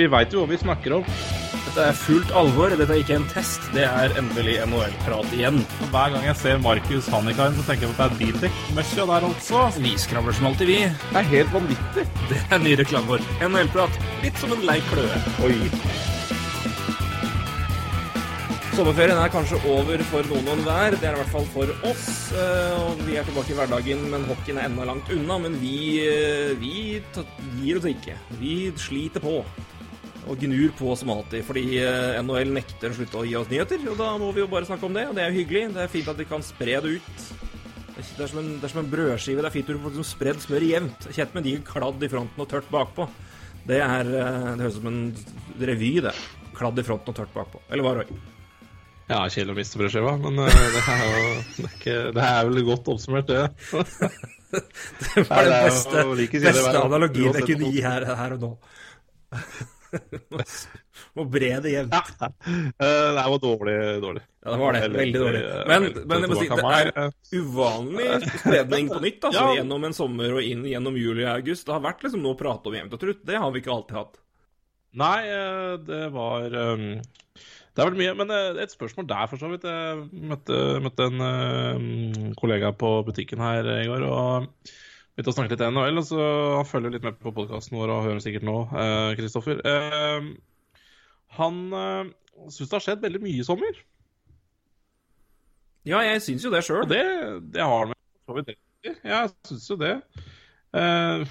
Vi veit jo hva vi snakker om. Dette er fullt alvor. Dette er ikke en test. Det er endelig NHL-prat igjen. Hver gang jeg ser Markus Hannikainen, så tenker jeg på at det er bildekk-møkkja der altså. Vi skravler som alltid, vi. Det er helt vanvittig. Det er ny reklame vår. NHL-prat. Litt som en lei kløe. Oi. Sommerferien er kanskje over for noen og hver. Det er i hvert fall for oss. eh, vi er tilbake i hverdagen, men hockeyen er enda langt unna. Men vi, eh, vi gir oss ikke. Vi sliter på. Og gnur på som alltid, fordi eh, NHL nekter å slutte å gi oss nyheter. Og da må vi jo bare snakke om det, og det er jo hyggelig. Det er fint at vi kan spre det ut. Det er som en, det er som en brødskive. Det er fint å få liksom spredd smør jevnt. Kjent med digert kladd i fronten og tørt bakpå. Det er eh, Det høres ut som en revy, det. Kladd i fronten og tørt bakpå. Eller hva, Roy? Ja, kjedelig å miste brødskiva, men eh, det er jo det er, ikke, det er vel godt oppsummert, det. Det var den det er beste, beste analogien jeg kunne gi her, her og nå. Må bre det jevnt. Ja. Eh, det var dårlig. dårlig. Ja, det var det. Veldig dårlig. eh, Men, men jeg må si, det er uvanlig spredning på nytt, altså. Ja. Gjennom en sommer og inn gjennom juli og august. Det har vært liksom noe å prate om jevnt og trutt. Det har vi ikke alltid hatt. Nei, eh, det var Det har vært mye. Men et spørsmål der, for så vidt. Jeg møtte, møtte en kollega på butikken her i går og begynte å snakke litt NHL. Og så Han følger litt med på podkasten vår og hører sikkert nå, eh, Kristoffer. Eh, han eh, syns det har skjedd veldig mye i sommer. Ja, jeg syns jo det sjøl. Det, det har han i. Jeg syns jo det. Eh,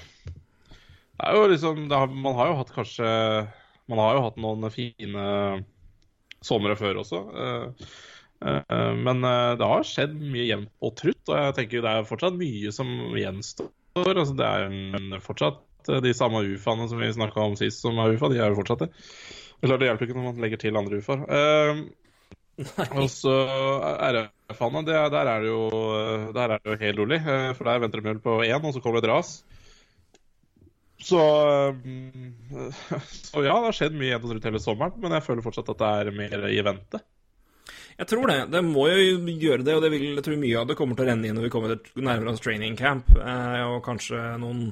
det er jo liksom har, Man har jo hatt kanskje Man har jo hatt noen fine somre før også. Eh, eh, men eh, det har skjedd mye jevnt og trutt, og jeg tenker det er fortsatt mye som gjenstår. Altså, det er fortsatt eh, de samme UFA-ene som vi snakka om sist, som er UFA. De er jo fortsatt det. Er klart det hjelper ikke når man legger til andre UFA-er. Eh, og så RF-ene, der er det jo Der er det jo helt rolig. eh, For der venter de på én, og så kommer det et ras. Så mm, Så ja, det har skjedd mye og hele sommeren, men jeg føler fortsatt at det er mer i vente. Jeg tror det. Det må jo gjøre det, og det vil, jeg tror mye av det kommer til å renne inn når vi kommer nærmere oss training camp, eh, og kanskje noen,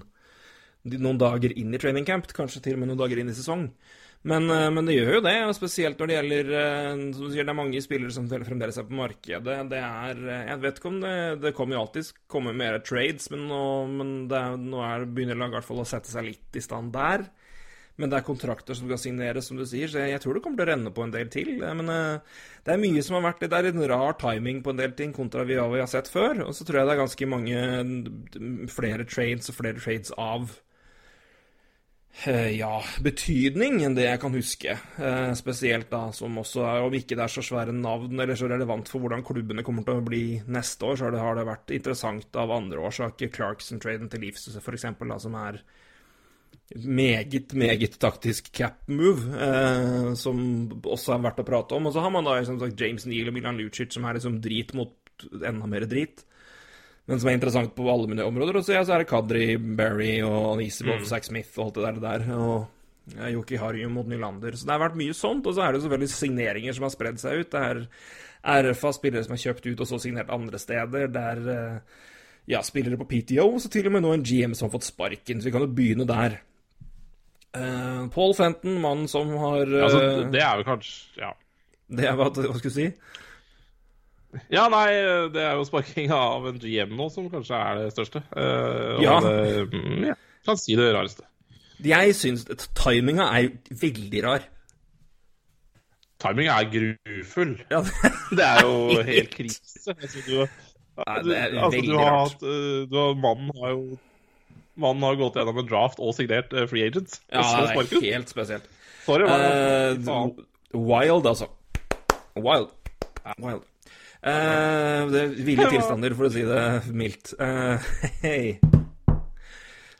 noen dager inn i training camp, kanskje til og med noen dager inn i sesong. Men, eh, men det gjør jo det, og spesielt når det gjelder eh, som du sier, Det er mange spillere som fremdeles er på markedet. Det er eh, Jeg vet ikke om det Det kommer jo alltid komme mer trades, men nå, men det nå er, begynner laget i hvert fall å sette seg litt i stand der. Men det er kontrakter som skal signeres, som du sier, så jeg, tror det kommer til å renne på en del til. Eh, Men eh, det er mye som har vært Det er en rar timing på en del ting kontra vi, vi har sett før. Og så tror jeg det er ganske mange mm, flere trades og flere trades av eh, ja, betydning enn det jeg kan huske. Eh, spesielt da som også er, om ikke det er så svære navn eller så relevant for hvordan klubbene kommer til å bli neste år, så har det, vært interessant av andre årsaker. Clarkson-traden til Leafs f.eks., som er meget, meget taktisk cap move, eh, som også er verdt å prate om. Og så har man da som sagt, James Neal og Milan Lucic, som er liksom drit mot enda mer drit. Men som er interessant på alle mine områder. Og så, ja, så er det Kadri, Barry og Anisibov, Zack Smith og alt det der. der og ja, Joki Harju mot Nylander. Så det har vært mye sånt. Og så er det selvfølgelig signeringer som har spredd seg ut. Det er RFA-spillere som er kjøpt ut og så signert andre steder. Det er eh, ja, spillere på PTO, og så til og med nå en GM som har fått sparken. Så vi kan jo begynne der. Eh, Paul Fenton, mannen som har uh, Altså, det er jo kanskje Ja. Det er hva, hva skulle du si? Ja, nei, det er jo sparking av en GM nå som kanskje er det største. Uh, Ja. Det, mm, ja. Kan si det rareste. Jeg syns timinga er veldig rar. Timinga er grufull. Ja, Det er jo helt krise. Altså, du, Nei, det er du, altså, veldig du har rart. hatt du har, Mannen har jo Mannen har gått gjennom en draft og signert eh, free agents. ja det er helt spesielt. Sorry, Eh, wild, altså. Wild. Wild. Uh, det er ville tilstander, for å si det mildt. Uh, hey.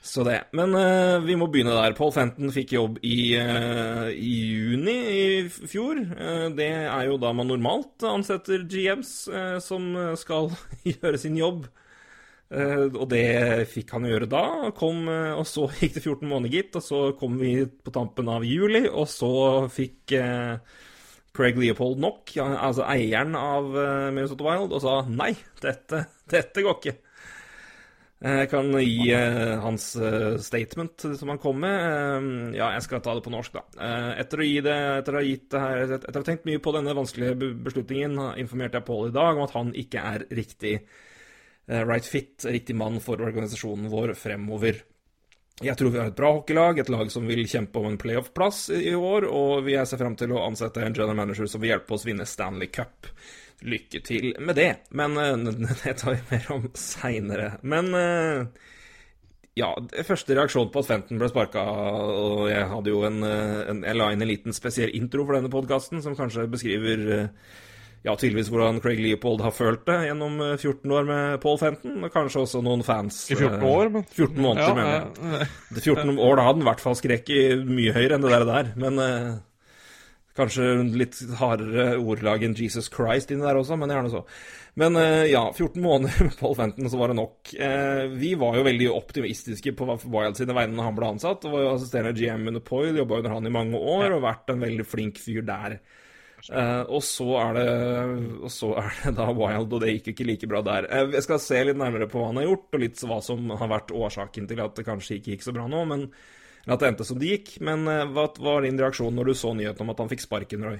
Så det. Men uh, vi må begynne der. Paul Fenton fikk jobb i, uh, i juni i fjor. Uh, det er jo da man normalt ansetter GMs som skal gjøre sin jobb. Eh, og det fikk han gjøre da. Kom, eh, og så gikk det 14 måneder, gitt. Og så kom vi på tampen av juli, og så fikk eh, Craig Leopold nok, altså eieren av eh, Minnesota Wild, og sa nei, dette, dette går ikke. Jeg kan gi uh, hans statement som han kom med. Ja, jeg skal ta det på norsk, da. etter å gi det, etter å ha gitt det her Etter å ha tenkt mye på denne vanskelige beslutningen, informerte jeg Paul i dag om at han ikke er riktig right fit, riktig mann for organisasjonen vår fremover. Jeg tror vi har et bra hockeylag, et lag som vil kjempe om en playoff-plass i år, og vi ser frem til å ansette en general manager som vil hjelpe oss vinne Stanley Cup. Lykke til med det. Men uh, det tar vi mer om seinere. Men uh, ja, første reaksjon på at Fenton ble sparka, og jeg hadde jo en, eh, en, Jeg la inn en liten spesiell intro for denne podkasten, som kanskje beskriver ja, tydeligvis hvordan Craig Leopold har følt det gjennom 14 år med Paul Fenton, og kanskje også noen fans I 14 år, men 14 måneder, ja, mener jeg. Ja. 14 år, da hadde han i hvert fall skreket mye høyere enn det der, der. men Kanskje litt hardere ordlag enn Jesus Christ inni der også, men gjerne så. Men eh, ja, 14 måneder med Paul Fenton, så var det nok. Eh, vi var jo veldig optimistiske på Wild sine vegne da han ble ansatt. og var jo Assisterende GM under Poyle, jobba under han i mange år og vært en veldig flink fyr der. Uh, og, så det, og så er det da Wild, og det gikk ikke like bra der. jeg skal se litt nærmere på hva han har gjort, og litt hva som har vært årsaken til at det kanskje ikke gikk så bra nå. men at det endte som det gikk. Men uh, hva var din reaksjon når du så nyheten om at han fikk sparken, Roy?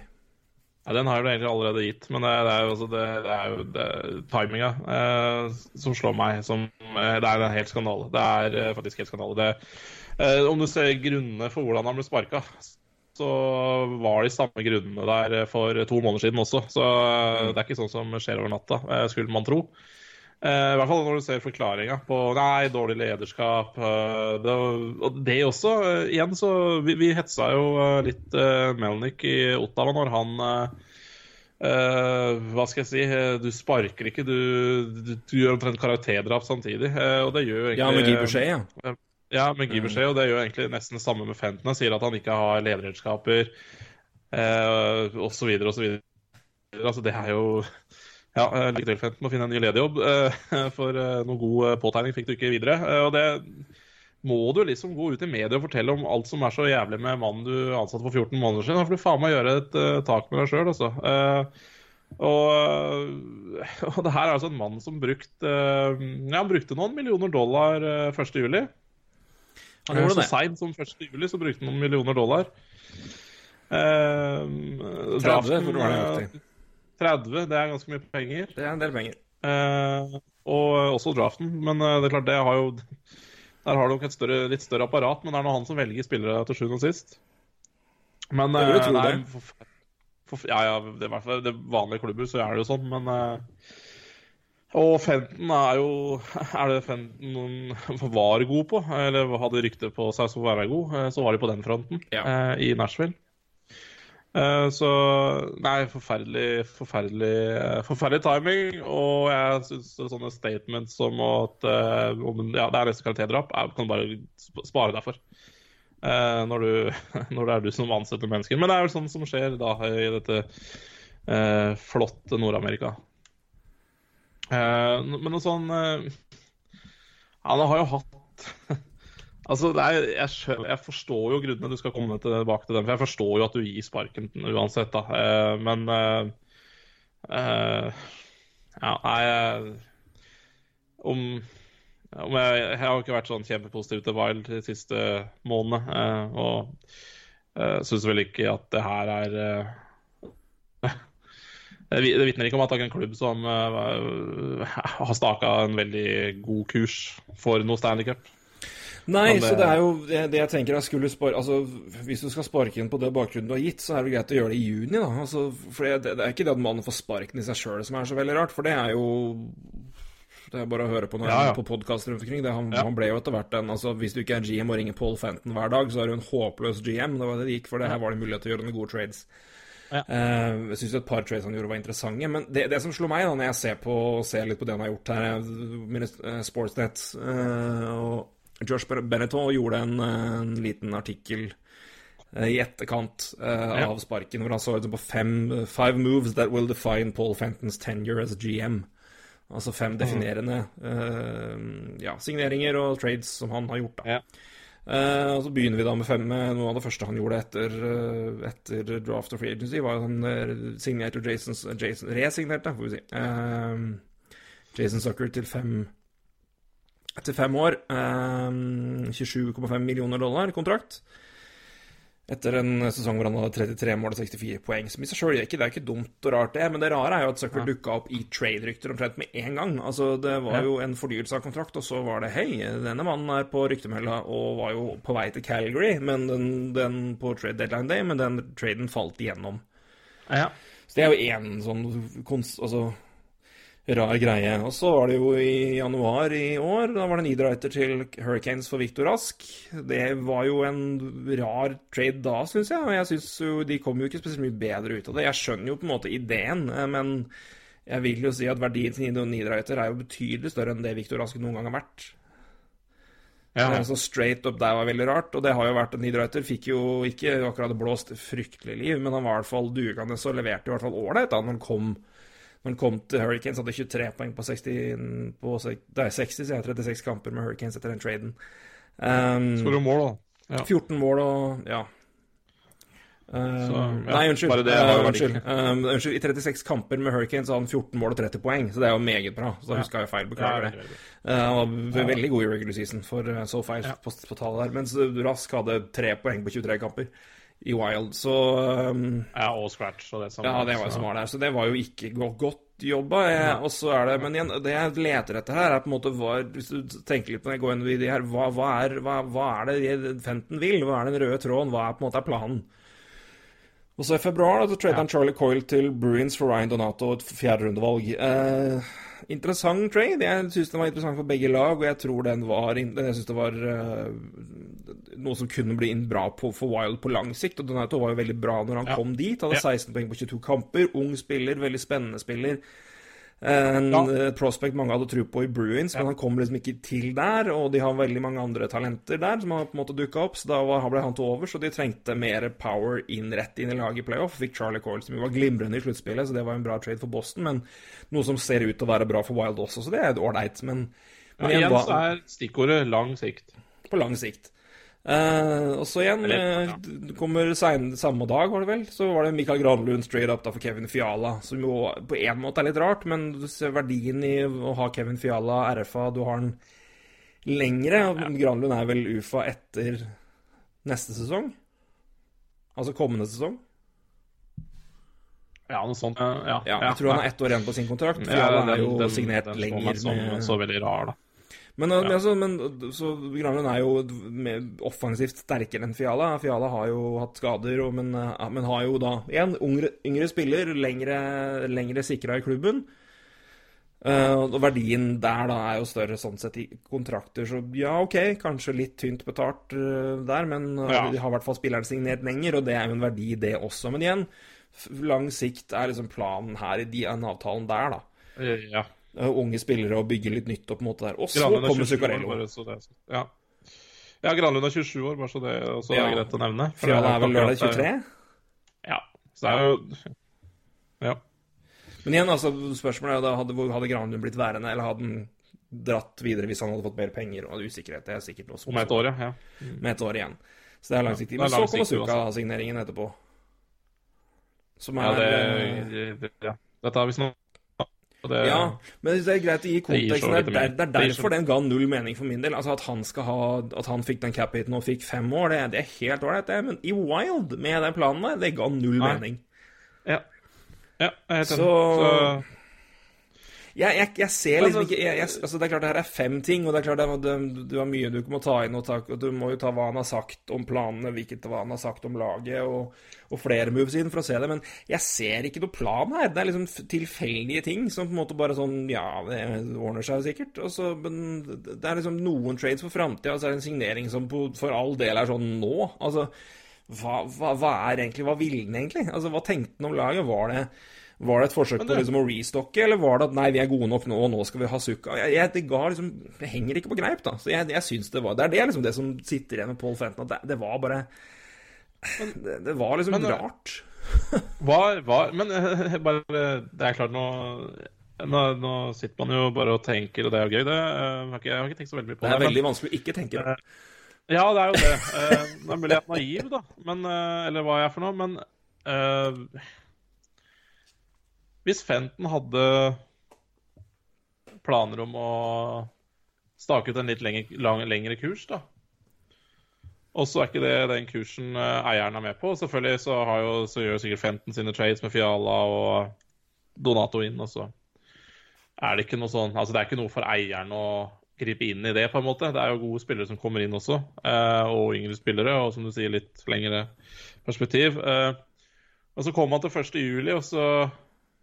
Ja, Den har jo egentlig allerede gitt, men det, det er jo, altså, det, det er jo det, timinga eh, som slår meg. Som, det er en helt skandale. Det er eh, faktisk helt skandale. Om du ser grunnene for hvordan han ble sparka, så var de samme grunnene der for to måneder siden også. Så eh, det er ikke sånn som skjer over natta, skulle man tro. Uh, I hvert fall når du ser forklaringa på nei, dårlig lederskap. Uh, det, og det også. Uh, igjen så Vi, vi hetsa jo litt Melnik i Ottawa når han Hva skal jeg si Du sparker ikke, du, du, du gjør omtrent karakterdrap samtidig. og det gjør egentlig Ja, med Guy Boucher, ja. Ja, men Guy Boucher, og det gjør egentlig nesten det samme med Fenton. Han sier at han ikke har lederegenskaper, eh, osv., osv. Altså, det er jo ja, eh, lykke til, Fenton, med å finne en ny lederjobb. Eh, for eh, noen god påtegning fikk du ikke videre. Og det må du liksom gå ut i media og fortelle om alt som er så jævlig med mannen du ansatte for 14 måneder siden. Da får du faen meg gjøre et uh, tak med deg sjøl, altså. Og, og, det her er altså en mann som brukt, ja, han brukte noen millioner dollar uh, 1.7. Han gjorde det. Så seint som 1.7 så brukte han noen millioner dollar. Eh, 30, for det var det 30, det er ganske mye penger. Det er en del penger. Eh, og også draften. Men eh, det er klart, det har jo Der har du nok et større, litt større apparat, men det er nå han som velger spillere til sjuende og sist. Men jeg vil tro nei, det. For, for, ja, ja, det, i hvert fall det vanlige klubber så er det jo sånn, men eh, og Fenton er jo Er det Fenton var god på, eller hadde rykte på seg som å være god, eh, så var de på den fronten ja. eh, i Nashville. Eh, så nei, forferdelig, forferdelig, forferdelig timing. Og jeg syns sånne statements som at ja, det er nesten karakterdrap, kan du bare spare deg for. Når, du, når, det er du som ansetter mennesker. Men det er jo sånn som skjer da i dette flotte Nord-Amerika. Men noe sånn Han har jo hatt Altså, er, jeg, jeg, forstår jo grunnene du skal komme tilbake til den. For jeg forstår jo at du gir sparken uansett, da. Eh, men uh, eh, Ja, nei Om, om jeg, jeg, har ikke vært sånn kjempepositiv til Wild de siste månedene. Eh, og uh, syns vel ikke at det her er Det vitner ikke om at det er en klubb som har staka en veldig god kurs for noe Stanley Cup. Nei, så det er jo det, det jeg tenker jeg skulle spare Altså, Hvis du skal sparke inn på det bakgrunnen du har gitt, så er det greit å gjøre det i juni, da. Altså, for det, det er ikke det at mannen får sparken i seg sjøl som er så veldig rart, for det er jo det er bare å høre på når ja, ja. på podkaster rundt omkring. Han, ja. han, ble jo etter hvert en altså, Hvis du ikke er GM og ringer Paul Fenton hver dag, så er du en håpløs GM. Det var det det gikk, for det her var det mulighet til å gjøre noen gode trades. Ja. Uh, jeg syns et par trades han gjorde, var interessante. Men det, det som slo meg da når jeg ser, på, ser litt på det han har gjort her, Sportsnet uh, og Josh Benetton gjorde en, en liten artikkel eh, i etterkant ja. av sparken, hvor han så ut på fem five moves that will define Paul Fentons tenure as GM. Altså fem mm. definerende ja, signeringer og trades som han har gjort. da. Ja. Uh, og Så begynner vi da med fem. Noe av det første han gjorde etter, etter draft of free agency, var jo han signerte Jason, Jason resignerte, får vi si. Jason Zucker til fem etter fem år. Eh, 27,5 millioner dollar kontrakt. Etter en sesong hvor han hadde 33 mål og 64 poeng. Som i seg sjøl det er ikke dumt og rart, det. Men det rare er jo at Zucker ja. dukka opp i trade-rykter omtrent med en gang. Altså, Det var jo en fornyelse av kontrakt, og så var det hei, denne mannen er på ryktemølla og var jo på vei til Calgary men den, den på trade deadline day, men den traden falt igjennom. Ja. Så det er jo én sånn konst... Altså rar greie. Og så var det jo i januar i år, da var det en til Hurricanes for Victor Rask. Det var jo en rar trade da, syns jeg. Og jeg syns jo de kom jo ikke spesielt mye bedre ut av det. Jeg skjønner jo på en måte ideen, eh, men jeg vil jo si at verdien til Niederreiter er jo betydelig større enn det Victor Rask noen gang har vært. Ja. Så straight up der var veldig rart, og det har jo vært at Niederreiter fikk jo ikke akkurat blåst fryktelig liv, men han var i hvert fall dugende og leverte i hvert fall ålreit da han kom når han kom til Hurricanes, hadde 23 poeng på 60, på, det er 60 så jeg har 36 kamper med Hurricanes etter den traden. Um, Skårer mål, da. Ja. 14 mål og ja. Um, så, ja. Nei, unnskyld. Det, uh, unnskyld. Um, unnskyld. I 36 kamper med Hurricanes hadde han 14 mål og 30 poeng, så det er jo meget bra. Så da huska jeg feil. Beklager det. Uh, han var veldig god i regular season for uh, feil på, på tallet der, mens Rask hadde 3 poeng på 23 kamper i Wild, så um, Ja, og scratch og det samme. Ja, det var jo som var der. Så det var jo ikke godt jobba. Og så er det Men igjen, det jeg leter etter her, er på en måte hva Hvis du tenker litt på det, går inn i de her, hva, hva, er, hva, hva er det Fenton vil? Hva er den røde tråden? Hva er på en måte planen? Og så i februar da, så trader han Charlie Coyle til Bruins for Ryan Donato, et fjerderundevalg. Eh, interessant trade. Jeg syns den var interessant for begge lag, og jeg tror den var Jeg synes det var uh, noe som kunne bli bra på, for Wild på lang sikt. Og Donato var jo veldig bra når han ja. kom dit. Hadde 16 poeng på 22 kamper. Ung spiller, veldig spennende spiller. En ja. Eh, prospect mange hadde tro på i Bruins, ja. men han kom liksom ikke til der. Og de har veldig mange andre talenter der som har på en måte dukka opp, så da ble han til overs. Og de trengte mer power inn rett inn i laget i playoff. Fikk Charlie Coyle, som jo var glimrende i sluttspillet, så det var en bra trade for Boston. Men noe som ser ut til å være bra for Wild også, så det er ålreit. Men, men ja, igjen så er stikkordet lang sikt. På lang sikt. Uh, og så igjen uh, kommer sen, samme dag, var det vel, så var det Mikael Granlund straight up da for Kevin Fiala. Som jo på en måte er litt rart, men du ser verdien i å ha Kevin Fiala, RFA Du har den lengre. Ja. Granlund er vel UFA etter neste sesong? Altså kommende sesong? Ja, noe sånt. Ja, ja, jeg tror han har ett år igjen på sin kontrakt. Fiala er jo den, signert den, lenger. Den så, med... så veldig rar, da. Men, ja. altså, men så Granlund er jo offensivt sterkere enn Fiala. Fiala har jo hatt skader, og, men, men, har jo da igjen yngre, yngre spiller, lengre, lengre sikra i klubben. Uh, og verdien der da er jo større sånn sett i kontrakter, så ja, OK, kanskje litt tynt betalt uh, der, men uh, ja. de har i hvert fall spilleren signert lenger, og det er jo en verdi, det også. Men igjen, lang sikt er liksom planen her i den avtalen der, da. Ja unge spillere og bygge litt nytt og på en måte der. Og så kommer Zuccarello. Ja. ja, Granlund er 27 år, bare så det også ja. er greit å nevne. For ja, det er vel lørdag 23? Ja. Så det er jo Ja. Men igjen, altså, spørsmålet er da, hadde, hadde Granlund blitt værende, eller hadde han dratt videre hvis han hadde fått mer penger og usikkerhet? Det er sikkert noe som Om et år, ja. Mm. Med et år igjen. Så det er langsiktig. Men så kommer Zucca-signeringen etterpå. Som er ja, det, ja. Dette har vi snakket det, ja, men det er greit å gi konteksten. Det, det, det, er derfor den ga null mening for min del. Altså At han skal ha At han fikk den cap-hiten og fikk fem år, det, det er helt ålreit, det. Men i Wild, med den planen der, det ga null Nei. mening. Ja. Ja, jeg er helt enig. Så jeg, jeg, jeg, ser liksom ikke altså Det er klart det her er fem ting, og det er klart det, det, du har mye du må ta inn. Og, ta, og Du må jo ta hva han har sagt om planene, hvilket hva han har sagt om laget, og, og flere moves inn for å se det. Men jeg ser ikke noe plan her. Det er liksom tilfeldige ting som på en måte bare sånn Ja, det ordner seg sikkert. Og så, men det er liksom noen trades for framtida, og så er det en signering som på, for all del er sånn nå. Altså, hva, hva, hva er egentlig Hva ville han egentlig? Altså, Hva tenkte han om laget? Var det var det et forsøk det... på liksom å restocke, eller var det at nei, vi er gode nok nå, og nå skal vi ha sukka? Jeg, jeg, det, ga liksom, det henger ikke på greip, da. Så jeg, jeg syns det var Det er det, liksom, det som sitter igjen med Paul Fenton, at det, det var bare men, det, det, var liksom men, eh, rart. var, var, Men eh, bare Det er klart, nå, nå, nå sitter man jo bare og tenker, og det er jo gøy, det. Eh, jeg har ikke, jeg har ikke tenkt så veldig mye på det. Det er veldig men, vanskelig å ikke tenke det. Ja, det er jo det. Nå er mulig jeg er naiv, da. Men, eller hva jeg er for noe. Men hvis Fenton hadde planer om å stake ut en litt lengre, lang, lengre kurs, da. Og så er ikke det den kursen uh, eieren er med på. Selvfølgelig så, jo, så gjør sikkert Fenton sine trades med Fiala og Donato inn, og så er det ikke noe sånn Altså det er ikke noe for eieren å gripe inn i det, på en måte. Det er jo gode spillere som kommer inn også, uh, og yngre spillere, og som du sier, litt lengre perspektiv. Uh, og så kommer man til 1. juli, og så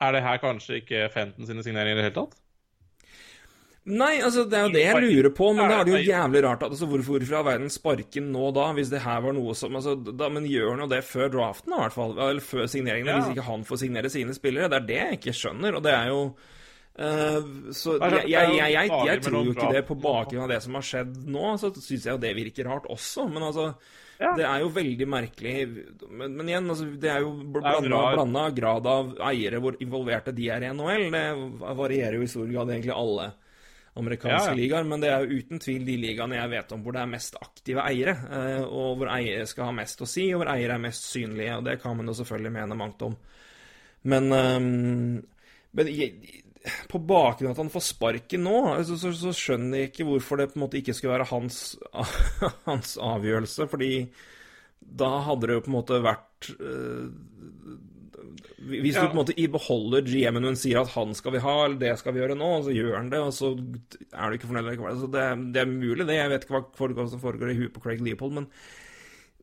er det her kanskje ikke Fenton sine signeringer i det hele tatt? Nei, altså det er jo det jeg lurer på, men da er det jo jævlig rart. at Altså, hvorfor fra verden sparke nå da, hvis det her var noe som altså, da, Men gjør nå det før draften, i hvert fall. Eller før signeringene, ja. hvis ikke han får signere sine spillere. Det er det jeg ikke skjønner, og det er jo uh, Så jeg, jeg, jeg, jeg, tror jo ikke det på bakgrunn av det som har skjedd nå, så syns jeg jo det virker rart også. Men altså ja. Det er jo veldig merkelig. Men, men igjen, altså, det er jo blanda grad av eiere hvor involverte de er i NHL. Det varierer jo i stor grad egentlig alle amerikanske ja, ligaer, men det er jo uten tvil de ligaene jeg vet om hvor det er mest aktive eiere, eh, og hvor eiere skal ha mest å si, og hvor eiere er mest synlige, og det kan man jo selvfølgelig mene mangt om. Men, um, men jeg, på bakgrunn av at han får sparken nå, så, så, så, skjønner jeg ikke hvorfor det på en måte ikke skulle være hans, hans avgjørelse, fordi da hadde det jo på en måte vært øh, hvis ja. du på en måte beholder GM-en og sier at han skal vi ha, eller det skal vi gjøre nå, og så gjør han det, og så er du ikke fornøyd likevel. Altså det, det, er mulig, det. Jeg vet ikke hva som foregår i huet på Craig Leopold, men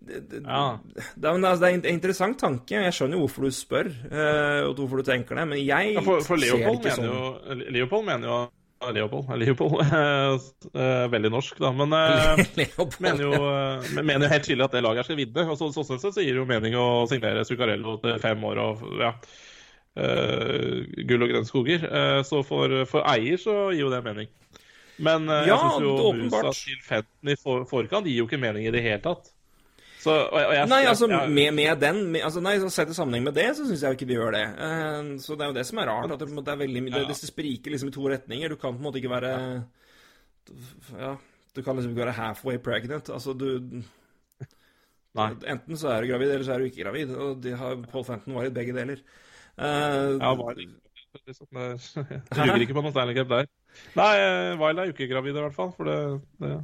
det, det, ja. det, er, altså, det, er en interessant tanke. Jeg skjønner jo hvorfor du spør, uh, og hvorfor du tenker det, men jeg ja, for, for ser ikke sånn. Jo, Leopold mener jo Leopold. Leopold. Eh, veldig norsk, da. Men mener, jo, mener jo helt tydelig at det laget her skal vinne. Og så, sånn sett så gir det jo mening å signere Zuccarello til fem år og ja, uh, gull og grønne skoger. Uh, så for, for, eier så gir jo det mening. Men uh, ja, jeg syns jo Musa til Fenton i for, forkant gir jo ikke mening i det hele tatt. Så, og, og jeg, nei, altså jeg, med, med, den med, altså, Nei, Sett i sammenheng med det, så syns jeg jo ikke de gjør det. Uh, så det er jo det som er rart. At det, det er veldig, det, det spriker liksom i to retninger. Du kan på en måte ikke være Ja, du kan liksom ikke være halfway pregnant. Altså, du Nei. Enten så er du gravid, eller så er du ikke gravid. Og de har, Paul Fenton var i begge deler. Uh, ja, var det det ruger ikke på noe Stanley grep der. Nei, Wild er jo ikke gravid i hvert fall. For det,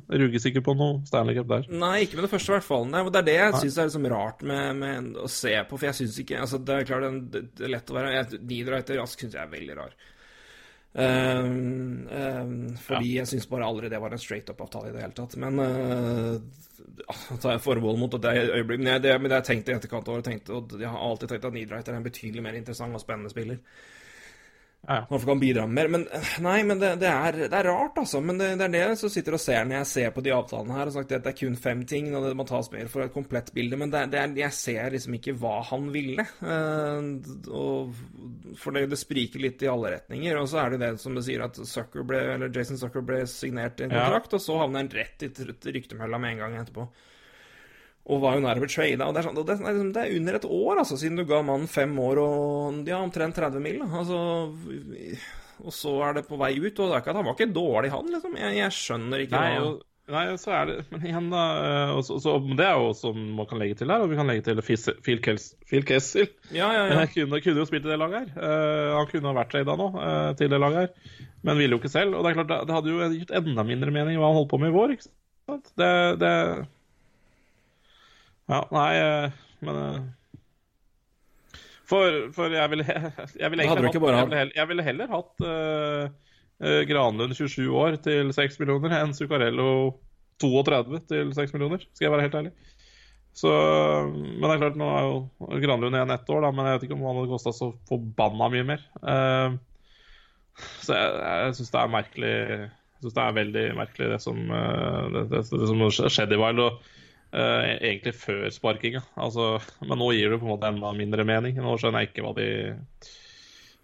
det ruges ikke på noe Stanley Cup der. Nei, ikke med det første i hvert fall. Nei, det er det jeg syns er liksom rart med, med, å se på. For jeg syns ikke altså, Det er klart det er lett å være Niederreiter Rask syns jeg er veldig rar. Um, um, fordi ja. jeg syns bare aldri det var en straight up-avtale i det hele tatt. Men uh, tar jeg forbehold mot at det er øyeblikk Men det, men det jeg tenkte i etterkant og, året, og jeg har alltid tenkt at Niederreiter er en betydelig mer interessant og spennende spiller. Ja. Hvorfor kan bidra mer. Men nei, men det, det, er, det er, rart, altså. Men det, det, er det som sitter og ser når jeg ser på de avtalene her. og sagt at Det er kun fem ting, og det må tas mer for et komplett bilde. Men er, jeg ser liksom ikke hva han ville. Uh, og, for det, spriker litt i alle retninger. Og så er det det som det sier, at Zucker ble, eller Jason Zucker ble signert i en kontrakt, ja. og så havner han rett i ryktemølla med en gang etterpå og var jo nær å bli trada. Det, sånn, det, liksom, det, er under et år altså, siden du ga mannen fem år og ja, omtrent 30 mil. Altså, og så er det på vei ut. Og det er ikke at han var ikke dårlig, han, liksom. Jeg, jeg skjønner ikke nei, hva Nei, så er det Men igjen, da og også, så, Det er jo som man kan legge til her, og vi kan legge til Phil, Kessel. Ja, ja, ja. Kunne, kunne, jo spilt i det laget her. Uh, han kunne ha vært trada nå uh, til det laget her, men ville jo ikke selv. Og det er klart, det hadde jo gitt enda mindre mening hva han holdt på med i vår. ikke sant? Det, det ja, nei, eh, men eh, For, for jeg ville jeg ville hatt, jeg ville, jeg ville heller hatt uh, Granlund 27 år til 6 millioner enn Zuccarello 32 til 6 millioner, skal jeg være helt ærlig. Så, men det er klart, nå er jo Granlund igjen ett år, da, men jeg vet ikke om han hadde kosta så forbanna mye mer. Uh, så jeg, jeg syns det er merkelig Jeg synes det er veldig merkelig, det som, det, det, det som skjedde i Wild. Og Uh, egentlig før sparkinga. Altså, men nå gir det på en måte enda mindre mening. Nå skjønner jeg ikke hva de,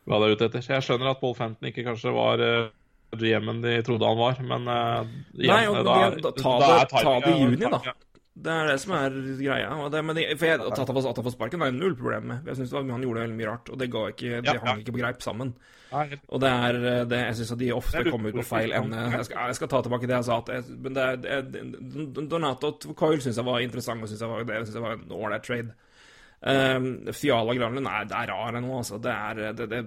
hva de er ute etter. Jeg skjønner at Paul Fenton ikke kanskje var uh, GM-en de trodde han var, men uh, igjen, Nei, og, da, da, ta, da, det, ta det i juni, da. Det er det som er greia. Det, de, for jeg, At han får sparken er jeg null problem med. Jeg synes Han gjorde veldig mye rart, og det, ga ikke, det hang ikke på greip sammen. Og det er det, Jeg syns at de ofte kommer ut på feil ende. Jeg skal, jeg skal, ta tilbake det jeg sa. At jeg, men det er, Donato Coil syns jeg var interessant, og synes jeg var, det syns jeg var en ålreit trade. Um, Fiala Granlund er, er rar nå, altså. Det er det, det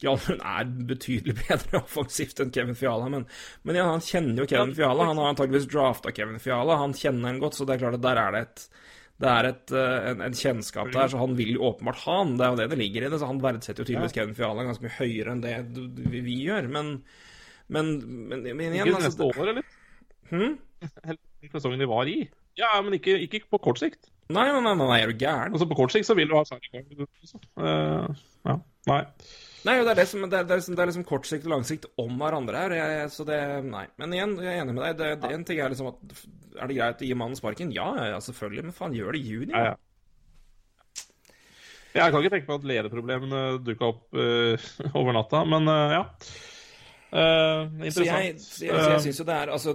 Granlund er betydelig bedre offensivt enn Kevin Fiala, men, men ja, han kjenner jo Kevin Fiala. Han har antageligvis drafta Kevin Fiala, han kjenner han godt, så det er klart at der er det et det er et, eh, en, en, kjennskap der, så han vil jo åpenbart ha han. Det er jo det det ligger i det. så Han verdsetter jo tydeligvis ja. Kevin Fiala ganske mye høyere enn det vi, vi gjør. Men, men, men, men igjen Ikke neste altså, år, eller? Hmm? Sesongen de var i? Ja, men ikke, ikke på kort sikt. Nei, nei, nei, nei, er du gæren? Altså, på kort sikt så vil du ha Sarri. Uh, ja, nei. Nei, det er, det, som, det, er, det, er liksom, det er liksom kort sikt og lang sikt om hverandre her. Jeg, så det Nei. Men igjen, jeg er enig med deg. Det, det, en ting er liksom at Er det greit å gi mannen sparken? Ja, ja, selvfølgelig. Men faen, gjør det i juni. Ja, ja. Jeg kan ikke tenke meg at lederproblemene dukka opp uh, over natta, men uh, ja. Uh, så jeg, jeg, jeg syns jo det er altså,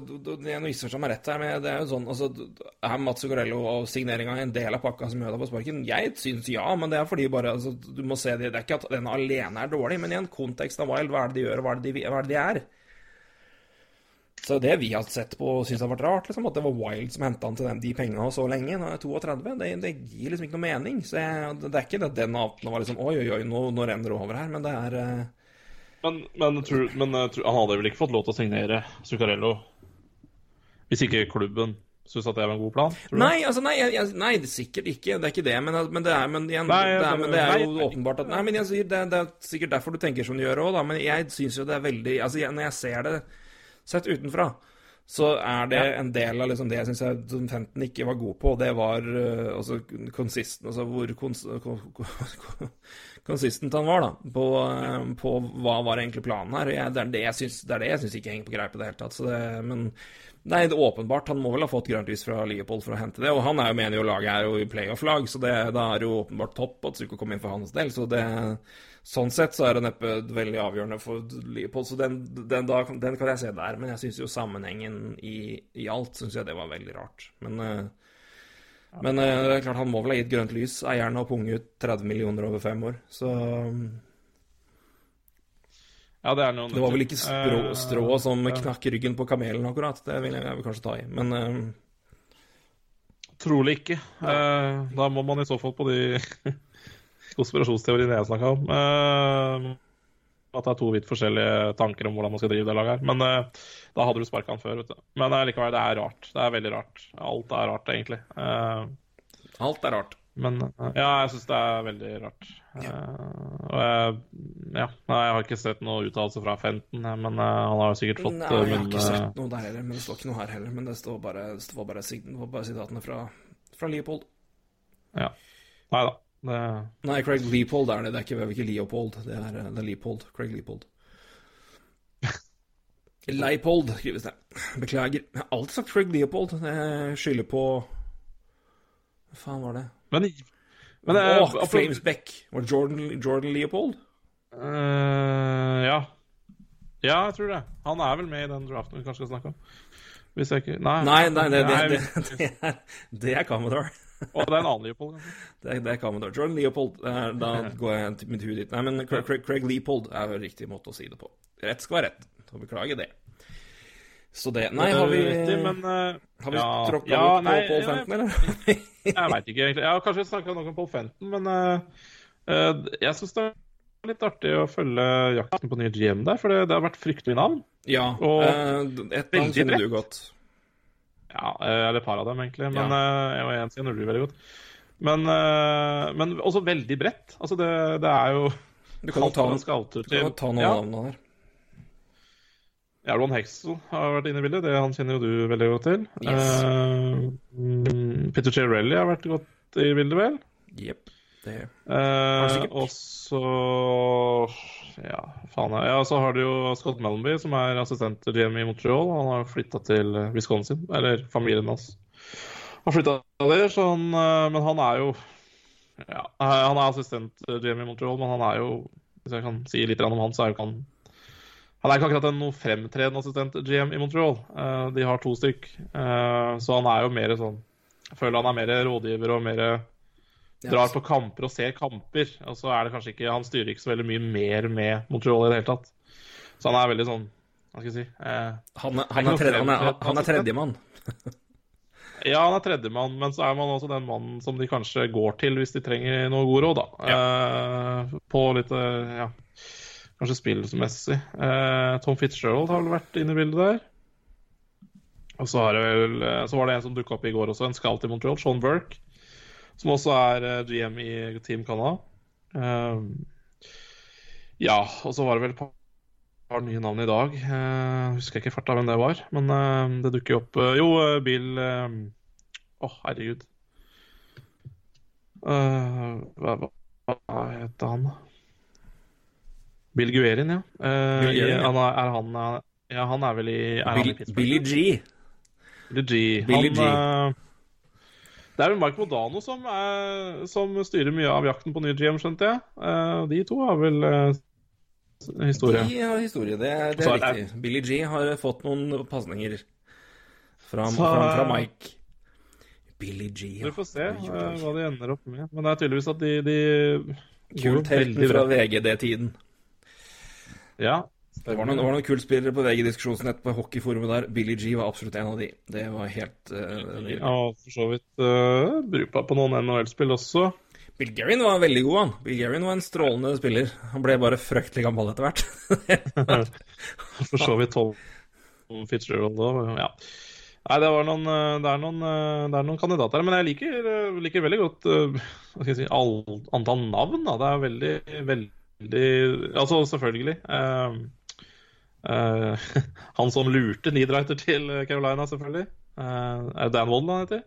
Jeg misforstår meg rett her, men det er jo sånn altså, Er Mats Zuccarello og signeringa en del av pakka som gjør deg på sparken? Jeg syns ja, men det er fordi bare altså, Du må se det. Det er ikke at den alene er dårlig, men i en kontekst av Wild, hva er det de gjør, og hva er det de, er, det de er? Så det vi har sett på, syns har vært rart, liksom, at det var Wild som henta han til dem, de pengene så lenge. Nå er jeg 32. Det, det, gir liksom ikke noe mening. Så jeg, det er ikke det at den avtalen var liksom Oi, oi, oi, nå, nå renner det over her. Men det er uh, men, men, tror, men eh, tror, han hadde vel ikke fått lov til å signere Zuccarello hvis ikke klubben syntes at det var en god plan? Nei, altså, nei, jeg, nei, sikkert ikke. Det er ikke det. Men, men det er, men igjen, nei, det, er, men det er jo åpenbart at Nei, men jeg det, det, er sikkert derfor du tenker som du gjør òg, da. Men jeg syns jo det er veldig Altså, jeg, når jeg ser det sett utenfra, så er det en del av liksom det jeg syns Fenton ikke var god på. Det var uh, altså consistent Altså hvor kons consistent han var da på, uh, på, hva var egentlig planen her. Jeg, det er det jeg syns, det er det jeg syns ikke henger på greip i det hele tatt. Det, men nei, det er åpenbart. Han må vel ha fått grønt lys fra Leopold for å hente det. Og han er jo med i laget her og i playoff-lag, så det, da er jo åpenbart topp at Zuko kom inn for hans del. Så det Sånn sett så er det neppe veldig avgjørende for Leopold, så den, den, da, den kan jeg se der. Men jeg syns jo sammenhengen i, i alt syns jeg det var veldig rart. Men, ja. men uh, det er klart han må vel ha gitt grønt lys, eieren, har punget ut 30 millioner over fem år. Så ja, det, er det var vel ikke strå, eh, strå som knakk ryggen på kamelen, akkurat. Det vil jeg, jeg vil kanskje ta i, men uh, Trolig ikke. da må man i så fall på de konspirasjonsteorien jeg snakka om. Uh, at det er to vidt forskjellige tanker om hvordan man skal drive det laget her. Men uh, da hadde du sparka han før, vet du. Men uh, likevel, det er rart. Det er veldig rart. Alt er rart, egentlig. Alt er rart. Men ja, jeg syns det er veldig rart. Ja. og jeg, ja, jeg har ikke sett noe uttalelse fra Fenton, men han har jo sikkert fått Nei, jeg har ikke sett noe der heller, men det står ikke noe her heller. Men det står bare, det står bare, det står bare sitatene fra, fra Leopold. Ja. Nei da. Det... Nei, Craig Leopold er det. Det er ikke, ikke Leopold. Det er, det er Leopold. Craig Leopold. Leipold skrives det. Beklager. Jeg har alltid sagt Craig Leopold. Jeg skylder på Hva faen var det? Men, men det oh, Flames Beck. Var det Jordan, Jordan Leopold? Uh, ja. Ja, jeg tror det. Han er vel med i den draften vi kanskje skal snakke om. Hvis jeg ikke Nei, nei, nei det, det, det, det, er, det er Commodore. Og det er en annen Leopold, kanskje? Det, det kan man da. Jordan Leopold. Eh, da går jeg til mitt hud dit. Nei, men Craig, Craig, Leopold er jo riktig måte å si det på. Rett skal være rett. Så beklager det. Så det Nei, har vi men, uh, Har vi ja, tråkka ja, på Paul Fenton, eller? jeg veit ikke, egentlig. Jeg har kanskje snakka noe om Paul Fenton, men uh, uh, jeg syns det er litt artig å følge jakten på nye GM der, for det, det har vært fryktelig navn. Ja, og et navn kjenner du godt. Ja, eh, eller et par av dem, egentlig. Men ja. uh, jeg og en kjenner du veldig godt. Men, uh, men, også veldig bredt. Altså, det, det er jo Du kan jo ta, ta, noen ja. navn her. Aaron Hexel har vært inne i bildet. Det han kjenner jo du veldig godt til. Yes. Uh, Peter Chiarelli har vært godt i bildet, vel? Jepp. Det uh, Og så ja, faen Ja, så har du jo Scott Mellomby, som er assistent til GM i Montreal. Han har flytta til Wisconsin, eller familien hans har flytta der, så han, eh, men han er jo ja, Han er assistent GM i Montreal, men han er jo Hvis jeg kan si litt om han, så er jo ikke han han er ikke akkurat en noe fremtredende assistent GM i Montreal. De har to stykk. Så han er jo mer sånn Jeg føler han er mer rådgiver og mer drar på kamper og ser kamper. Og så er det kanskje ikke Han styrer ikke så veldig mye mer med Montreal i det hele tatt. Så han er veldig sånn Hva skal jeg si eh, Han er, han er, tredje, han er, han er tredjemann. ja, han er tredjemann, men så er man også den mannen som de kanskje går til hvis de trenger noe god råd, da. Ja. Eh, på litt eh, ja, Kanskje spillmessig. Eh, Tom Fitzgerald har vel vært inne i bildet der. Og så, har det vel, eh, så var det en som dukka opp i går også, en scout i Montreal, Sean Burke. Som også er eh, GM i Team Canada. Eh, ja, og så var det vel et par, nye navn i dag. Uh, husker jeg ikke farta hvem det var, men det dukker jo opp Jo, Bill eh, oh, herregud. Hva, hva, heter han? Bill Guerin, ja. Uh, Bill Guerin, ja. Han er, er han Ja, han er vel i er Billy, Billy G. Billy G. Billy han, G. det er vel Mike Modano som, er, som styrer mye av jakten på ny GM, skjønte jeg. Eh, de to har vel eh, historie. De har historie, det er, det er riktig. Billy G har fått noen pasninger fra, Så- fra, fra Mike. Billy G, Vi får se eh, hva de ender opp med. Men det er tydeligvis at de, de Kult går helt fra. VGD-tiden. Ja. Det var noen, det var noen kultspillere på VG-diskusjonsnett på hockeyforumet der. Billy G var absolutt en av de. Det var helt uh. Ja, for så vidt uh, brukbar på noen NHL-spill også. Bill Guerin var veldig god, han. Bill Guerin var en strålende spiller. Han ble bare fryktelig gammel etter hvert. For så vidt Tom Fitzgerald òg. Ja. Nei, det, var noen, eh, det, er noen, eh, det er noen kandidater her. Men jeg liker, eh, liker veldig godt eh, si, all, antall navn. Da. Det er veldig, veldig Altså, selvfølgelig. eh, eh, han som lurte Niederreiter til Carolina, selvfølgelig. Uh, er det Dan Waddle han heter?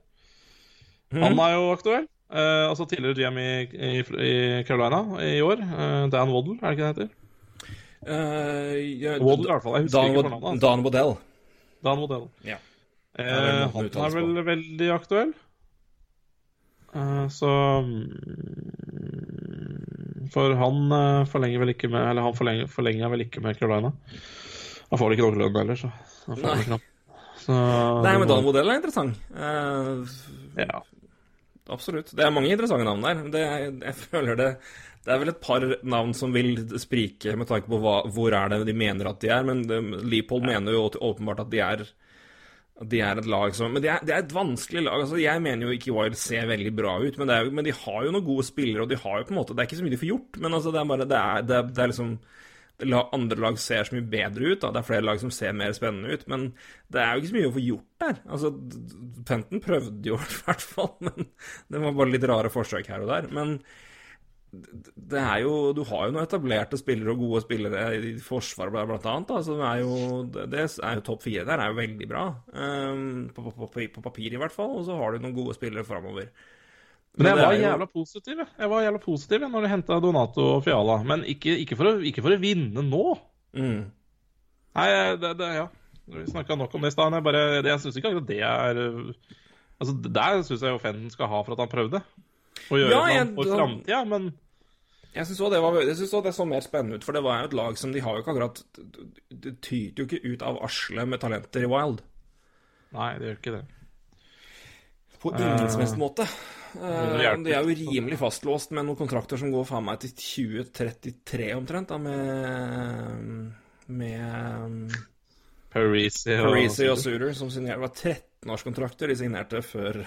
Mm. Han er jo aktuell. Uh, altså tidligere GM i, i, i Carolina i år. Uh, Dan Waddle, er det ikke det han heter? Uh, ja, Waddle, i hvert fall. Jeg husker Dan, ikke fornavnet. hans. Dan Waddell. Dan Waddle. Ja. Eh, er han er vel på. veldig aktuell. Eh, så mm, For han forlenger vel ikke med Eller han forlenger, forlenger vel ikke med Carolina. Han får vel ikke nok lønn heller, så Nei. Så, Nei, men Dahl-modellen er interessant. Uh, ja. Absolutt. Det er mange interessante navn der. Det, jeg føler det Det er vel et par navn som vil sprike med tanke på hva, hvor er det de mener at de er, men det, Leopold mener jo åpenbart at de er at de er et lag som Men det er, det er et vanskelig lag. altså Jeg mener jo ikke Wild ser veldig bra ut, men, det er, men de har jo noen gode spillere, og de har jo på en måte Det er ikke så mye de får gjort, men altså det er bare Det det er, det er liksom la- andre lag ser så mye bedre ut. da, Det er flere lag som ser mer spennende ut. Men det er jo ikke så mye å få gjort der. Altså, d- prøvde jo i hvert fall, men det var bare litt rare forsøk her og der. Men det er jo Du har jo noen etablerte spillere og gode spillere i Forsvaret, blant annet. Da, så det er jo, jo topp fire der er jo veldig bra. Um, på, på, på, på papir, i hvert fall. Og så har du noen gode spillere framover. Men jeg var jævla positiv jeg. jeg var jævla positiv når du henta Donato og Fiala. Men ikke, ikke, for å, ikke for å vinne nå. Mm. Nei, det, det ja. Vi snakka nok om det i stad. Jeg, bare- jeg syns ikke akkurat det er Altså, Der syns jeg jo Fenden skal ha for at han prøvde. Å gjøre Ja, noe for da- framtida, men Jeg syns òg det, var- jeg synes også det så mer spennende ut, for det var jo et lag som de har jo ikke akkurat Det tyter jo ikke ut av Asle med talenter i Wild. Nei, det gjør ikke det. På ingen som helst måte. Eh, De er jo rimelig fastlåst med noen kontrakter som går faen meg til 2033 omtrent, da, med Med Parisi og Parisi og Suter, som signerte var 13-årskontrakter de signerte før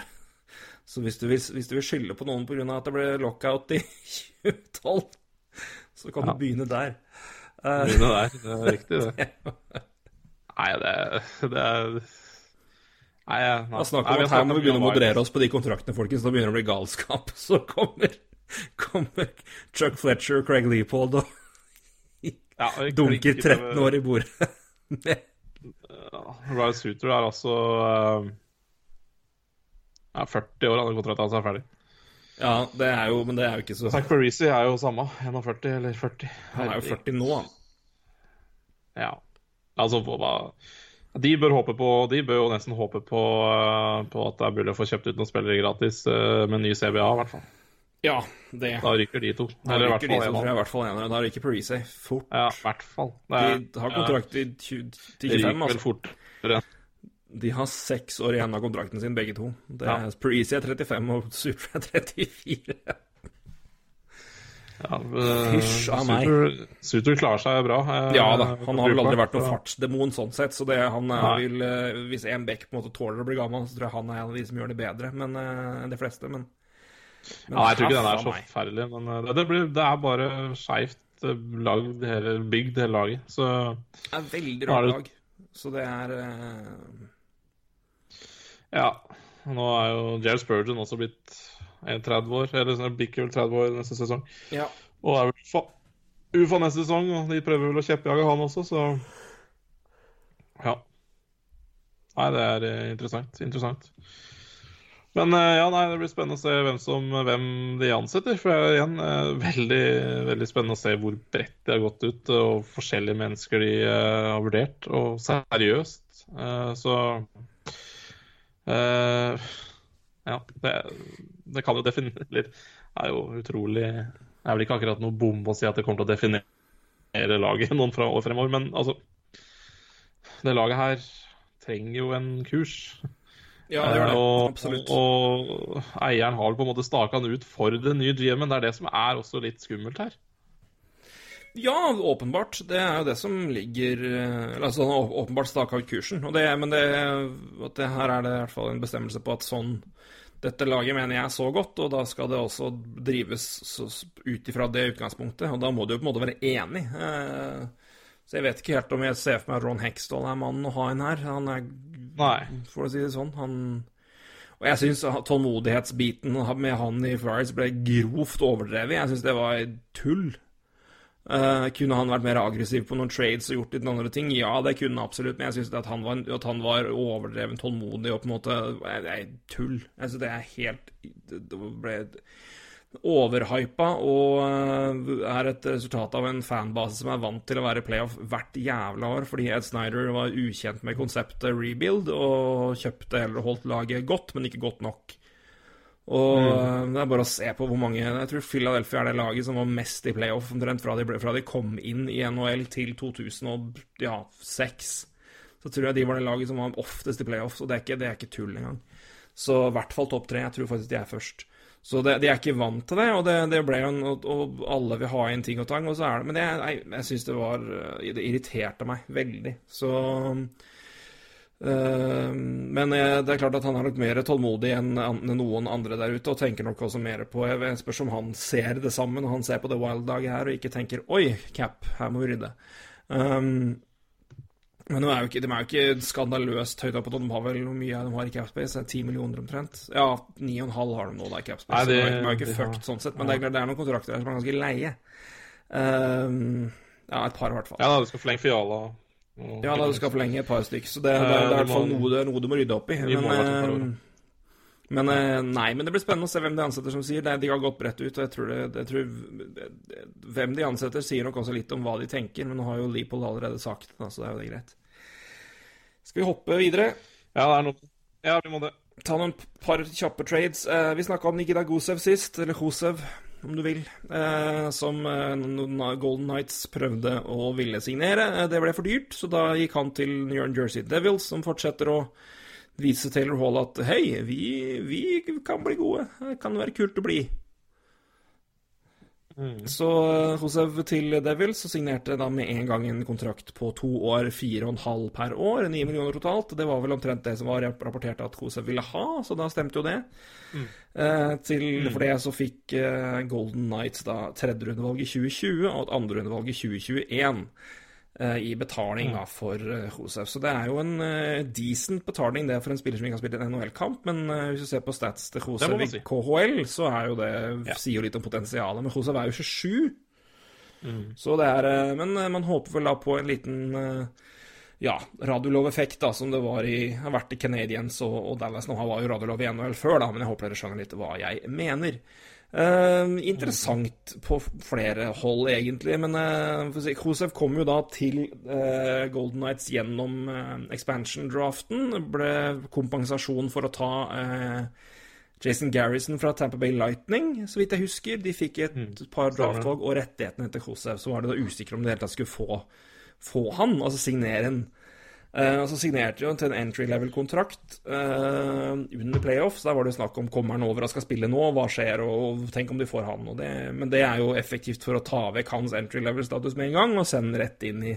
Så hvis du vil, hvis du vil skylde på noen pga. at det ble lockout i 2012, så kan Ja. du begynne der. Begynne der. Det er riktig, det. Nei, det, det er Nei, nei. Nei, vi om at her må vi begynne å moderere oss på de kontraktene, folkens. Da begynner det å bli galskap. Så kommer, kommer Chuck Fletcher og Craig Leopold og Ja, dunker 13 år i bordet. Ja, Ryan Suter er altså uh, ja, 40 år, han har kontrakt, altså er ferdig. ja, det er jo Men det er jo ikke så Zack Parisi er jo samme. 41 eller 40. Han er jo 40 nå, han. Ja. Altså, hva De bør håpe på De bør jo nesten håpe på, uh, på at det er mulig å få kjøpt ut noen spillere gratis uh, med ny CBA, i hvert fall. Ja, det Da ryker de to. Da Eller i hvert ryker fall dem. I hvert fall en av dem. Da ryker Parisi fort. Ja, i hvert fall. Det er- De har kontrakt i 20, til Det ryker vel altså. Fort. De har seks år igjen av kontrakten sin, begge to. Det Ja. er, Parisi er 35, og Super er 34. Ja, uh, Fysj av meg. Suter, Suter klarer seg bra. Jeg, Ja da, han har vel aldri vært noen fartsdemon sånn sett, så det, han er vil eh, Hvis en bekk på en måte tåler å bli gammel, så tror jeg han er en av de som gjør det bedre men, eh, enn de fleste, men, men Ja, jeg tror ikke den er så forferdelig, men det, blir, det er bare skeivt eh, lagd hele, bygd hele laget. Så Det er veldig rart lag. Så det er uh... ja. Nå er jo Jared Spurgeon også blitt 30 år, eller sånn, blir vel 30 år neste sesong. Ja. Og er vel fa UFA neste sesong, og de prøver vel å kjeppjage han også, så Ja. Nei, det er eh, interessant. Interessant. Men eh, ja, nei, det blir spennende å se hvem, som, hvem de ansetter. For er igjen eh, veldig, veldig spennende å se hvor bredt de har gått ut, og forskjellige mennesker de uh, har vurdert, og seriøst. Uh, så uh, Ja, det, det kan jo definere Det er jo utrolig Det er vel ikke akkurat noe bom å si at det kommer til å definere laget noen fra år fremover, men altså Det laget her trenger jo en kurs. ja, det det. og, Absolutt. og eieren har på en måte staka den ut for den nye GM-en. Det er det som er også litt skummelt her. Ja, åpenbart. Det er jo det som ligger Altså, han har åpenbart staka ut kursen. Og det, men det her er det i hvert fall en bestemmelse på at sånn Dette laget mener jeg er så godt, og da skal det også drives ut ifra det utgangspunktet. Og da må du jo på en måte være enig. Eh, Så jeg vet ikke helt om jeg ser for meg at Ron Hextall er mannen å ha inn her. Han er Nei. for å si det sånn. Han Og jeg syns tålmodighetsbiten med han i Friars ble grovt overdrevet. Jeg syns det var tull. Eh, kunne han vært mer aggressiv på noen trades og gjort litt andre ting? Ja, det kunne han absolutt, men jeg syns at, han var- at han var overdreven tålmodig og på en måte Det er tull. Synes det er helt Det ble overhypa og eh, er et resultat av en fanbase som er vant til å være playoff hvert jævla år, fordi Ed Snyder var ukjent med konseptet rebuild og kjøpte eller holdt laget godt, men ikke godt nok. Og mm. det er bare å se på hvor mange Jeg tror Philadelphia er det laget som var mest i playoff omtrent fra de, ble, fra de kom inn i NHL til 2006. Så tror jeg de var det laget som var oftest i playoffs, og det er ikke, det er ikke tull engang. Så i hvert fall topp tre. Jeg tror faktisk de er først. Så det, de er ikke vant til det, og det, det ble jo en, og, og alle vil ha inn ting og tang, og så er det Men det, jeg, jeg syns det var Det irriterte meg veldig. Så Men det er klart at han er nok mer tålmodig enn noen andre der ute, og tenker nok også mer på Jeg spørs om han ser det sammen, han ser på det Wild-daget her, og ikke tenker Oi, cap, her må vi rydde. Um, men de er jo ikke, de er jo ikke skandaløst høyt oppe. De har vel hvor mye de har i capspace? 10 millioner omtrent? Ja, 9,5 har de nå da i capspace. Nei, det- de er, jo ikke de fucked har- sånn sett, men det, er, klart, det er noen kontrakter der som er ganske leie. Um, ja, et par i hvert fall. Ja da, du skal forlenge Fiala. Ja, da du skal forlenge et par stykk. Så det, det, Eh, det er i hvert fall noe, noe du må rydde opp i. Men, eh, men eh, nei, men det blir spennende å se hvem de ansetter som sier. De har gått bredt ut. og Jeg tror, det, jeg tror Hvem de ansetter, sier nok også litt om hva de tenker, men nå har jo Leopold allerede sagt det, så det er jo det greit. Skal vi hoppe videre? Ja, det er noe Ja, vi må det. Ta noen par kjappe trades. Vi snakka om Nikita Gusev sist, eller Kosev, om du vil, eh, som eh, Golden Knights prøvde å ville signere. Eh, det ble for dyrt, så da gikk han til New York Jersey Devils, som fortsetter å vise Taylor Hall at hei, vi, vi kan bli gode. Det kan være kult å bli. Så Josef til Devils signerte da med en gang en kontrakt på to år, fire og en halv per år, ni millioner totalt. Det var vel omtrent det som var rapportert at Josef ville ha, så da stemte jo det. Eh, til, For det så fikk eh, Golden Knights da tredjerundevalg i 2020 og et andrerundevalg i 2021 eh, i betaling da for eh, Josef. Så det er jo en uh, decent betaling det for en spiller som ikke har spilt en NHL-kamp, men uh, hvis du ser på stats til Josef i si. KHL, så er jo det Ja. sier jo litt om potensialet. Men Josef er jo 27, så det er uh, Men eh, man håper vel da på en liten eh, ja, radiolov-effekt, da, som det var i, har vært i Canadiens og, og Dallas. Nå var jo radiolov i NHL før, da, men jeg håper dere skjønner litt hva jeg mener. Eh, interessant på flere hold, egentlig. Men uh, si, kom jo da til eh, Golden Knights gjennom eh, expansion-draften. Ble kompensasjon for å ta Jason Garrison fra Tamper Bay Lightning, så vidt jeg husker. De fikk et par draftvalg og rettighetene til Kosev. Så var de da usikre om de i det hele tatt skulle få, få han, altså signere en. Eh, og så signerte jo til en entry level-kontrakt uh, under playoffs. Der var det jo snakk om kommer han over og skal spille nå, hva skjer, og tenk om de får han. Det, men det er jo effektivt for å ta vekk hans entry level-status med en gang, og sende rett inn i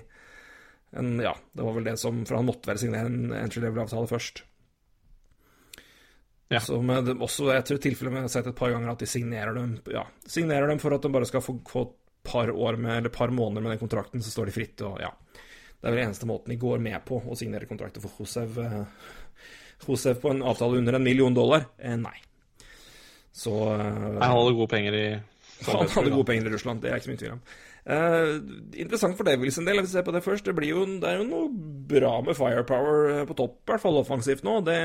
en Ja, det var vel det som For han måtte vel signere en entry level-avtale først. Ja. Så med også, jeg tror tilfellet vi har sett et par ganger at de signerer dem Ja, signerer dem for at de bare skal få, få par år med, eller par måneder med den kontrakten, så står de fritt. og ja, Det er vel eneste måten de går med på å signere kontrakter for Josev. Eh, Josev på en avtale under en million dollar? Eh, nei. Så Han hadde gode penger i Han hadde gode penger i Russland, det er ikke så mye tvil om. Uh, interessant for Devils en del, hvis vi ser på det først. Det, blir jo, det er jo noe bra med firepower på topp, i hvert fall offensivt nå. Det,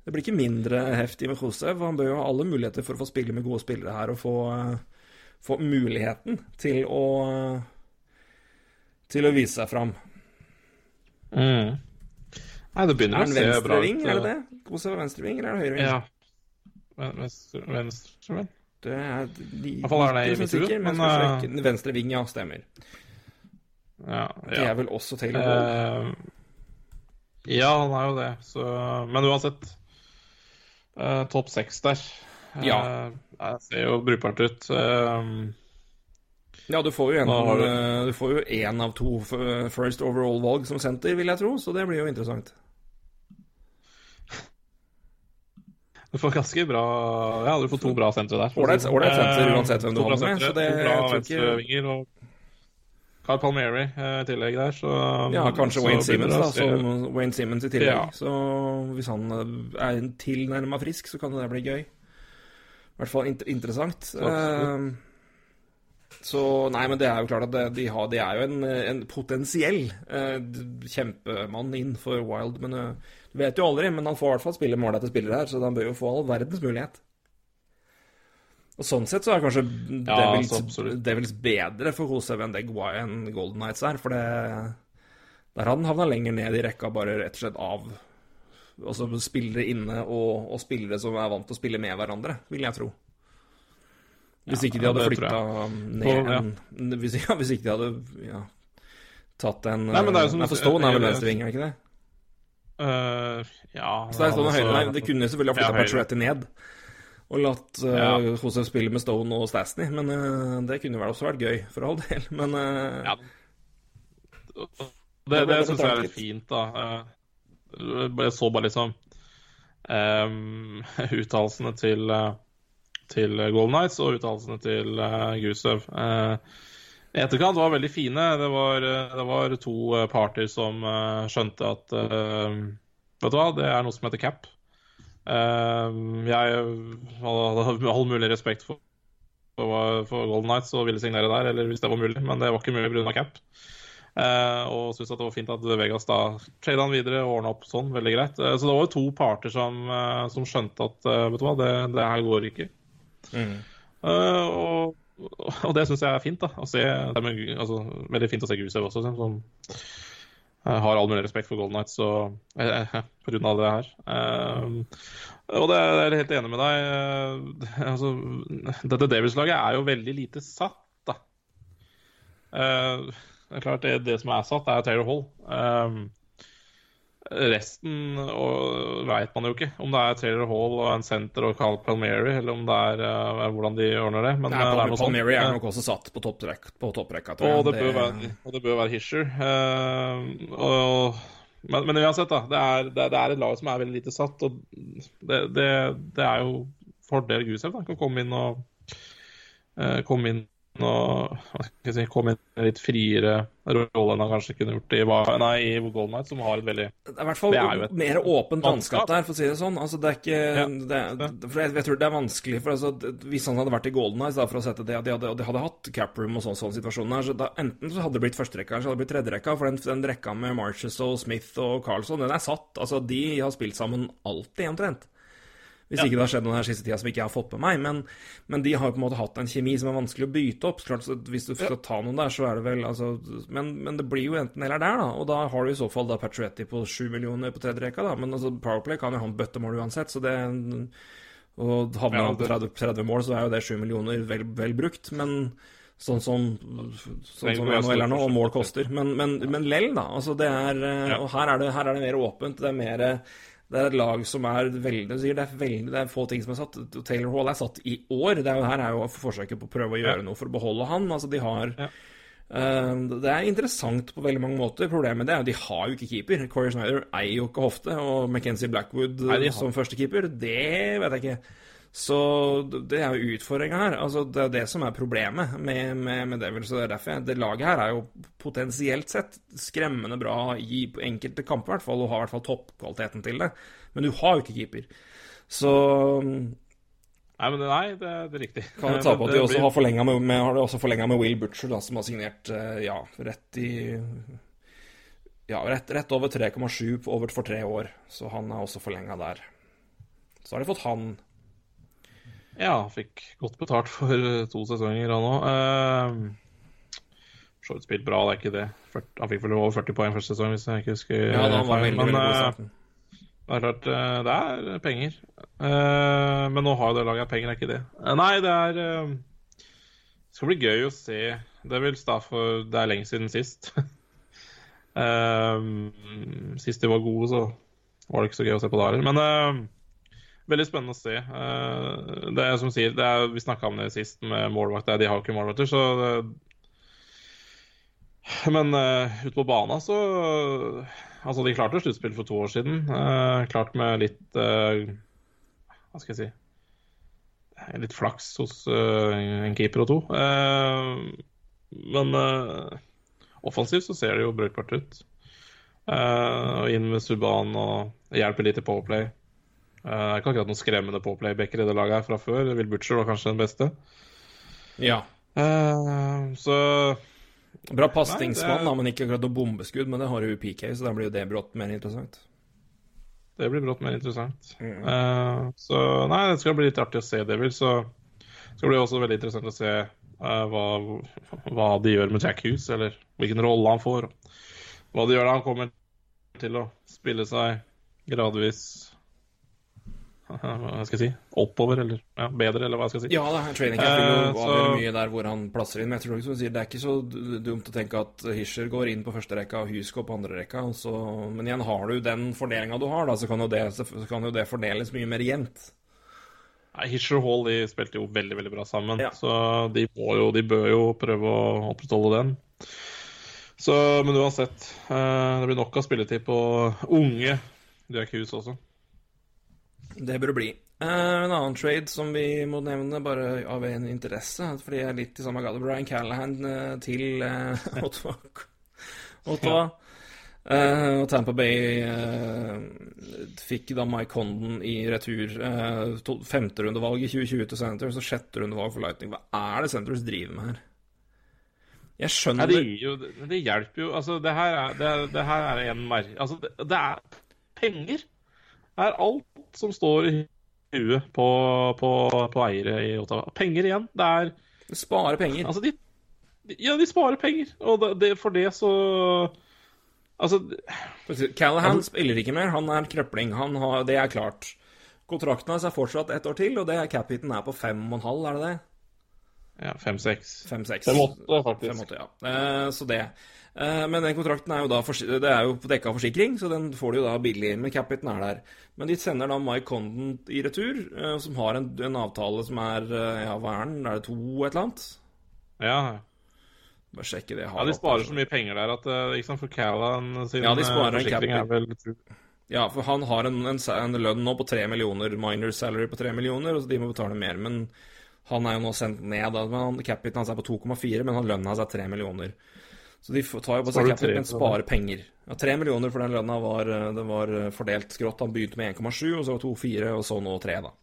det blir ikke mindre heftig med Josev. Han bør jo ha alle muligheter for å få spille med gode spillere her og få, få muligheten til å til å vise seg fram. Mm. Nei, det begynner å se bra ut. Er det det? Josev er venstreving, eller er det høyreving? Ja. Venstreving? Det er I hvert fall er det i mitt hode. Men uh, venstre ving, ja, stemmer. Ja, ja. Det er vel også Taylor Hall? Uh, ja, han er jo det. Så, men uansett uh, Topp seks der. Ja. det ser jo brukbart ut. Ja, du får jo en, av, du får jo én av to first overall-valg som senter, vil jeg tro, så det blir jo interessant. Du får ganske bra Ja, du får to bra sentre der. Ålreit senter uansett hvem du har med. Så det, to bra venstrevinger og Carl Palmieri i tillegg der, så Ja, kanskje så Wayne Simmons, da. Så, Wayne Simmons i tillegg. Ja. Så hvis han er tilnærma frisk, så kan det bli gøy. I hvert fall interessant. absolutt. Så Nei, men det er jo klart at det, de, har, de er jo en, en potensiell eh, kjempemann inn for Wild. Men eh, du vet jo aldri. Men han får i hvert fall spille målrettede spillere her, så han bør jo få all verdens mulighet. Og Sånn sett så er kanskje Ja, Devils. Devils bedre for Josev enn Golden Knights er. For det, der har han havna lenger ned i rekka bare rett og slett av Altså spillere inne og, og spillere som er vant til å spille med hverandre, vil jeg tro. Hvis ikke de hadde flytta ned en hvis, ja, hvis ikke de hadde ja, tatt en Nei, men det er jo som Nei, for Stone er vel venstreving, er ikke det? Uh, ja Så det er og høyre, nei, det kunne selvfølgelig ha flytta ja, Pacioretty ned. Og latt uh, Ja. Josef spille med Stone og Stastny, men uh, det kunne vel også vært gøy, for all del. Men uh, Ja. Det, det det syns jeg er litt fint, da. Jeg så bare liksom um, uttalelsene til, eh, til Golden Knights og uttalelsene til uh, Gusev. Uh, etterkant var veldig fine. Det var, eh, det var to eh, parter som eh, skjønte at eh, Vet du hva, det er noe som heter cap. Eh, jeg hadde all mulig respekt for for, for Golden Knights og ville signere der, eller hvis det var mulig, men det var ikke mulig pga. cap. Uh, og syntes det var fint at Vegas da trade han videre og ordna opp sånn. Veldig greit. Uh, så det var jo to parter som, uh, som skjønte at eh, vet du hva, det, det her går ikke. Eh, og, og det syns jeg er fint. da å se, det er med, altså, Veldig fint å se Gusev også, som eh, har all mulig respekt for Golden Knights og, eh, på grunn av det her. Eh, og det er jeg helt enig med deg. eh, altså, dette Davies-laget er jo veldig lite satt, da. Uh, det er klart det, det som er satt, er Taylor Hall. Eh, resten veit man jo ikke. Om det er Taylor Hall og en senter og Carl Palmieri, eller om det er uh, hvordan de ordner det. Men Nei, eh, det er sånt. Palmieri er nok også satt på, topprekka, tror og det, og det bør være Hischer. Uh, og, men, men uansett, da. Det er, det, det er et lag som er veldig lite satt. Og det, det, det er jo fordel Gusev. da, Kan komme inn og uh, komme inn og si, komme inn i en litt friere rolle enn han kanskje kunne gjort i, nei, i Golden Night, som har et veldig Det er i hvert fall er et mer åpent landskap der, for å si det sånn. Altså, det er ikke Ja. det, For jeg, jeg tror det er vanskelig for altså, Hvis han hadde vært i Golden da, for å sette det, de hadde, og de hadde hatt cap room og sånn, sånn situasjon her, så da, enten så hadde det blitt førsterekka, eller så hadde det blitt tredjerekka. For den, den rekka med Marches og Smith og Carlson, den er satt. Altså, de har spilt sammen alltid, omtrent. Hvis ikke det har skjedd noe her siste tida som ikke jeg har fått med meg. Men, men de har jo på en måte hatt en kjemi som er vanskelig å bryte opp. Klart, så hvis du skal ta noen der, så er det vel altså Men, men det blir jo enten eller der, da. Og da har du i så fall da Patrietti på sju millioner på tredje rekka, da. Men altså, Powerplay kan jo ha en bøttemål uansett, så det Og havner Ja, han på 30, 30 mål, så er jo det sju millioner vel, vel brukt. Men sånn som Sånn som NHL er nå, og mål koster. Men, men, men lell, da. Altså, det er Ja. Og her er, det, her er det mer åpent. Det er mer det er et lag som er veldig sier, det er, veldig, det er få ting som er satt. Taylor Hall er satt i år. Det er jo, her er jo forsøket på å prøve å gjøre noe for å beholde han. Altså, de har Ja. uh, Det er interessant på veldig mange måter. Problemet er jo de har jo ikke keeper. Corey Snyder eier jo ikke hofte, og McKenzie Blackwood Nei, som førstekeeper, det vet jeg ikke. Så det er jo utfordringa her. Altså, det er det som er problemet med, med, med Devils. Og det er derfor jeg, det laget her er jo potensielt sett skremmende bra i enkelte kamper, i hvert fall, og har i hvert fall toppkvaliteten til det. Men du har jo ikke keeper. Så Nei, men det, nei, det, det er riktig. kan du ta på at de også har forlenga med, med, med Will Butcher, da, som har signert eh, ja, rett i Ja, rett, rett over 3,7 over for tre år. Så han er også forlenga der. Så har de fått han. Ja, fikk godt betalt for eh, to sesonger, han òg. Uh, så vidt spilt bra, det er ikke det. han fikk vel over 40 poeng første sesong, hvis jeg ikke husker Ja, da var veldig, Men, veldig god eh, starten. Det er klart, eh, det er penger. Men nå har jo det laget penger, er ikke det? Nei, det er Det skal bli gøy å se. Det vil stå for Det er lenge siden sist. Sist de var gode, så var det ikke så gøy å se på det heller. Men veldig spennende å se. Eh, Det er som sier, er, Vi snakka om det sist med målvakter. De har jo ikke målvakter, så det, men uh, ute på banen så Altså, de klarte sluttspill for to år siden. Eh, klart med litt eh, Hva skal jeg si Litt flaks hos eh, en keeper og to. Eh, men eh, offensivt så ser det jo brukbart ut. Uh, og inn med Subhaan og hjelper litt i powerplay. Er ikke akkurat noen skremmende powerplay-backer i det laget her fra før. Will Butcher var kanskje den beste. Ja. Uh, så Bra pastingsmann pasningsmann, det- men ikke akkurat noe bombeskudd. Men det har jo PK, så da blir jo det brått mer interessant. Det blir brått mer interessant. Mm. Uh, så nei, det skal bli litt artig å se det, vil. Så det skal bli også veldig interessant å se uh, hva, hva de gjør med Jack Hughes, eller hvilken rolle han får. Hva de gjør da han kommer til å spille seg gradvis Hva skal jeg si? Oppover, eller ja, bedre, eller hva jeg skal si. Ja, er training camp vil jo Eh, avgjøre mye der hvor han plasser inn. Men jeg tror ikke som du sier, det er ikke så dumt å tenke at Hischer går inn på første rekka og går på andre rekka. Så, men igjen, har du den fordelinga du har, da, så kan jo det, så kan jo det fordeles mye mer jevnt. Hischer og Hall de spilte jo veldig veldig bra sammen, Ja. så de, må jo, de bør jo prøve å opprettholde den. Så, Men uansett, eh, det blir nok av spilletid på unge Jack Hughes også. Det bør det bli. Eh, en annen trade som vi må nevne, bare av en interesse, fordi jeg er litt i samme gate. Brian Callahan eh, til uh, Ottawa. Ottawa. Uh, og Tampa Bay uh, fikk da Mike Condon i retur. Uh, Femterundevalg i 2020 til Senators og sjetterundevalg for Lightning. Hva er det Senators driver med her? Jeg skjønner det, gir jo, det hjelper jo Altså, det her er, det, det her er en mer... Altså, det, det er penger. Er alt som står i huet på, på, på eiere i Ottawa. Penger igjen. Det er Spare penger. Altså, de, de Ja, de sparer penger. Og det, det, for det så Altså Callahan spiller ikke mer, han er krøpling. Han har, det er klart. Kontrakten hans er fortsatt ett år til, og det er cap-hiten er på fem og en halv, er det det? Ja, fem-seks. Fem-seks. Fem-åtte, faktisk. Fem-åtte, ja. Eh, så det. Eh, men den kontrakten er jo da det er jo dekka av forsikring, så den får du jo da billig. Men cap-hiten er der. Men de sender da Mike Condon i retur, eh, som har en, en avtale som er eh, Ja, hva er den? Er det to et eller annet? Ja. Bare sjekke det. ja, de sparer så mye penger der at eh, ikke sant, For Callan sin Ja, de sparer eh, en forsikring er vel Ja, for han har en, en, en lønn nå på tre millioner, minor salary på tre millioner, og så de må betale mer. Men han er jo nå sendt ned. Men capiten hans er på 2,4, men han lønna seg 3 millioner. Så de tar jo på seg capiten, men sparer penger. Ja, 3 millioner for den lønna var, den var eh, fordelt skrått. Han begynte med 1,7, og så 2,4, og så nå 3, da.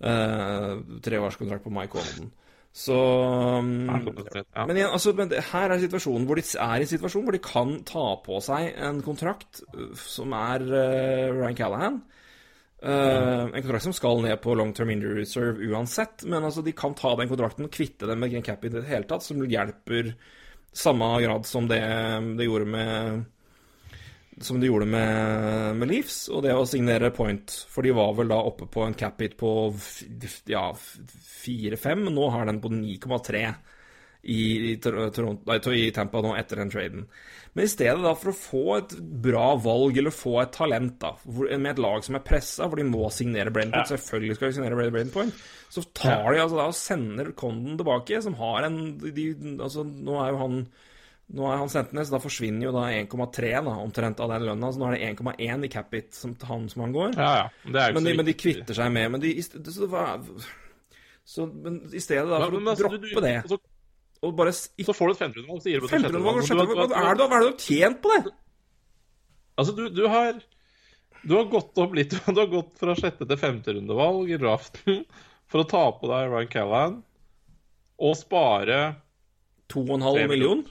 Uh, treårskontrakt på Mike Holden. Så um, men igjen, altså, men det, her er situasjonen hvor de er i en situasjon hvor de kan ta på seg en kontrakt som er uh, Ryan Callahan. Øh, en kontrakt som skal ned på long term injury reserve uansett. Men altså, de kan ta den kontrakten og kvitte den med Green Cap i det hele tatt, som hjelper samme grad som det det gjorde med som de gjorde med, med Leafs, og det å signere Point. For de var vel da oppe på en cap-hit på ja, 4-5, nå har den på 9,3 i, i, Toronto, i Tampa nå etter den traden. Men i stedet da for å få et bra valg, eller få et talent, da, med et lag som er pressa, hvor de må signere Braden Point, selvfølgelig skal de signere Braden Point, så tar de altså da og sender Condon tilbake, som har en de, altså Nå er jo han Nå er han sendt ned, så da forsvinner jo da 1,3 da, omtrent av den lønna. Så nå er det 1,1 i capit som, han som han går. Ja, ja. Men, det er jo Men de, men de kvitter seg med Men de, i st- så, så, men i stedet da, for men å altså, droppe du- du- det, Så, og bare ikke... så får du et femterundevalg, så gir du på et 15-rundevalg og sjetterundevalg. sjetterundevalg, Du- hva er det, er du har tjent på det? Altså, du, du har Du har gått opp litt Du har gått fra sjette til femte rundevalg i draften for å ta på deg Ryan Callahan og spare 2,5 million?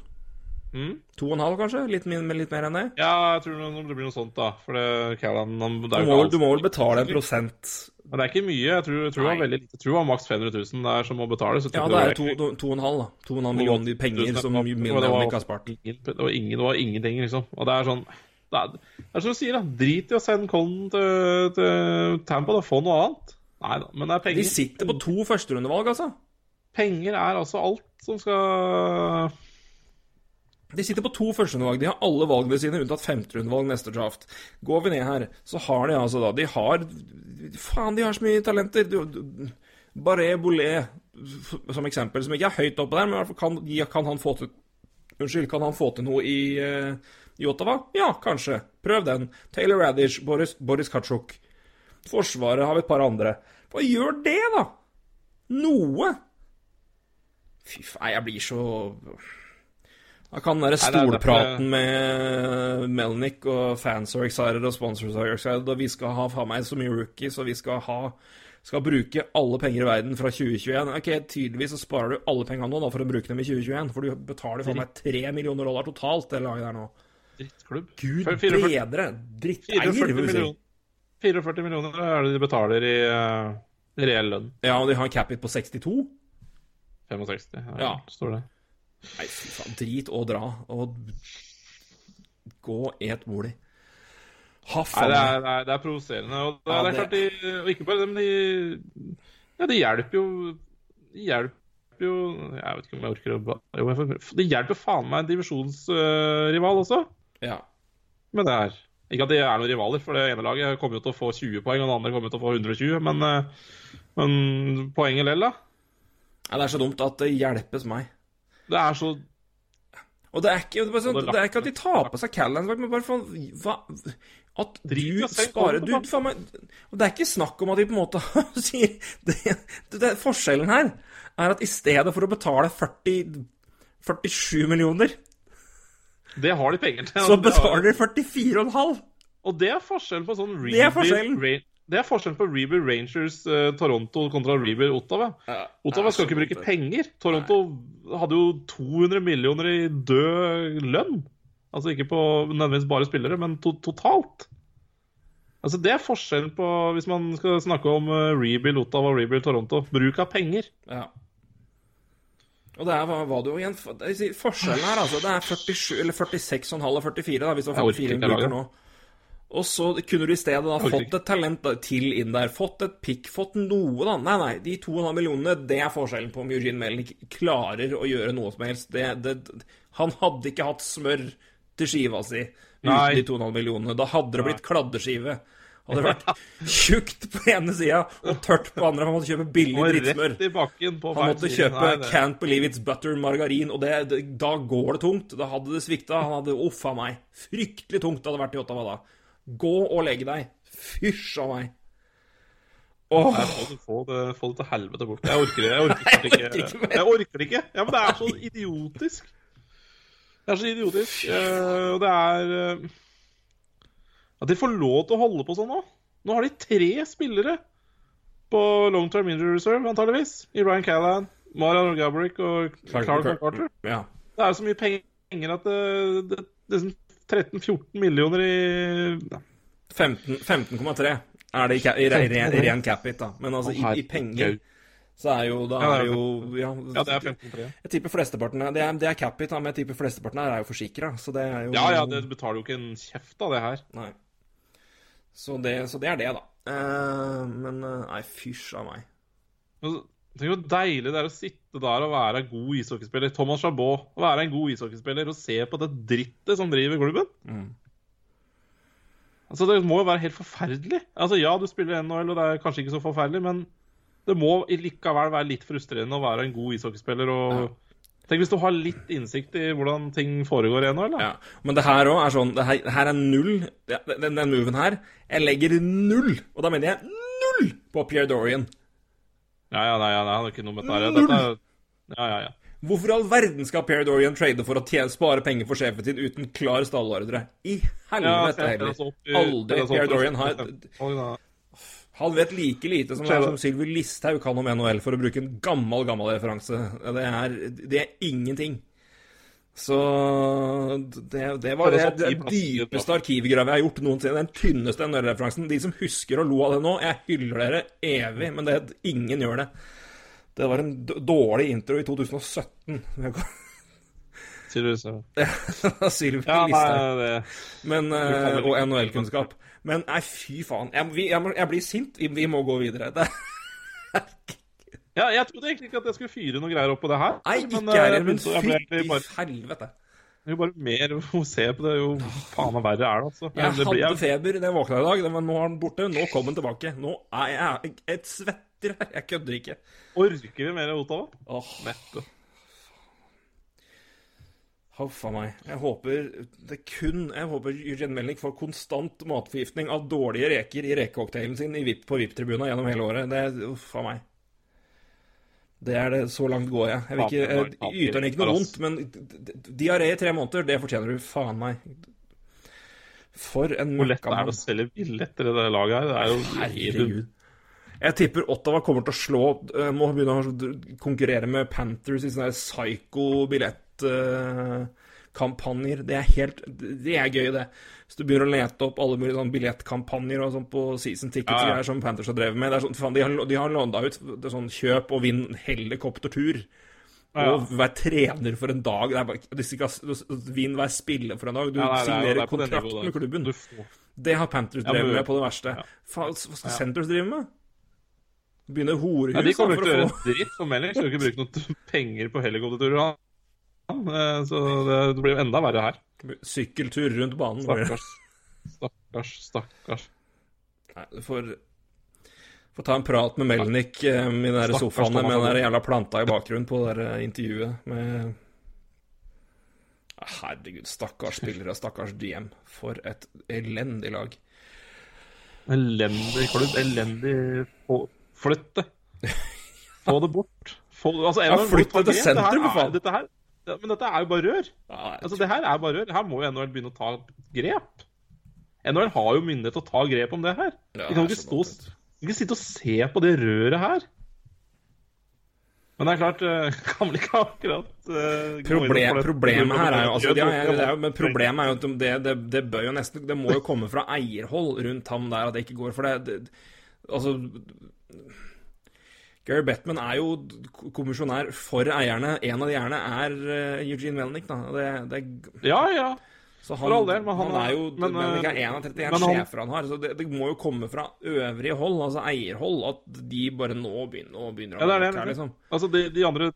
mm? 2,5 kanskje? Litt, litt mer enn det? Ja, jeg tror det blir noe sånt, da. For det, Callahan det Du er må, du må vel betale en prosent Men det er ikke mye. Jeg tror, jeg tror det var veldig lite. Jeg tror det var maks 500 000 der som må betales. Ja, ikke det er var- to- to- 2,5 da. 2,5 millioner penger som det var- Melnick har spart. Ingen, det, var ingen, det var ingenting, liksom. Og det er sånn Det er, det er som du sier, da. Drit i å sende Colin til, til Tampa, da. Få noe annet. Nei da, men det er penger. De sitter på to førsterundevalg, altså. Penger er altså alt som skal De sitter på to førsterundevalg. De har alle valgene sine unntatt femterundevalg neste draft. Går vi ned her, så har de altså da De har Faen, de har så mye talenter. Du- Barré Boulet som eksempel, som ikke er høyt oppe der, men i hvert fall kan, kan han få til Unnskyld, kan han få til noe i, eh, i Ottawa? Ja, kanskje. Prøv den. Taylor Radish, Boris, Boris Katsjuk. Forsvaret har vi et par andre. Hva gjør det, da? Noe? Fy faen, jeg blir så Da kan den stolpraten med Melnick og fans are excited og sponsors are excited, og vi skal ha faen meg så mye rookies, og vi skal ha skal bruke alle penger i verden fra 2021. Ok, Tydeligvis så sparer du alle pengene nå da for å bruke dem i 2021, for du betaler faen meg 3 millioner dollar totalt, det laget der nå. Drittklubb. Gud 44 bedre! Dritteier, 44 vil vi si. millioner. 44 millioner er det de betaler i uh, reell lønn. Ja, og de har en cap-it på 62? 65, ja, Ja. står det. Nei, fy faen. Drit og dra. Og gå et bolig. Ha Nei, faen det er, det er, det er provoserende. Og det, Ja, det er klart de Og ikke bare det, men de Ja, det hjelper jo Det hjelper jo Jeg vet ikke om jeg orker å Jo, jeg det hjelper faen meg en divisjonsrival også, Ja. Men det er Ikke at de er noen rivaler, for det ene laget kommer jo til å få 20 poeng, og det andre kommer til å få 120, men, eh, men poenget lell, da. Ja, Det er så dumt at det hjelpes meg. Det er så Og det er ikke, det er sånn, det er ikke at de tar på seg Callans, men bare faen hva, At du sparer du, faen meg, Og det er ikke snakk om at de på en måte sier det, det, det, Forskjellen her er at i stedet for å betale 40, 47 millioner, Det har de penger til. så betaler de 44,5. Og det er forskjellen på sånn er. Ra- det er forskjellen på Rebuild Rangers eh, Toronto kontra Rebuild Ottawa. Ottawa skal ikke bruke penger. Toronto hadde jo 200 millioner i død lønn. Altså ikke på nødvendigvis bare spillere, men to totalt. Altså Det er forskjellen på hvis man skal snakke om uh, Rebuild Ottawa og Rebuild Toronto. Bruk av penger. Ja. Og det er, hva hva du igjen Forskjellen her, altså. Det er 47, eller 46,5 og 44, da, hvis det var Jeg orker 44 ikke bruker nå. Og så kunne du i stedet da fått et talent til inn der. Fått et pick, fått noe, da. Nei, nei. De 2,5 millionene, det er forskjellen på om Eugene Melnick klarer å gjøre noe som helst. Det, det, han hadde ikke hatt smør til skiva si uten Nei. de 2,5 millionene. Da hadde det blitt kladdeskive. Hadde det vært tjukt på ene sida og tørt på andre. Han måtte kjøpe billig drittsmør. Han måtte kjøpe Nei, det- 'Can't Believe It's Butter' margarin, og det, det, da går det tungt. Da hadde det svikta. Han hadde uffa meg. Fryktelig tungt det hadde vært i Ottawa da. Gå og legg deg. Fysj av meg. Åh, Nei, få, det, få, det, få det til helvete bort. Jeg orker det. Jeg orker, det orker ikke. ikke. Jeg orker det ikke. Ja, men det er så idiotisk. Det er så idiotisk. Eh, og det er eh, At de får lov til å holde på sånn nå. Nå har de tre spillere på long term injury reserve, antageligvis. I Ryan Callahan, Marian Gabrick og Clark Carter. ja. Det er så mye penger at det, det, det sånn 13-14 millioner i 15 15,3 er det i, i, i i re, ren capit, da. Men altså, i, i penger så er jo Da er jo Ja, det er 15-3. Jeg tipper flesteparten Det er, det er capit, da, men jeg tipper flesteparten her er jo forsikra, så det er jo Ja, ja, det betaler jo ikke en kjeft av det her. Nei. Så det, så det er det, da. Uh, men eh, Nei, fysj av meg. Altså, Tenk hvor deilig det er å sitte der og være en god ishockeyspiller. Thomas Chabot, å være en god ishockeyspiller og se på det drittet som driver klubben. Mm. Altså, Det må jo være helt forferdelig. Altså, Ja, du spiller NHL, og det er kanskje ikke så forferdelig, men det må likevel være litt frustrerende å være en god ishockeyspiller og Tenk hvis du har litt innsikt i hvordan ting foregår i NHL. Ja. Men det her òg er sånn Det her, det her er null ja, den, den moven her Jeg legger null, og da mener jeg null, på Pierre Dorian. Ja, ja, nei, ja, nei, han har ikke noe med dette her. Dette er Ja, ja, ja. Hvorfor i all verden skal Pierre Dorian trade for å tjene, spare penger for sjefen sin uten klar stallordre? I helvete ja, heller. Aldri i- Dorian har Han vet like lite som, som Sylvi Listhaug kan om NHL, for å bruke en gammel, gammel referanse. Det er, det er ingenting. Så det, det var Det det, er dypeste arkivgravet jeg har gjort noensinne. Den tynneste NHL-referansen. De som husker å lo av det nå, jeg hyller dere evig, men det, ingen gjør det. Det var en dårlig intro i 2017. Tydeligvis. ja. Sylvi Ja, Listhaug. Men, eh, og ikke- NHL-kunnskap. Men nei, fy faen. Jeg, vi, jeg, jeg blir sint. Vi, vi må gå videre. Det, Ja, jeg trodde egentlig ikke at jeg skulle fyre noe greier opp på det her. nei, men, ikke jeg det, men fytti bare, helvete. jo bare mer å se på det, jo faen meg verre er det, altså. Jeg det blir- hadde feber da jeg våkna i dag, men nå er den borte. Nå kom den tilbake. Nå er jeg et svetter her. Jeg kødder ikke. Orker vi mer Ottawa? Åh, Nette. Huff a meg. Jeg håper det kun Jeg håper Eugene Melnik får konstant matforgiftning av dårlige reker i rekecocktailen sin i VIP, på VIP-tribuna gjennom hele året. Det Uff a meg. Det er det. Så langt går jeg. Jeg ikke jeg yter han ikke noe vondt, men diaré i tre måneder, det fortjener du faen meg. For en Hvor lett er det å selge billetter i det laget her? Det er jo Herregud. Jeg tipper Ottawa kommer til å slå eh, Må begynne å konkurrere med Panthers i sånne psycho billettkampanjer. Det er helt Det er gøy, det. Hvis du begynner å lete opp alle mulige sånn billettkampanjer og sånn på season tickets Ja, ja. greier som Panthers har drevet med. Det er sånn, faen, de har, de har lånt ut det er sånn kjøp og vinn helikoptertur. Ja, ja. Og vær trener for en dag. Det er bare, skal vinn hver spiller for en dag. Du Ja, nei, er signerer er kontrakt med klubben. Du Det har Panthers drevet med på det verste. Faen, hva skal. Centers drive med? Begynne horehus Ja, de kommer ikke til å gjøre dritt, om Melling skal ikke bruke noen penger på helikopterturer. Eh, Så det, det blir jo enda verre her. Sykkeltur rundt banen. Stakkars, stakkars, stakkars. Nei, du får, får ta en prat med Melnik um, i den sofaen med den der jævla planta i bakgrunnen på det der eh, intervjuet med Ah, Herregud, stakkars spillere, stakkars DM. For et elendig lag. Elendig klubb, elendig Flytt det. Få det bort. Få, altså, Ja, flytt det til sentrum, for faen. Dette her, men dette er jo bare rør. Altså, det her er bare rør. Her må jo NHL begynne å ta grep. NHL har jo myndighet til å ta grep om det her. De kan jo er ikke, stå, ikke sitte og se på det røret her. Men det er klart, eh, kan vel ikke akkurat uh, Problem, problemet her er jo altså, de ja, det er jo, Men problemet er jo at det, det, det bør jo nesten Det må jo komme fra eierhold rundt ham der at det ikke går. For det, det Altså Gary Bettman er jo kommisjonær for eierne. En av de eierne er eh, Eugene Melnick, da. Det, det, Ja, ja. så For all del, men han, han er jo men, Melnick er eh, en av 31 han- sjefer han har. Så det, det må jo komme fra øvrige hold, altså eierhold, at de bare nå begynner, å begynner Ja, det er det, her, liksom. Altså, de, de andre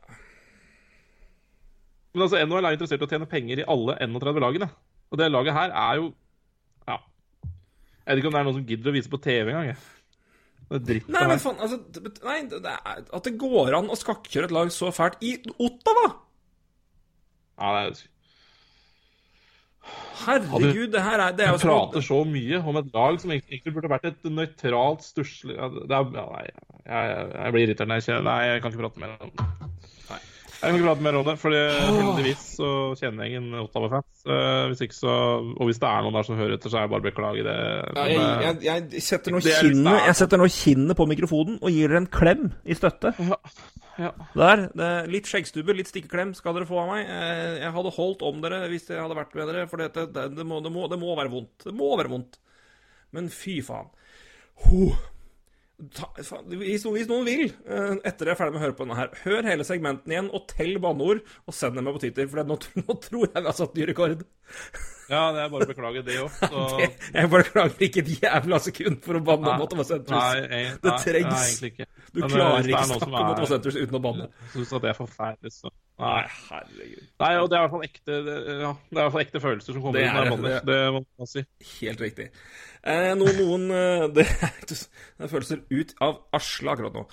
Men altså, NHL er interessert i å tjene penger i alle 31 lagene. Og det laget her er jo Ja. Jeg vet ikke om det er noen som gidder å vise på TV engang. Dritt. Nei, men faen, altså Nei, det, er, at det går an å skakkjøre et lag så fælt i Ottawa! Ja, det er, Herregud, det her er Det er jo prater så mye om et lag som egentlig burde vært et nøytralt, stusslig ja, ja, jeg, jeg blir irritert når jeg kjenner Nei, jeg kan ikke prate mer om det. Jeg er prate mer om for heldigvis så kjenner jeg ingen Ottawa-fans. Eh, hvis ikke så Og hvis det er noen der som hører etter, så er jeg bare beklager det. Ja, Men, jeg, eh, jeg, jeg, setter nå Det kinnet sterkt. Jeg setter nå kinnet på mikrofonen og gir dere en klem i støtte. ja. Der. Det, litt skjeggstubbe, litt stikkeklem skal dere få av meg. Eh, Jeg hadde holdt om dere hvis jeg hadde vært med dere, for dette, det, det, må, det, må, det må være vondt. Det må være vondt. Men fy faen. Ho. Ta. Hvis, noen, hvis noen vil, etter etter dere er ferdig med å høre på denne her, hør hele segmenten igjen og tell banneord, og send dem med på Twitter, for nå, nå tror jeg vi har satt ny rekord. Ja, det er bare å beklage det òg. Så... jeg beklager ikke et jævla sekund for å banne om Ottawa Centres. Nei, jeg, Det trengs. Nei. Du Men, eh, klarer det er ikke snakke om er- Ottawa Centres uten å banne. Syns at det er forferdelig, så Nei. herregud. Nei, og det er i hvert fall ekte det, Ja, det er i hvert fall ekte følelser som kommer Det ut når er jeg banner. det. Det må man si. Helt riktig. Eh, noen, noen eh, det, er følelser ut av Asle akkurat nå.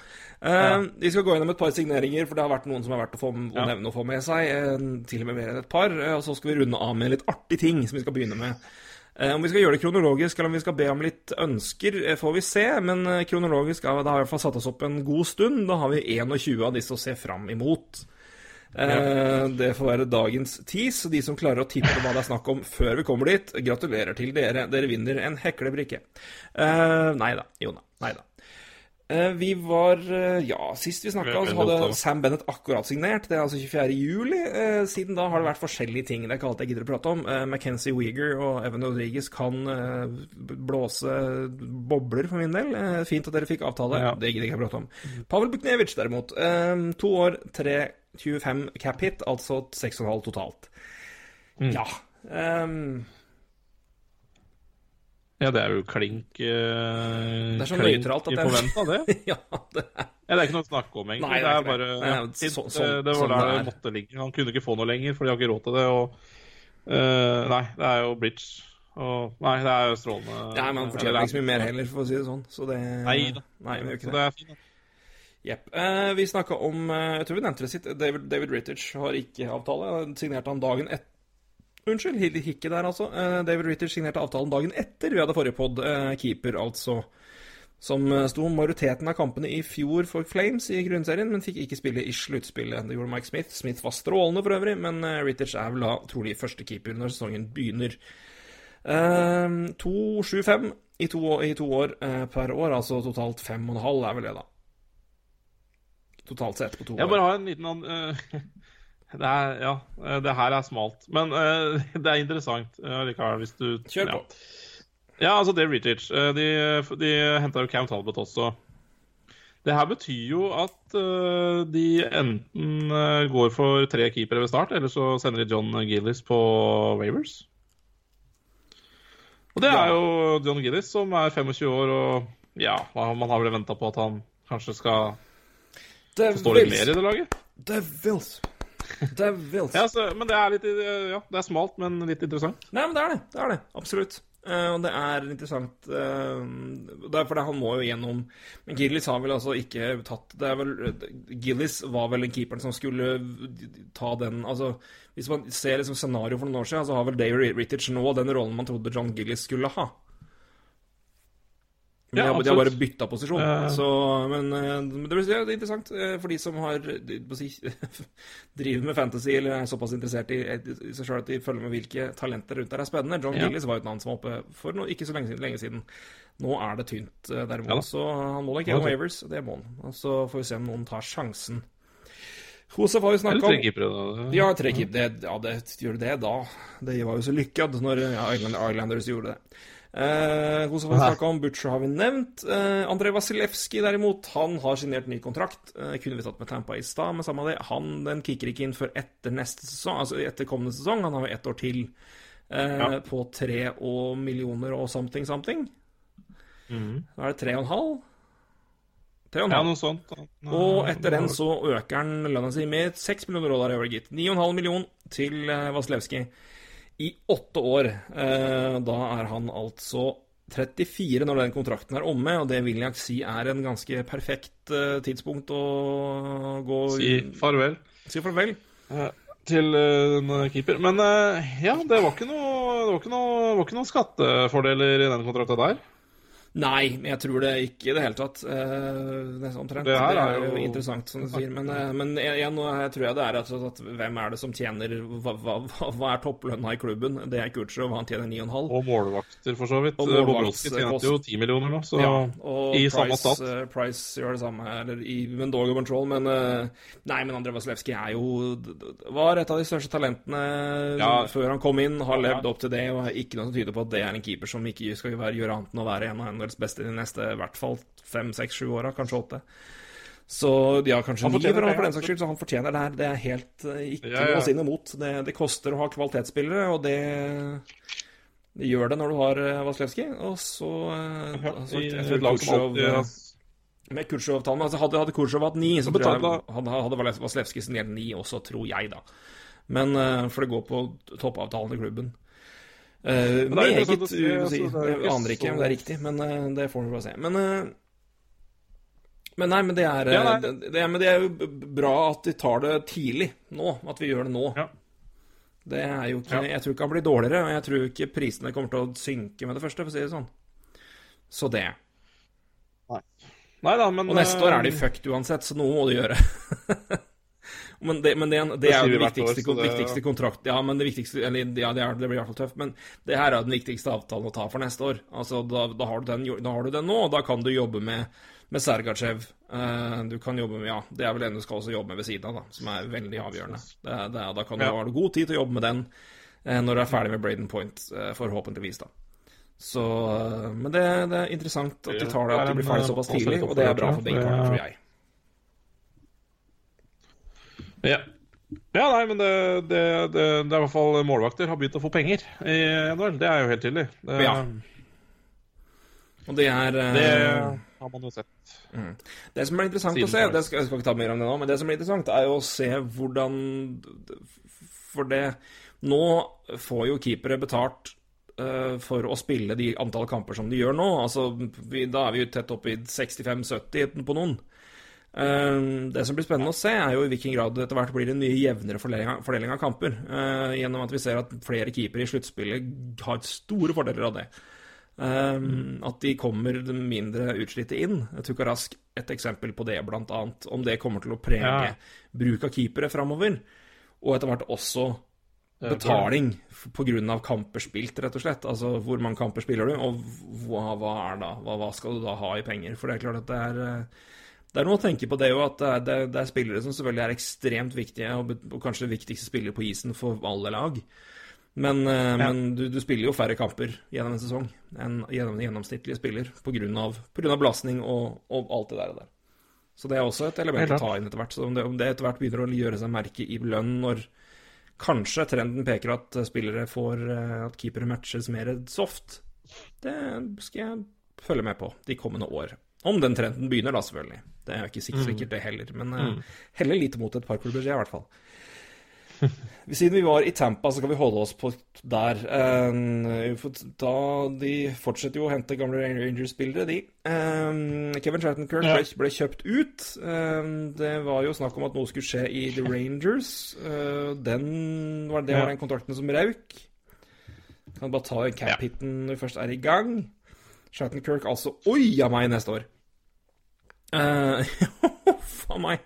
Eh, Vi skal gå gjennom et par signeringer, for det har vært noen som er verdt å, få, å nevne og få med seg. Eh, til og med mer enn et par. Eh, og så skal vi runde av med litt artige ting som vi skal begynne med. Eh, om vi skal gjøre det kronologisk, eller om vi skal be om litt ønsker, eh, får vi se. Men eh, kronologisk da har har i hvert fall satt oss opp en god stund. Da har vi 21 av disse å se fram imot. Ja. det får være dagens tease. De som klarer å tippe hva det er snakk om før vi kommer dit, gratulerer til dere. Dere vinner en heklebrikke. Uh, nei da. Jo da. Nei da. Eh, vi var eh, Ja, sist vi snakka, så hadde Sam Bennett akkurat signert. Det er altså 24. juli. Eh, siden da har det vært forskjellige ting. Det er ikke alt jeg gidder å prate om. Mackenzie Weeger og Evan Rodriguez kan blåse bobler for min del. Fint at dere fikk avtale. Ja. Det gidder jeg ikke å prate om. Pavel Buknevic, derimot. to år, tre 25 cap hit, altså 6,5 totalt. Ja. ehm, Ja, det er jo klink uh, Det er så klink nøytralt at er- forventa, det. ja, det er Ja, det er ikke noe å snakke om, egentlig. Nei, det er bare. Nei, så- så- sånn- eh, Det var sånn der det måtte ligge. Han kunne ikke få noe lenger, for de har ikke råd til det. Og uh, Nei, det er jo bridge. Og Nei, det er jo strålende. Nei, men han fortjener ikke så mye mer heller, for å si det sånn. Så det Nei da. Nei, men Så det det. er fint. Jepp. Uh, vi snakka om Jeg tror vi nevnte det sitt. David, David Rittich har ikke avtale. Signerte han dagen etter Unnskyld, Hikke der, altså. Eh, David Ritter signerte avtalen dagen etter vi hadde forrige pod. Eh, keeper, altså. Som eh, sto majoriteten av kampene i fjor for Flames i grunnserien, men fikk ikke spille i sluttspillet. Det gjorde Mike Smith. Smith var strålende for øvrig, men Ritters er vel da trolig første keeper når sesongen begynner. Eh, 2-7-5 i, to i to år per år, altså totalt 5,5 er vel det, da. Totalt sett på to år. Jeg bare har en liten eh, det er, Ja, eh, det her er smalt. Men uh, det er interessant uh, likevel, hvis du Kjør på. Ja, ja altså Dave Rittich. Uh, de de henta jo Cam Talbot også. Det her betyr jo at uh, de enten eh, går for tre keepere ved start, eller så sender de John Gillis på Wavers. Og det er jo John Gillis, som er 25 år, og ja, man har vel venta på at han kanskje skal Forstå stå litt mer i det laget. Devils. Devils. Ja, så, men det er litt Ja, det er smalt, men litt interessant. Nei, men det er det. Det er det. Absolutt. Eh, og det er interessant uh, Derfor det, han må jo gjennom Men Gillis har vel altså ikke tatt det er vel, Gillis var vel den keeperen som skulle ta den Altså, Hvis man ser liksom scenario for noen år siden, så har vel David Rittich nå den rollen man trodde John Gillis skulle ha. Men Ja, de, har, bare bytta posisjon. Eh. Så, men eh, det blir- det er interessant eh, for de som har si, driver med fantasy eller er såpass interessert i, i seg sjøl at de følger med hvilke talenter rundt der er spennende. John Ja. Gillis var jo et navn som var oppe for no, ikke så lenge, siden- lenge siden. Nå er det tynt eh, derimot, Ja så han må nok Ja, gjennom Wavers. Det må han. Og så får vi se om noen tar sjansen. Josef har jo Eller snakka tre om keepere, da. ja, tre keepere. Ja, det gjør det da. Det var jo så lykkad når ja, Islanders gjorde det. Eh, Josef har snakka om Butcher, har vi nevnt. Eh, Andrej Vasilevskij derimot, han har signert ny kontrakt. Eh, kunne vi tatt med Tampa i stad, men samme det. Han den kicker ikke inn før etter neste sesong, altså etter kommende sesong. Han har jo ett år til eh, Ja. på tre og millioner og something something. Mm. Da er det tre og en halv. Tre og en Ja, noe sånt. Og etter den så øker han lønna si med 6 millioner dollar i året, gitt. 9,5 million til eh, Vasilevskij i åtte år. Eh, Da er han altså 34 når den kontrakten er omme, og det vil jeg si er en ganske perfekt eh, tidspunkt å gå Si farvel si farvel. eh, til en keeper. Men ja, det var ikke noe, det var ikke noe, var ikke noen skattefordeler i den kontrakta der. Nei, men jeg tror det ikke i det hele tatt. Eh, omtrent. Det Det, er jo interessant, som du sier. Men, eh, men igjen, her tror jeg det er rett at hvem er det som tjener Hva, hva, hva- er topplønna i klubben? Det er Kutcher, og han tjener 9,5. Og målvakter, for så vidt. Bobrovskij tjente jo 10 millioner nå, så Ja, i Price, samme stat. eh, Price gjør det samme, eller i men dog control, men eh, Nei, men Andrej Vasilevskij er jo Var et av de største talentene Ja. før han kom inn, har Ja. levd opp til det, og ikke noe som tyder på at det er en keeper som ikke skal være, gjøre annet enn å være en av NHLs beste de neste i hvert fall fem, seks, sju åra, kanskje åtte. Så ja, kanskje Han ni for, det, for den saks skyld, så han fortjener det her. Det er helt eh, ikke Ja, ja. noe å si noe imot. Det, det koster å ha kvalitetsspillere, og det, det gjør det når du har uh, Og så eh, altså, I jeg alltid eh, Med Kursjov-tallene altså Hadde, hadde Kursjov hatt ni, så tror jeg hadde, hadde Vasilevskij signert ni også, tror jeg, da. Men eh, For det går på toppavtalen i klubben. Uh, meget sånn si. det jo Jeg aner ikke om det er riktig, men uh, det får vi bare se. Men uh, men nei, men det er, Ja, nei. det, det, men det er jo bra at de tar det tidlig nå. At vi gjør det nå. Ja. Det er jo ikke Jeg tror ikke han blir dårligere, og jeg tror ikke prisene kommer til å synke med det første, for å si det sånn. Så det. Nei Neida, men Og neste år er de eh, fucked uansett, så noe må de gjøre. men det, men det, det Det er jo den viktigste, år, det- viktigste kontrakt... Ja, men det viktigste Eller ja, det, er, det blir i hvert fall tøft, men det her er den viktigste avtalen å ta for neste år. Altså, da, da, har, du den, da har du den nå, og da kan du jobbe med, med Sergachev. Uh, du kan jobbe med Ja, det er vel en du skal også jobbe med ved siden av, da, som er veldig avgjørende. Det, det, da kan du, Ja. har du god tid til å jobbe med den uh, når du er ferdig med Braden Point, uh, forhåpentligvis, da. Så, eh, men det, det er interessant at de tar det, at de blir ferdig såpass tidlig, og det er bra for begge parter, tror jeg. Ja. ja, nei, men det, det, det, det er i hvert fall målvakter har begynt å få penger i NHL. Det er jo helt tydelig. Det, Ja. Og det er eh, det har man jo sett. Det som er interessant Siden å se, det skal, jeg skal ikke ta mer om det nå, men det som er interessant, er jo å se hvordan For det Nå får jo keepere betalt eh, for å spille de antall kamper som de gjør nå. Altså, vi, da er vi jo tett oppe i 65-70 på noen. Eh, det som blir spennende å se, er jo i hvilken grad det etter hvert blir en mye jevnere fordeling av, kamper. eh, gjennom at vi ser at flere keepere i sluttspillet har store fordeler av det. Um, At de kommer mindre utslitte inn. Jeg tok raskt Rask et eksempel på det, blant annet. Om det kommer til å prege Ja. bruk av keepere framover. Og etter hvert også betaling pga. kamper spilt, rett og slett. Altså hvor mange kamper spiller du, og hva, hva er da? Hva, hva skal du da ha i penger? For det er klart at det er eh, det er noe å tenke på det jo, at det er, det, er spillere som selvfølgelig er ekstremt viktige, og, og kanskje viktigste spillere på isen for alle lag. Men, ja. men du, du spiller jo færre kamper gjennom en sesong enn gjennom en gjennomsnittlig spiller pga. belastning og, og alt det der. og der. Så det er også et element å ta inn etter hvert. Så om det, om det etter hvert begynner å gjøre seg merke i lønn når kanskje trenden peker at eh, spillere får eh, At keepere matches mer soft, det skal jeg følge med på de kommende år. Om den trenden begynner, da, selvfølgelig. Det er jo ikke sikkert, sikkert det heller. Men uh, heller lite mot et par klubber, i hvert fall. Siden vi var i Tampa, så kan vi holde oss på der. Eh, da De fortsetter jo å hente gamle Rangers-spillere, de. Eh, Kevin Shattenkirk Ja. ble, kjøpt ut. Eh, det var jo snakk om at noe skulle skje i The Rangers. Eh, den var, det var den kontrakten som røyk. Kan bare ta cap-hiten når vi først er i gang. Shattenkirk altså Oi a meg neste år! Uh, faen meg.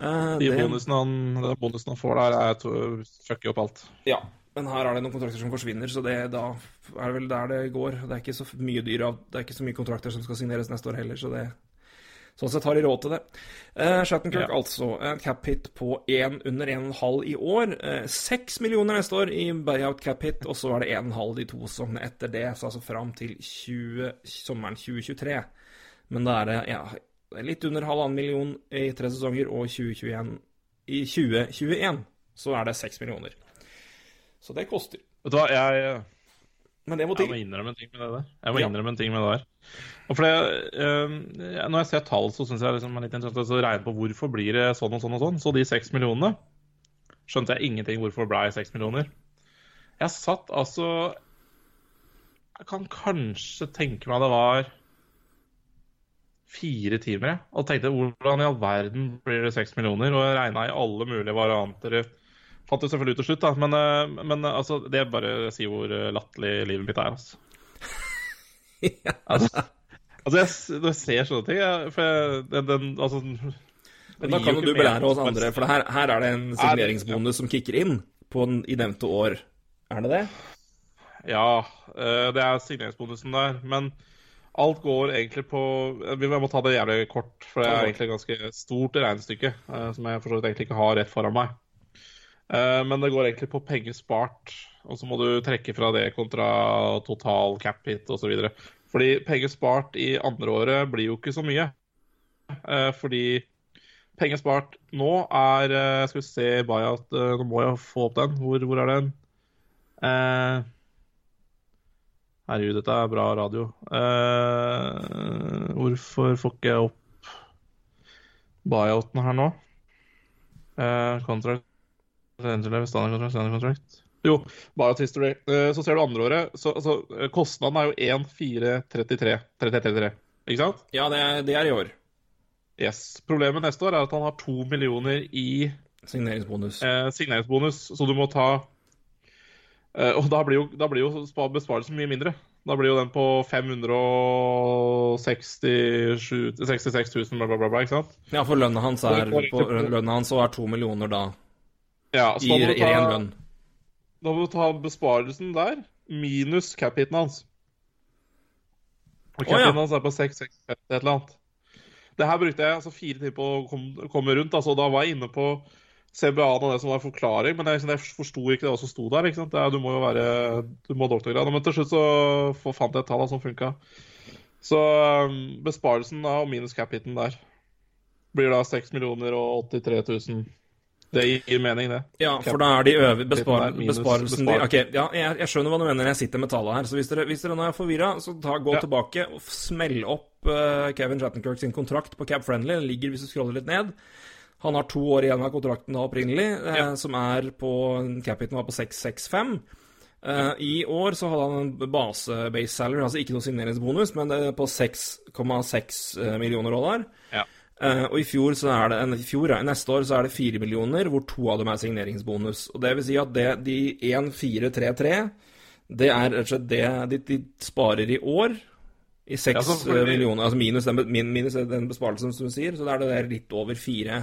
Uh, De det- bonusene han, den bonusen han får der, er å fucker opp alt. Ja, men her er det noen kontrakter som forsvinner, så det, da er det vel der det går. Det er ikke så mye dyr av, det er ikke så mye kontrakter som skal signeres neste år heller, så det Sånn sett har de råd til det. Uh, Shattenkirk Ja. altså. En cap hit på én under 1,5 i år. Seks uh, millioner neste år i buyout cap hit, og så er det 1,5 de to sesongene etter det, så altså fram til 20, sommeren 2023. Men da er det ja, litt under halvannen million i tre sesonger, og 2021 i 2021 så er det seks millioner. Så det koster. Vet du hva, jeg, Men det må jeg må innrømme en ting med det der. Jeg må Ja. innrømme en ting med det der. Og for det, eh, Når jeg ser tall, så syns jeg liksom er litt interessant å regne på hvorfor blir det sånn og sånn og sånn. Så de seks millionene skjønte jeg ingenting hvorfor det ble seks millioner. Jeg satt altså Jeg kan kanskje tenke meg det var fire timer, jeg. Og tenkte hvordan i all verden blir det seks millioner? Og jeg regna i alle mulige varianter. Fant det selvfølgelig ut til slutt, da. Men, eh, men eh, altså, det bare sier hvor eh, latterlig livet mitt er. Altså. altså, altså jeg, når jeg ser sånne ting jeg, for jeg, den, den, altså, Men da kan jo du belære oss andre, for her, her er det en det- signeringsbonus som kicker inn på den, i nevnte år. Er det det? Ja, eh, det er signeringsbonusen der. Men alt går egentlig på Vi må ta det jævlig kort, for det er egentlig et ganske stort regnestykke som jeg for så vidt egentlig ikke har rett foran meg. Eh, Men det går egentlig på penger spart, og så må du trekke fra det kontra total cap hit osv. Fordi penger spart i andre året blir jo ikke så mye. Eh, Fordi penger spart nå er eh, Skal vi se buyout Nå må jeg få opp den. Hvor, hvor er den? Herregud, dette er bra radio. Hvorfor får ikke jeg opp buyouten her nå? Eh, Angela, standard contract, standard. Jo, buyout history. Eh, så ser du andre året. Så, altså, eh, kostnaden er jo 1,433. 33, ikke sant? Ja, det er, det er i år. Yes. Problemet neste år er at han har to millioner i Signeringsbonus. eh, signeringsbonus, så du må ta eh, Og da blir jo, da blir jo besparelsen mye mindre. Da blir jo den på 567 66 000, bla, bla, bla, ikke sant? Ja, for lønna hans er på, Lønna hans er to millioner da, Ja, i, i du ta, ren lønn. da må du ta besparelsen der minus cap-hiten hans. Og cap-hiten oh, ja. hans er på 6,650 et eller annet. Det her brukte jeg altså fire timer på å kom- komme rundt. Altså, da var jeg inne på CBA-en og det som var forklaring, men jeg, jeg forsto ikke det som sto der. ikke sant? Det du må jo være du må doktorgrad. Men til slutt så fant jeg et tall som funka. Så um, besparelsen da, og minus cap-hiten der blir da 6 millioner og 83 000. Det gir mening, det. Ja, for da er de øver bespar besparelsen de. Ok, ja, jeg, jeg skjønner hva du mener jeg sitter med tallet her. Så hvis dere, hvis dere nå er forvirra, så ta, gå Ja. tilbake og smell opp uh, Kevin Shattenkirk sin kontrakt på Cab Friendly. Den ligger hvis du scroller litt ned. Han har to år igjen av kontrakten da opprinnelig, eh, Ja. som er på Capiten var på 665. Uh, I år så hadde han en base base salary, altså ikke noe signeringsbonus, men det på 6,6 eh, millioner dollar. Eh, og i fjor så er det i fjor, neste år så er det 4 millioner, hvor to av dem er signeringsbonus. Og det vil si at det, de 1-4-3-3, det er rett og slett det de, de sparer i år. I 6 Ja, selvfølgelig. millioner, altså minus den, min- minus den besparelsen som du sier, så da er det der litt over 4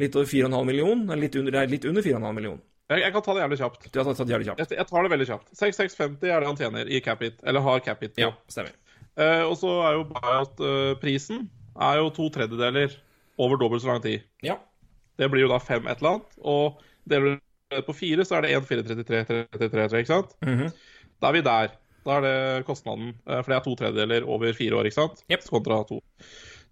Litt over 4,5 million, eller litt under, det er litt under 4,5 million. Jeg, jeg kan ta det jævlig kjapt. Du har tatt, tatt jævlig kjapt. Jeg, jeg tar det veldig kjapt. 6650 er det han tjener i cap-hit, eller har cap-hit. Ja, stemmer. Uh, og så er jo buyout-prisen er jo to tredjedeler over dobbelt så lang tid. Ja. Det blir jo da fem et eller annet. Og deler du det på fire, så er det 1, 4, 33, 33, ikke sant? Mhm. Da er vi der. Da er det kostnaden. eh, For det er to tredjedeler over fire år, ikke sant? Jep. Kontra to.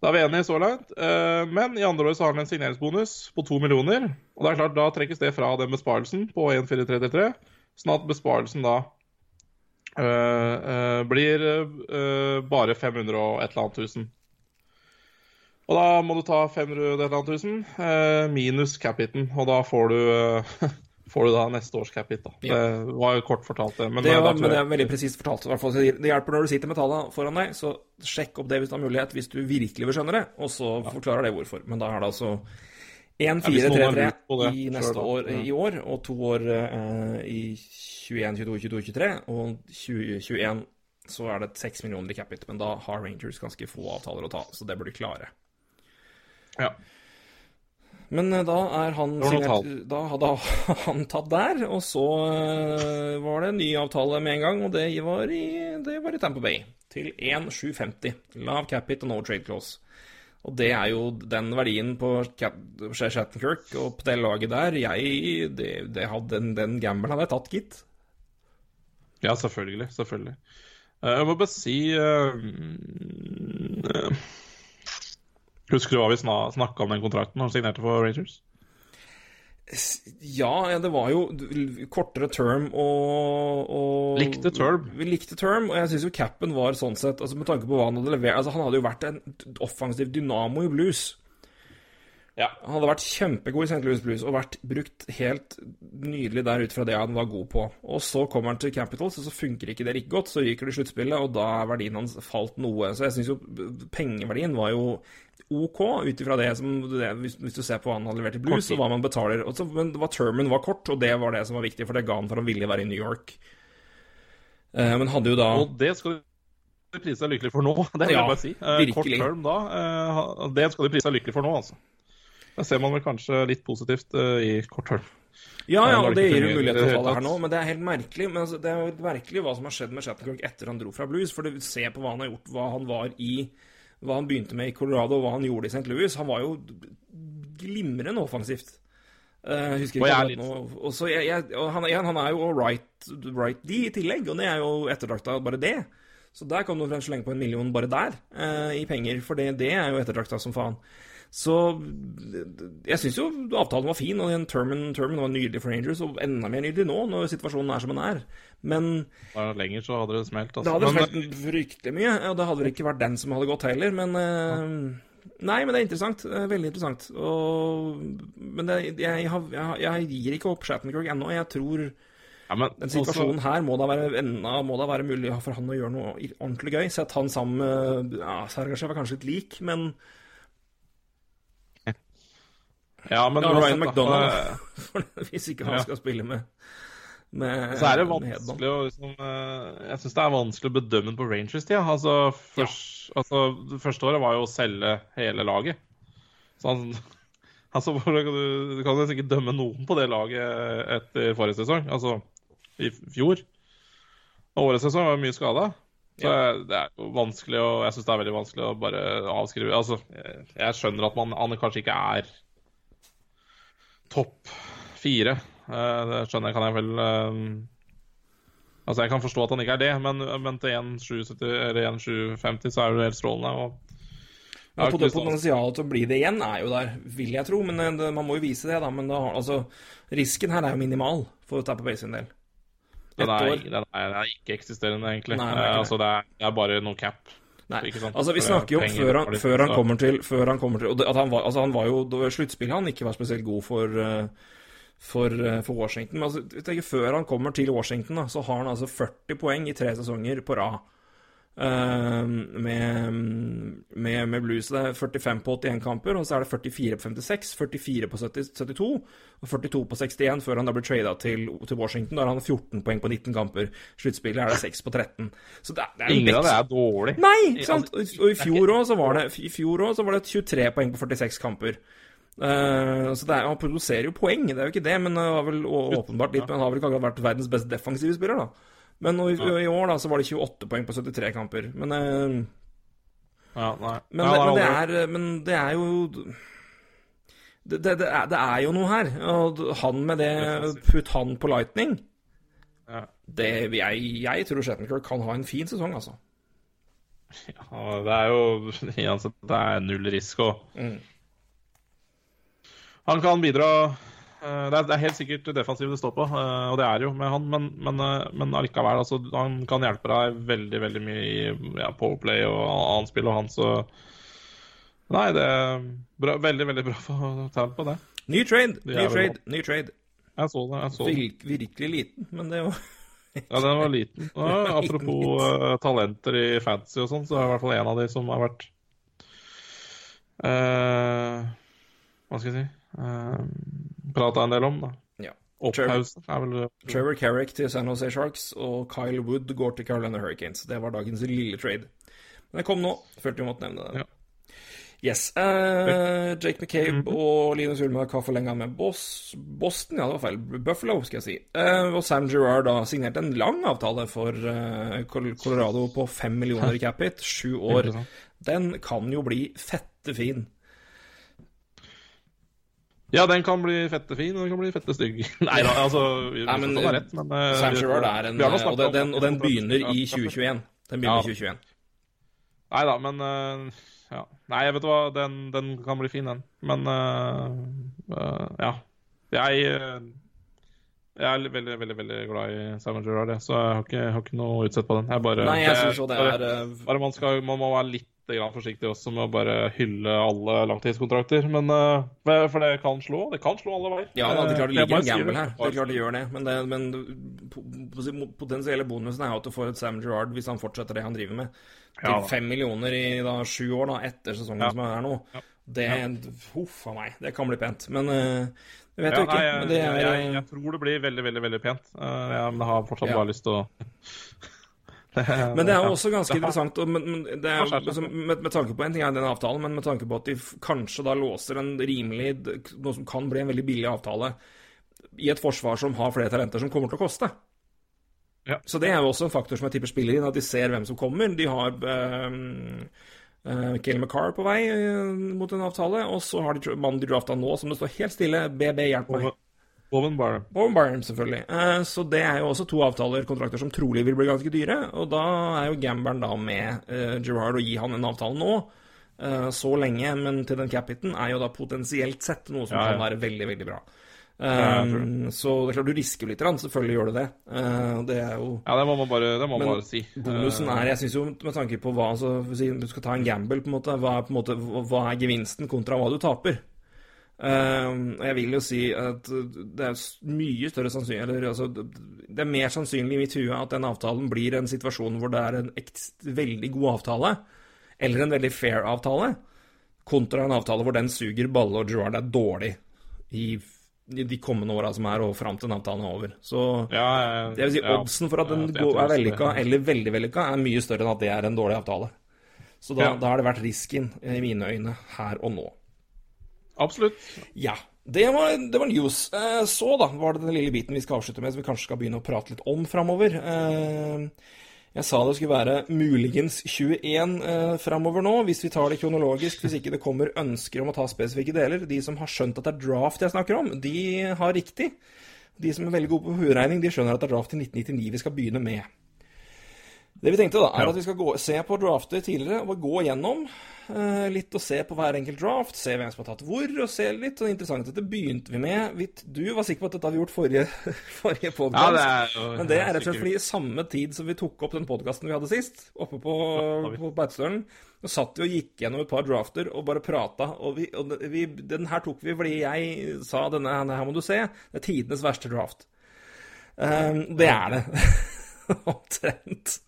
Da er vi enige så langt. Eh, Men i andre år så har den en signeringsbonus på to millioner. Og det er klart, da trekkes det fra den besparelsen på 1,433, sånn at besparelsen da eh, eh, blir eh, bare 500 og et eller annet tusen. Og da må du ta 500 og et eller annet tusen eh, minus cap-hiten, og da får du eh, Får du da neste års da. Ja. Det var jo kort fortalt, det. Men, Det, var, men det er veldig presist fortalt. Det hjelper når du sitter med tallene foran deg, så sjekk opp det hvis du har mulighet, hvis du virkelig vil skjønne det, og så forklarer det hvorfor. Men da er det altså hvis noen har 1-4-3-3 lurt i neste år i år, og to år eh, i 21, 22, 22, 23, og 2021 så er det 6 millioner i capit, men da har Rangers ganske få avtaler å ta, så det burde de klare. Ja. Men eh, da er han signert, da hadde han tatt der, og så eh, var det en ny avtale med en gang, og det var i, det var i Tampa Bay. Til 1,750. Lav capit og no trade clause. Og det er jo den verdien på Shattenkirk og på det laget der jeg, det, det hadde, Den, den gambelen hadde jeg tatt, gitt. Ja, selvfølgelig. Selvfølgelig. Eh, Jeg må bare si uh, uh, Husker du hva vi sna snakka om den kontrakten han signerte for Rangers? Ja, ja, det var jo kortere term og, og Likte term. Vi likte term, og jeg syns jo capen var sånn sett altså Med tanke på hva han hadde levert altså Han hadde jo vært en offensiv dynamo i blues. Ja. Han hadde vært kjempegod i St. Louis Blues og vært brukt helt nydelig der ut fra det han var god på. Og så kommer han til Capitals, og så funker ikke det like godt. Så ryker det i sluttspillet, og da er verdien hans falt noe. Så jeg syns jo pengeverdien var jo OK ut ifra det som det, hvis, hvis du ser på hva han hadde levert i Blues, og hva man betaler. Så, men var termen var kort, og det var det som var viktig, for det ga han for han ville være i New York. Eh, men hadde jo da Og det skal de prise seg lykkelig for nå. Det vil Ja, jeg bare si. Eh, Kort term da. eh, Det skal de prise seg lykkelig for nå, altså. Det ser man vel kanskje litt positivt eh, i kort term. Ja, ja, og det det gir jo mulighet til å ta det her nå, men det er helt merkelig Men altså, det er jo merkelig hva som har skjedd med Shattenkirk etter han dro fra Blues. For du ser på hva han har gjort, hva han var i Hva han begynte med i Colorado, og hva han gjorde i St. Louis. Han var jo glimrende offensivt. Uh, husker ikke litt-. Og så jeg, jeg, og han, igjen, han er jo right, right D i tillegg, og det er jo ettertrakta bare det. Så der kan du slenge på en million bare der, uh, i penger, for det, det er jo ettertrakta som faen. Så jeg syns jo avtalen var fin, og den termen, termen var nydelig for Rangers, og enda mer nydelig nå, når situasjonen er som den er. Men Bare lenger, så hadde det smelt. Altså. det hadde Men, smelt fryktelig mye, og det hadde vel ikke vært den som hadde gått heller, men ja. Nei, men det er interessant. Er veldig interessant. Og, men det, jeg, jeg, jeg gir ikke opp Shattenkirk ennå. Jeg tror ja, men, den situasjonen her må da være enda må da være mulig for han å gjøre noe ordentlig gøy. Sett han sammen med ja, Sergasjev er kanskje litt lik, men Også, ja, men ja, Ryan McDonald, hvis ikke han Ja. skal spille med, med Så er det vanskelig å liksom, eh, Jeg syns det er vanskelig å bedømme på Rangers-tida. Altså, først, altså, det første året var jo å selge hele laget. Så han, altså, du, du kan nesten ikke dømme noen på det laget etter forrige sesong, altså i fjor. Og årets sesong var mye skada. Så det er jo vanskelig å Jeg syns det er veldig vanskelig å bare avskrive Altså, jeg, jeg skjønner at man, han kanskje ikke er topp fire. Eh, Det skjønner jeg, kan jeg vel eh, Altså, jeg kan forstå at han ikke er det, men, men til 1,770 eller 1,750 så er det helt strålende. Og Ja, ikke Potensialet til å bli det igjen er jo der, vil jeg tro. Men eh, det, man må jo vise det, da. Men da, altså, risken her er jo minimal for Tapper Bay sin del. Den er, den er, den er ikke-eksisterende, egentlig. Nei, det er ikke det. altså, det, er, det er bare noe cap. Nei, altså vi snakker jo om før han, før han kommer til Før han kommer til og at han, var, altså han var jo sluttspillet han ikke var spesielt god for eh, for, eh, for Washington. Men altså, tenker, før han kommer til Washington, da, så har han altså 40 poeng i tre sesonger på rad. Eh, med, med, med Blues. Det er 45 på 81 kamper, og så er det 44 på 56, 44 på 70, 72 og 42 på 61 før han da blir trada til, til Washington. Da har han 14 poeng på 19 kamper. Sluttspillet er det 6 på 13. Så det det er Ingen av det er dårlig. Nei, ikke sant? Og i fjor òg så var så var det 23 poeng på 46 kamper. Uh, så det er, Han produserer jo poeng, det er jo ikke det, men det har vel åpenbart litt Men han har vel ikke akkurat vært verdens beste defensive spiller, da. Men i, i år da så var det 28 poeng på 73 kamper. Men, eh, Ja, nei. men, Ja, det, men, det er, men det er jo det, det, det, er, det er jo noe her. Og han med det Putt han på Lightning Ja. det, jeg, jeg tror Shattenkirk kan ha en fin sesong, altså. Ja, det er jo uansett Det er null risiko. Mm. Han kan bidra eh, det er, det er helt sikkert defensiv det står på, eh, og det er jo med han, men, men, eh, men allikevel. Altså, han kan hjelpe deg veldig veldig mye i ja, powerplay og annet spill, og han så Nei, det er bra, veldig, veldig bra for tegn på det. Ny trade, ny trade, ny trade. Jeg så det. jeg så det. Virk, virkelig liten, men det var Ja, den var liten. Ja, apropos uh, talenter i fantasy og sånn, så er det i hvert fall en av de som har vært uh, Hva skal jeg si uh, Prata en del om, da. Ja. Opphausen er vel Trevor Carrick til San Jose Sharks og Kyle Wood går til Carolina Hurricanes. Det var dagens lille trade. Men det kom nå. Følte vi måtte nevne det. Ja. Yes. Uh, Jake McCabe Mhm. og Linus Ulmark har forlenga med Bos Boston, ja, det var feil. Buffalo, skal jeg si. Uh, og Sam Gerrard da signerte en lang avtale for uh, Colorado på fem millioner i cap hit, sju år. Den kan jo bli fette fin. Ja, den kan bli fette fin, og den kan bli fette stygg. Nei da, altså vi, Nei, men, vi rett, men eh, Sam Gerrard er en Og den, den, og den begynner i 2021. Den begynner Ja. i 2021. Nei da, men eh, ja. Nei, vet du hva, den, den kan bli fin, den. Men uh, uh, ja. Jeg jeg er veldig veldig, veldig glad i Simon Gerard, så jeg har ikke, har ikke noe utsett på den. Jeg bare, Nei, jeg synes jo det er Bare, Bare man, skal, man må være litt grann forsiktig også med å bare hylle alle langtidskontrakter. Men, eh, for det kan slå. Det kan slå alle veier. Ja, det er klart det Eh, ligger en gamble her. Det er klart det gjør det. Men, det, men potensielle bonusen er jo at du får et Sam Gerrard hvis han fortsetter det han driver med, til Ja, fem millioner i da, sju år da, etter sesongen Ja. som er nå. Ja. Det Huff a meg. Det kan bli pent. Men uh, det vet Ja, du ikke. nei, jeg, men det er, jeg, jeg, jeg tror det blir veldig, veldig veldig pent. Uh, ja, men jeg har fortsatt bare lyst til å Men det er jo også ganske interessant, og, men, men det er, liksom, med, med tanke på en ting er den avtalen, men med tanke på at de kanskje da låser en rimelig Noe som kan bli en veldig billig avtale i et forsvar som har flere talenter som kommer til å koste. Ja. Så det er jo også en faktor som jeg tipper spiller inn, at de ser hvem som kommer. De har uh, Kale McCarr på vei uh, mot en avtale, og så har de mannen de drafta nå, som det står helt stille, BB, hjelp meg. Bowen Barnum. Bowen Barnum, selvfølgelig. Eh, så det er jo også to avtaler, kontrakter, som trolig vil bli ganske dyre. Og da er jo gamberen da med uh, Gerrard å gi han en avtale nå. eh, så lenge, men til den cap-hiten, er jo da potensielt sett noe som Ja, ja. kan være veldig, veldig bra. Um, så det er klart du risker litt, selvfølgelig gjør du det. Uh, det er jo Ja, det må man bare, det må man bare si. Bonusen er, jeg syns jo med tanke på hva altså, Du skal ta en gamble, på en måte. Hva er, på en måte, hva er gevinsten kontra hva du taper? Og jeg vil jo si at det er mye større sannsynlig eller, altså, Det er mer sannsynlig i mitt hue at den avtalen blir en situasjon hvor det er en ekst, veldig god avtale, eller en veldig fair avtale, kontra en avtale hvor den suger Balle og Gerard er dårlig i, i de kommende åra som er, og fram til den avtalen er over. Så Ja, jeg- jeg vil si, ja. oddsen for at den Ja, går, er vellykka eller veldig vellykka, er mye større enn at det er en dårlig avtale. Så da, Ja. da har det vært risken, i mine øyne, her og nå. Absolutt. Ja. Det var, det var news. Eh, Så, da, var det den lille biten vi skal avslutte med, som vi kanskje skal begynne å prate litt om framover. Eh, Jeg sa det skulle være muligens 21 eh, framover nå, hvis vi tar det kronologisk. Hvis ikke det kommer ønsker om å ta spesifikke deler. De som har skjønt at det er draft jeg snakker om, de har riktig. De som er veldig gode på hovedregning, de skjønner at det er draft i 1999 vi skal begynne med. Det vi tenkte, da, er Ja. at vi skal gå, se på drafter tidligere og gå gjennom eh, litt og se på hver enkelt draft, se hvem som har tatt hvor, og se litt. Og interessant at dette begynte vi med Du var sikker på at dette har vi gjort forrige, forrige podkast. Ja, Men det er rett og slett fordi samme tid som vi tok opp den podkasten vi hadde sist, oppe på, på Beitostølen, så satt vi og gikk gjennom et par drafter og bare prata. Og, vi, og vi, den her tok vi fordi jeg sa denne, denne her må du se. Det er tidenes verste draft. Um, det er det. Omtrent.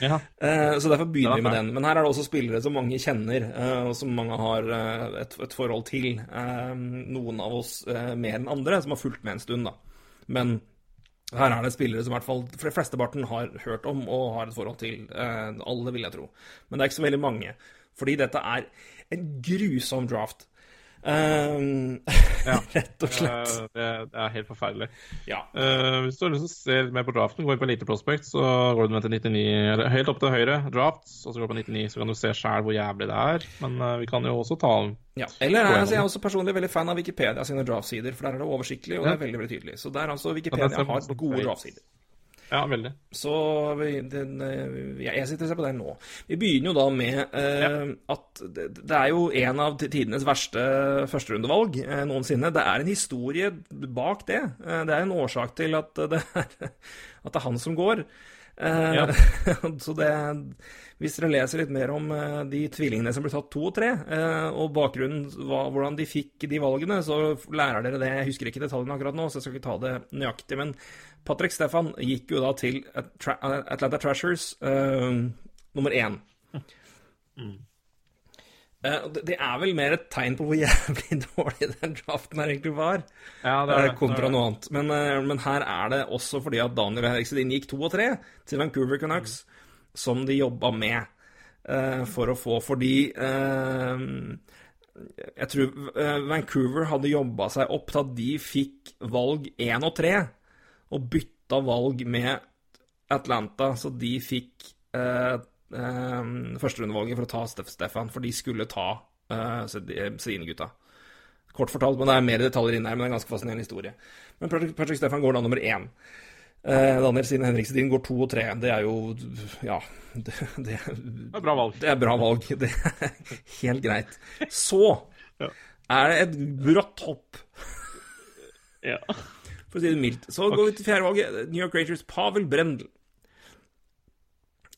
Ja. Eh, Så derfor begynner vi med den. Men her er det også spillere som mange kjenner, eh, og som mange har eh, et, et forhold til. Noen av oss mer enn andre, som har fulgt med en stund, da. Men her er det spillere som i hvert fall for flesteparten har hørt om og har et forhold til. Alle, vil jeg tro. Men det er ikke så veldig mange. Fordi dette er en grusom draft. Eh, Ja. Rett og slett. Det, Det, det er helt forferdelig. Ja. Uh, hvis du har lyst til å se litt mer på draften, går du på Elite Prospect, så går du med til 99, eller helt opp til høyre, drafts, og så går du på 99, så kan du se sjæl hvor jævlig det er. Men uh, vi kan jo også ta Ja. Eller er, altså, jeg er også personlig veldig fan av Wikipedia sine draftsider, for der er det oversiktlig, og det er veldig veldig tydelig. Så der altså Wikipedia er har gode draftsider. Ja, veldig. Så vi, den, eh, ja, jeg sitter og ser på den nå. Vi begynner jo da med eh, at det, det er jo en av tidenes verste førsterundevalg eh, noensinne. Det er en historie bak det. Eh, det er en årsak til at det er, at det er han som går. Eh, Ja. så det Hvis dere leser litt mer om eh, de tvillingene som ble tatt to og tre, eh, og bakgrunnen, var hvordan de fikk de valgene, så lærer dere det. Jeg husker ikke detaljene akkurat nå, så jeg skal ikke ta det nøyaktig. Men Patrick Stefan gikk jo da til Atlanta Trashers uh, nummer én. Eh, det, er vel mer et tegn på hvor jævlig dårlig den draften her egentlig var, Ja, det er kontra Det er noe annet. Men, men her er det også fordi at Daniel Eriksedin gikk to og tre til Vancouver Canucks, som de jobba med eh, for å få, fordi eh, jeg tror eh, Vancouver hadde jobba seg opp til at de fikk valg én og tre, og bytta valg med Atlanta, så de fikk eh, eh, førsterundevalget for å ta Steff Stefan, for de skulle ta eh, Sedine-gutta. Kort fortalt, men det er mer detaljer inn her, men det er en ganske fascinerende historie. Men Patrick Stefan går da nummer én. Eh, Daniel Sine Henriksen går to og tre. Det er jo Ja. Det, det, Det er bra valg. det er bra valg. Det er helt greit. Så Ja. er det et brått hopp, Ja. for å si det mildt. Så går vi til fjerdevalget. New York Rangers, Pavel Brendel.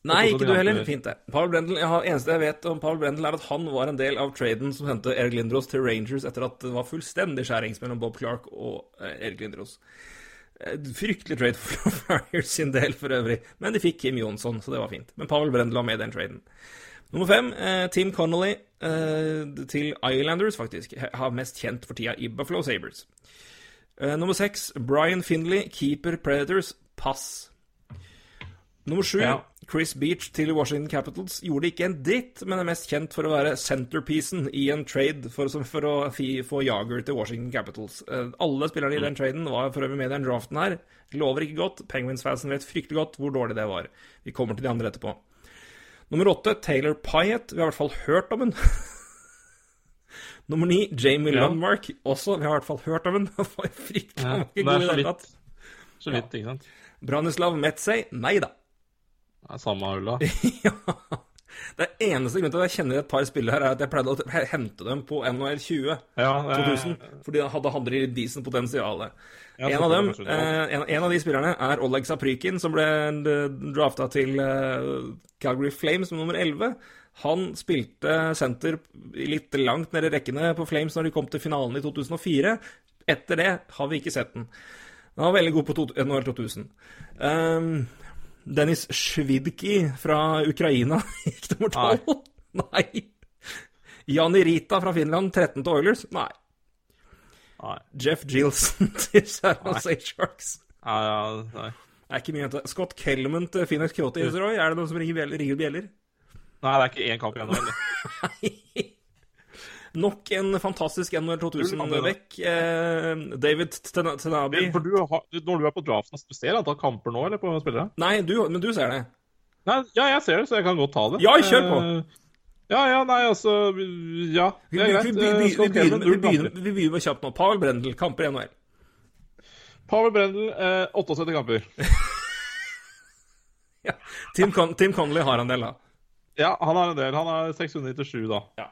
Nei, ikke du heller. Fint, det. Pavel Brendel, jeg har, eneste jeg vet om Pavel Brendel, er at han var en del av traden som hendte Erik Lindros til Rangers etter at det var fullstendig skjærings mellom Bob Clark og eh, Erik Lindros. Eh, Fryktelig trade for Flyers sin del for øvrig, men de fikk Kim Jonsson, så det var fint. Men Pavel Brendel var med i den traden. Nummer fem, eh, Tim Connolly eh, til Islanders, faktisk. Har mest kjent for tida i Buffalo Sabres. Eh, nummer seks, Brian Finley, keeper Predators, pass. Nummer sju, Ja. Chris Beach til Washington Capitals. Gjorde ikke en dritt, men er mest kjent for å være centerpiecen i en trade for, for å fi, få Jager til Washington Capitals. Eh, alle spillerne i den traden var for øvrig med i den draften her. Lover ikke godt. Penguins-fansen vet fryktelig godt hvor dårlig det var. Vi kommer til de andre etterpå. Nummer åtte, Taylor Pyatt. Vi har i hvert fall hørt om hun. Nummer ni, Jamie Ja. Lundmark. Også, vi har i hvert fall hørt om hun. Var Fryktelig Ja, gode i det hele tatt. Så vidt, ikke sant. Branislav Metzey. Nei da. Det er samme ulla. ja. Det eneste grunnen til at jeg kjenner et par spillere her, er at jeg pleide å hente dem på NHL 20 Ja, det... 2000, fordi da hadde handler i decent potensial. Ja, en, av dem, eh, en, en av de spillerne er Oleg Saprykin, som ble drafta til eh, Calgary Flames som nummer 11. Han spilte senter litt langt nede i rekkene på Flames når de kom til finalen i 2004. Etter det har vi ikke sett den. Han var veldig god på NHL 2000. Um, Dennis Svidki fra Ukraina gikk nummer 12. Nei. Jani Rita fra Finland, 13 til Oilers. Nei. Nei. Jeff Gilson til Sarah Sharks. Nei, ja, nei. Det er ikke mye å hente. Scott Kelman til Phoenix Coyotes, Roy. Er det noen som ringer bjeller? Ringer bjeller? nei, det er ikke én kamp igjen. eller? Nok en fantastisk NHL Null kamper, da. 2000-vekk. Eh, David Tenabi For du har, når du er på draften, du ser antall kamper nå, eller på spillere? Nei, du, men du ser det. Nei, ja, jeg ser det, så jeg kan godt ta det. Ja, kjør på. Eh, ja, ja, nei, altså Ja, det er greit. vi, vi, Eh, vi, begynner, med kjapt nå. Pavel Brendel, kamper i NHL. Pavel Brendel, eh, 78 kamper. Ja. Tim, Con Tim Connolly har en del, da. Ja, han har en del. Han har 697, da. Ja.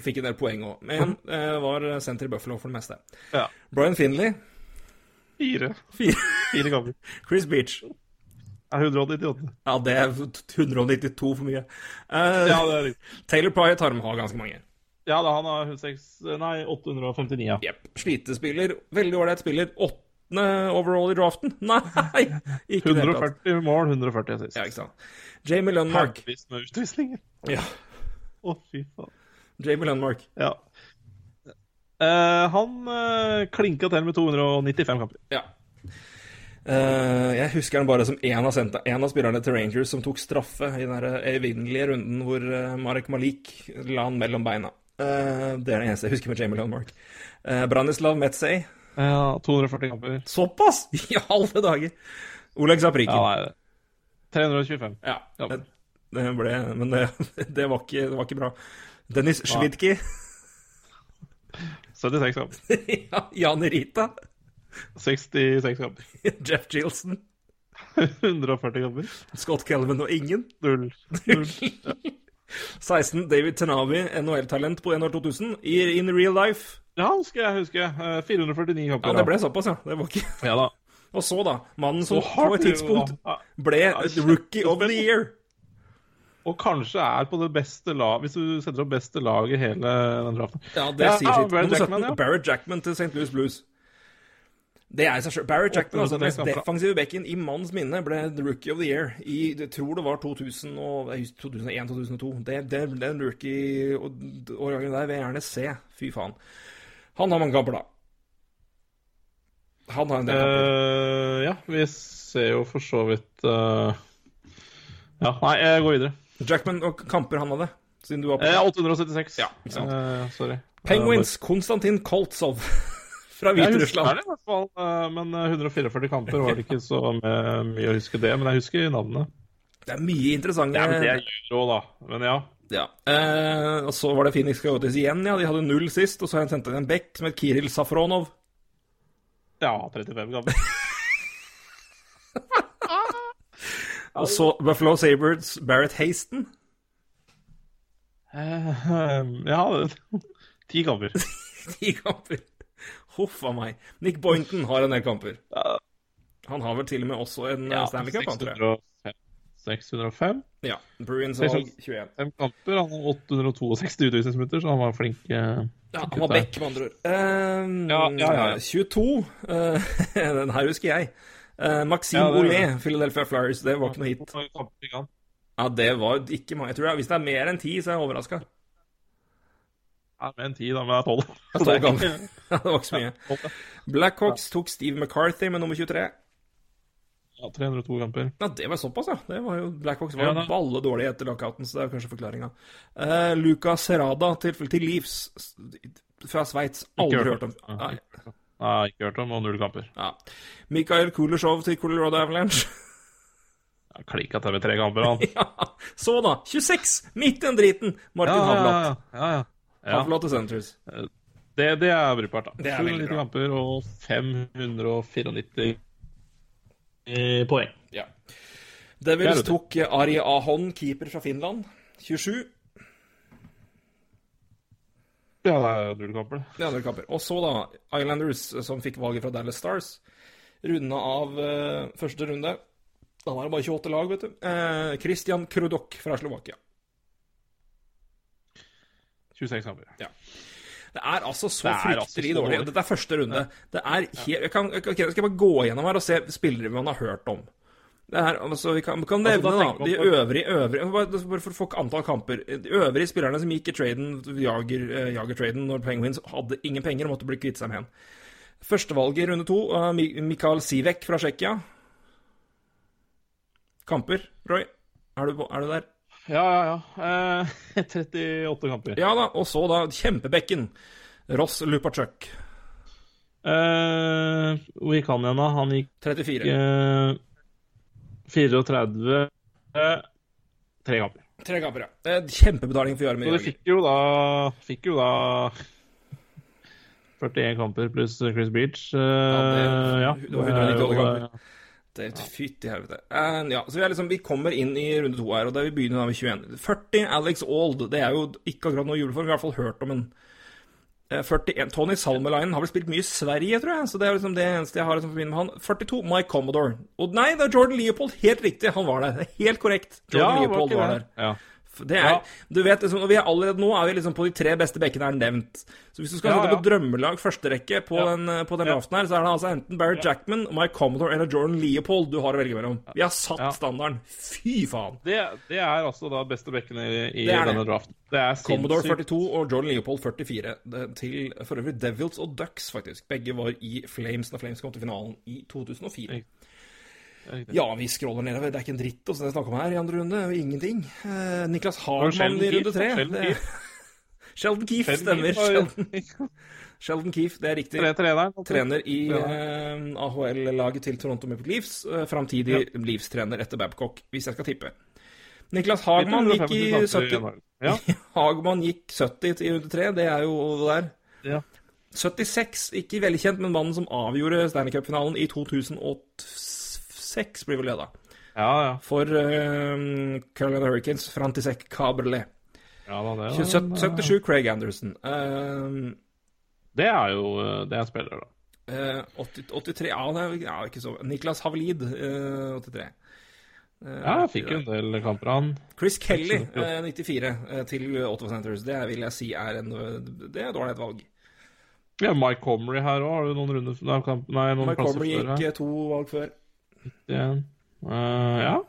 Fikk en del poeng òg, men eh, var senter i Buffalo for det meste. Ja. Brian Finley, Fire. fire. Fire kamper. Chris Beach. Ja, 198. Ja, det er 192 for mye. Eh, Ja, det er riktig. Taylor Pyatt har å har ganske mange. Ja, da, han har 6, nei, 859, ja. Yep. Slitespiller. Veldig ålreit spiller. Åttende overall i draften? Nei! Ikke i det 140 mål, 140 assist. Ja, ikke sant. Jamie Lundmark. Utvisninger. Ja. Å, fy faen. Jamie Lundmark. Ja. Uh, han uh, klinka til med 295 kamper. Ja. Uh, jeg husker han bare som en av, senta, en av spillerne til Rangers som tok straffe i den evinnelige runden hvor eh, Marek Malik la han mellom beina. Uh, det er det eneste jeg husker med Jamie Lundmark. Uh, Branislav Metzey. Ja, 240 kamper. Såpass! I alle dager! Oleg Zaprikin. Ja, nei 325. Ja, Ja. det, det ble Men det, det, var ikke, det var ikke bra. Dennis Svidki. 76 kamper. ja, Jan Rita. 66 kamper. Jeff Gilson. 140 kamper. Scott Kelvin og ingen. Null. Null. 16. David Tenavi, NHL-talent på NHL 2000. I In Real Life. Ja, husker jeg. husker jeg. Eh, 449 kamper. Ja, det ble såpass, ja. Det var ikke Ja da. Og så, da. Mannen som Så på et tidspunkt ja. ble Rookie of the Year. Og kanskje er på det beste lag Hvis du setter opp beste lag i hele den draften. Ja, det Ja, sier ja, sitt. Barrett Jackman, ja. Barrett Jackman til St. Louis Blues. Det er seg sjøl. Barrett Jackman, altså den mest 803 defensive bekken i manns minne, ble the rookie of the year i jeg tror det var 2001-2002. Det, det, den rookie-årgangen der vil jeg gjerne se. Fy faen. Han har mange kamper, da. Han har en del kamper. Uh, ja, vi ser jo for så vidt uh... Ja, nei, jeg går videre. Jackman og kamper han hadde, siden du var på Eh, 876. Ja, ikke sant. Eh, sorry. Penguins, Konstantin Koltsov fra Jeg husker Hviterussland. det i hvert fall, eh, men eh, 144 kamper var det ikke så mye å huske det. Men jeg husker navnet. Det er mye interessante Ja, men det gjør òg, da. Men ja. Ja. Eh, og så var det Phoenix Coyotes igjen, ja. De hadde null sist. Og så har jeg sendt inn en bekk som het Kiril Safronov. Ja, 35 kamper. Og så Buffalo Sabres Barrett Haston. Eh, ja, ti kamper. Ti kamper. Huff a meg. Nick Boynton har en del kamper. Han har vel til og med også en ja, Stanley Cup, antar jeg. 605. 605 Ja. Bruins valg 21. Fem kamper. Han har 862 utvisningsminutter, så han var flink. eh, Ja, han var back, med andre ord. Uh, Ja, ja, ja. 22. Uh, den her husker jeg. Eh, Maxime Ja, Olé, Philadelphia Flyers. Det var ikke noe hit. Ja, det var ikke mange. Jeg tror jeg. Hvis det er mer enn ti, så er jeg overraska. Ja, med en ti, da, men det er tolv. Det det var ikke så mye. Ja. Blackhawks tok Steve McCarthy med nummer 23. Ja, 302 kamper. Ja, det var såpass, ja. Det var jo, Blackhawks var Ja, balle dårlige etter lockouten, så det er kanskje forklaringa. Uh, Luca Serrada til, til Leaves fra Sveits. Aldri hørt om. Nei. Nei, ikke hørt om, og null kamper. Ja. Mikael Kuleshov til Colorado Avalanche. Ja, Klikka til med tre kamper, han. ja. Så da, 26! Midt i den driten! Martin ja, Havlat. ja, ja, ja. Havlat til Centres. Det, det er brukbart, da. Det er veldig 97 bra. kamper og 594 i poeng. Ja. Devils tok Ari Ahon, keeper fra Finland. 27. Ja, det er null kamper. det. Er andre kamper. Og så, da, Islanders, som fikk valget fra Dallas Stars. Runda av eh, første runde. Da var det bare 28 lag, vet du. Eh, Christian Krudok fra Slovakia. 26 kamper. Det er altså så Det altså fryktelig dårlig. Dette er første runde. Det er helt, jeg, kan, ok, jeg bare gå gjennom her og se spillere man har hørt om. Det er, altså, vi kan, vi kan Altså, nevne da da, de på- øvrige, øvrige bare, bare for å få antall kamper. De øvrige spillerne som gikk i traden, jager, eh, jager-traden når Penguins hadde ingen penger og måtte bli kvitt seg med en. Førstevalget i runde to, uh, Mikael Sivek fra Tsjekkia. Kamper, Roy? Er du, er du der? Ja, ja, ja. Eh, 38 kamper. Ja da. Og så da kjempebekken. Ross Lupacuk. Eh, hvor gikk han igjen, da? Han gikk 34. eh, 34 eh, Tre kamper. Tre kamper, ja. Eh, Kjempebetaling for Så de fikk jo da Fikk jo da 41 kamper pluss Chris Beach. Eh, Ja, det- var 198 jo, kamper. Det er Fytti helvete. Uh, ja, så vi, liksom, vi kommer inn i runde to her, og vi begynner da med 21. 40 Alex Old, Det er jo ikke akkurat noe juleform, vi har i hvert fall hørt om en eh, 41 Tony Salmelainen har vel spilt mye i Sverige, tror jeg, så det er liksom det eneste jeg har liksom forbindet med han. 42 Mike Commodore. Og nei, det er Jordan Leopold. Helt riktig, han var der. Er helt korrekt. Jordan ja, Leopold var, var der. Ja. Det er, Ja. du vet, liksom, og vi er allerede nå er vi liksom på de tre beste bekkene er nevnt. Så hvis du skal Ja, sette ja. på drømmelag første rekke på Ja. den, på den Ja. her, så er det altså enten Barry Jackman, Mike Commodore eller Jordan Leopold du har å velge mellom. Vi har satt standarden. Fy faen! Det, det er altså da beste bekkene i, i denne draften. Det er Commodore 42 og Jordan Leopold 44. Det, til for øvrig Devils og Ducks, faktisk. Begge var i Flames når Flames kom til finalen i 2004. Riktig. Ja, vi scroller nedover. Det er ikke en dritt å snakke om her i andre runde. Ingenting. Eh, Niklas Hagmann i runde tre. Sheldon Keefe, stemmer. Sheldon, Sheldon Keefe, det er riktig. Tre treneren. altså. Trener i eh, AHL-laget til Toronto Maple Leafs. Eh, Framtidig Leafs-trener etter Babcock, hvis jeg skal tippe. Niklas Hagman gikk i 70 Ja. Hagmann gikk 70 til runde 3, det er jo det der. ja. 76, ikke veldig kjent, men mannen som avgjorde Stanley Cup-finalen i 2006, blir vel det, da. Ja, ja. For eh, Carolina Hurricanes, Frantisek Caberlet. ja da, det, var, 27 77, Craig Anderson. Eh, det er jo eh, Det er spiller, da. Eh, 80, 83 Ja, det er ja, ikke så Niklas Havlid, eh, 83. Eh, Ja, jeg fikk jo en del kamper, han. Chris Kelly, eh, 94, eh, til Ottawa Centers. Det vil jeg si er en Det er dårlig et valg. Ja, Mike Comrie her òg. Har du noen runder Nei, noen Mike plasser Comrie gikk eh, to valg før. Det- Eh, ja.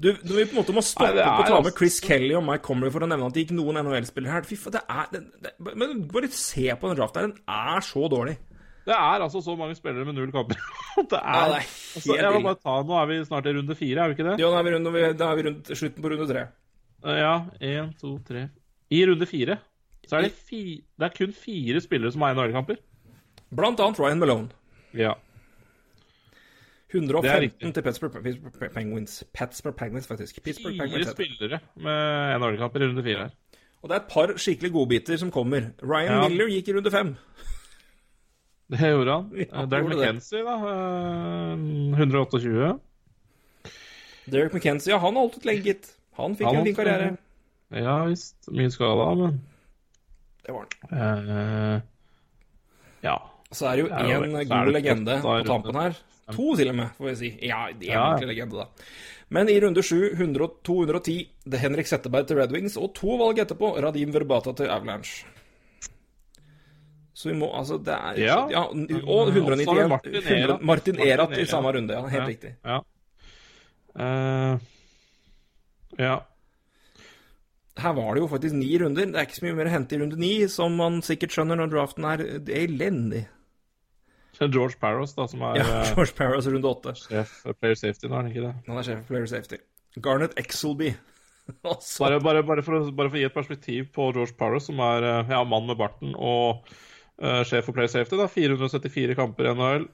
Du, når vi på en måte må stoppe Nei, å er ta med Chris Kelly og Mike Comrie for å nevne at det gikk noen NHL-spillere her. Fy faen, det er det, det, Men bare se på den draften her. Den er så dårlig. Det er altså så mange spillere med null kamper. det er, Ja, det er altså, jeg må bare ta, Nå er vi snart i runde fire, er vi ikke det? Jo, da er vi rundt, da er vi rundt slutten på runde tre. Eh, Ja. Én, to, tre I runde fire så er det, fi, det er kun fire spillere som har NHL-kamper. Blant annet Ryan Malone. Ja. Det er 115 til Pittsburgh, Pittsburgh Penguins. Pittsburgh Penguins, faktisk. Pittsburgh Penguins Fire spillere med NHL-kamper i runde fire her. Og det er et par skikkelig godbiter som kommer. Ryan Ja. Miller gikk i runde fem. Det gjorde han. Ja, Eh, Derek. McKenzie, da. eh, 128. Derek McKenzie, ja, han holdt ut lenge, gitt. Han fikk Han en fin karriere. Ja visst. Mye skada, men Det var han. Uh, Ja. Så er det jo én god legende på tampen her. To til og med, får vi si. Ja, det er Ja. legende, da. Men i runde sju, 100 210, det er Henrik Setteberg til Red Wings, og to valg etterpå, Radim Verbata til Avalanche. Så vi må altså Det er Ja. Og Og 191 Martin 100 Erat. Martin Erat i samme runde, ja. Helt Ja. riktig. Ja. Uh, ja. Her var det jo faktisk ni runder. Det er ikke så mye mer å hente i runde ni, som man sikkert skjønner når draften er elendig. George Parros, da, som er Ja, eh, George Parros runde åtte. sjef for Player Safety nå, er han ikke det? Han er sjef for Player Safety. Garnet Exelby. Bare, bare, bare, for å, bare for å gi et perspektiv på George Parros, som er eh, ja, mann med barten og uh, sjef for Player Safety. Da, 474 kamper i NHL.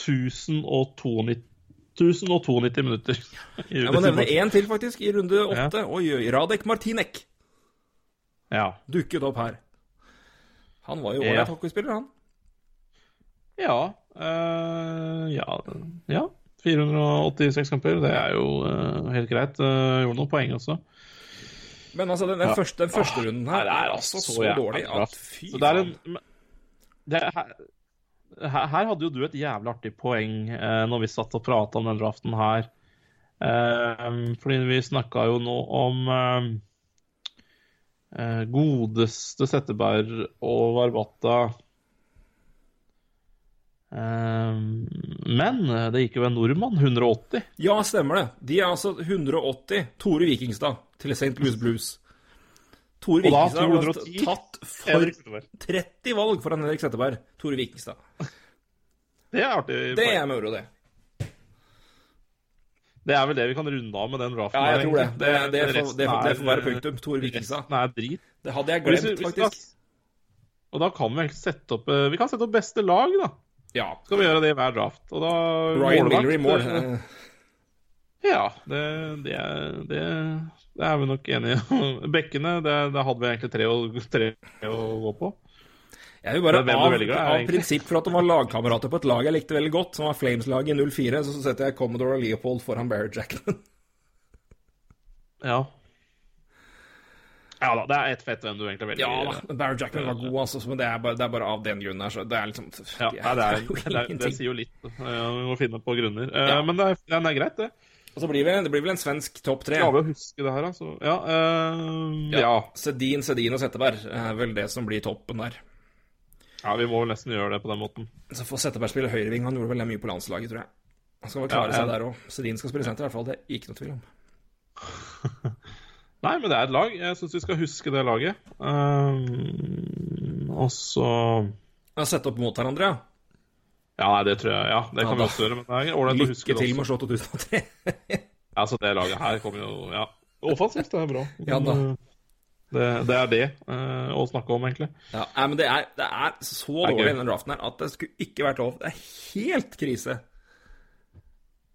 1092 1092 minutter. Jeg må nevne én til, faktisk, i runde åtte. Oi, oi, Radek Martinek Ja. dukket opp her. Han var jo Ja. hockeyspiller, han. Ja. Uh, ja. Ja. 486 kamper, det er jo uh, helt greit. Uh, gjorde noen poeng også. Men altså, den, den, Ja. første, den første runden her er altså så, så dårlig at fy faen. er, her her hadde jo du et jævlig artig poeng eh, når vi satt og prata om den draften her. Uh, fordi vi snakka jo nå om uh, uh, godeste Setteberg og Varbatta. Eh, men eh, det gikk jo en nordmann, 180. Ja, stemmer det. De er altså 180. Tore Vikingstad til St. Louis Blues. Tore Vikingstad har 210. tatt for 30 valg foran Henrik Setteberg. Tore Vikingstad. Det er artig. Det er moro, det. Det er vel det vi kan runde av med den draften. Ja, jeg tror det. Det, Det, det, får, det, får, får være punktum. Tore Vikingstad. Drit. Det hadde jeg glemt, faktisk. Og da kan vi egentlig sette opp eh, Vi kan sette opp beste lag, da. Ja. Skal vi gjøre det i hver draft. Og da Ryan Miller i mål. Ja, det, det, er, det, det er vi nok enige om. Bekkene, det, hadde vi egentlig tre å, tre å gå på. Jeg vil bare Men av, velger, er av prinsipp for at de var lagkamerater på et lag jeg likte veldig godt, som var Flames-laget i 04, så setter jeg Commodore og Leopold foran Barrett Jackman. Ja. Ja da, det er ett fett hvem du egentlig velger. Ja da, Barry Jackman var god, altså, men det er bare, det er bare av den grunnen her, så det er liksom Ja, det nei, det, er, jo er, det sier jo litt. Vi må finne på grunner. Eh, Ja. Men det er, ja, det er greit, det. Og så blir det, det blir vel en svensk topp tre. Klarer å huske det her, altså? Ja. eh, ja. Sedin, Sedin og Setteberg er vel det som blir toppen der. ja, vi må vel nesten gjøre det på den måten. Så får Setteberg spille høyreving. Han gjorde vel det mye på landslaget, tror jeg. Han skal vel klare Ja, seg der òg. Sedin skal spille senter, i hvert fall. Det er ikke noe tvil om. Nei, men det er et lag. Jeg syns vi skal huske det laget. Um, og så Ja, Sette opp mot hverandre, ja. Ja, nei, det tror jeg. Ja, det Ja, kan da. vi også gjøre. Men det er ålreit å huske Lykke til med å slå 2003. Ja, så det laget her kommer jo Ja. Offensivt, det er bra. Ja da. Uh, Det, det er det uh, å snakke om, egentlig. Ja, nei, men det er, det er så Det er dårlig i denne draften her at det skulle ikke vært lov. Det er helt krise.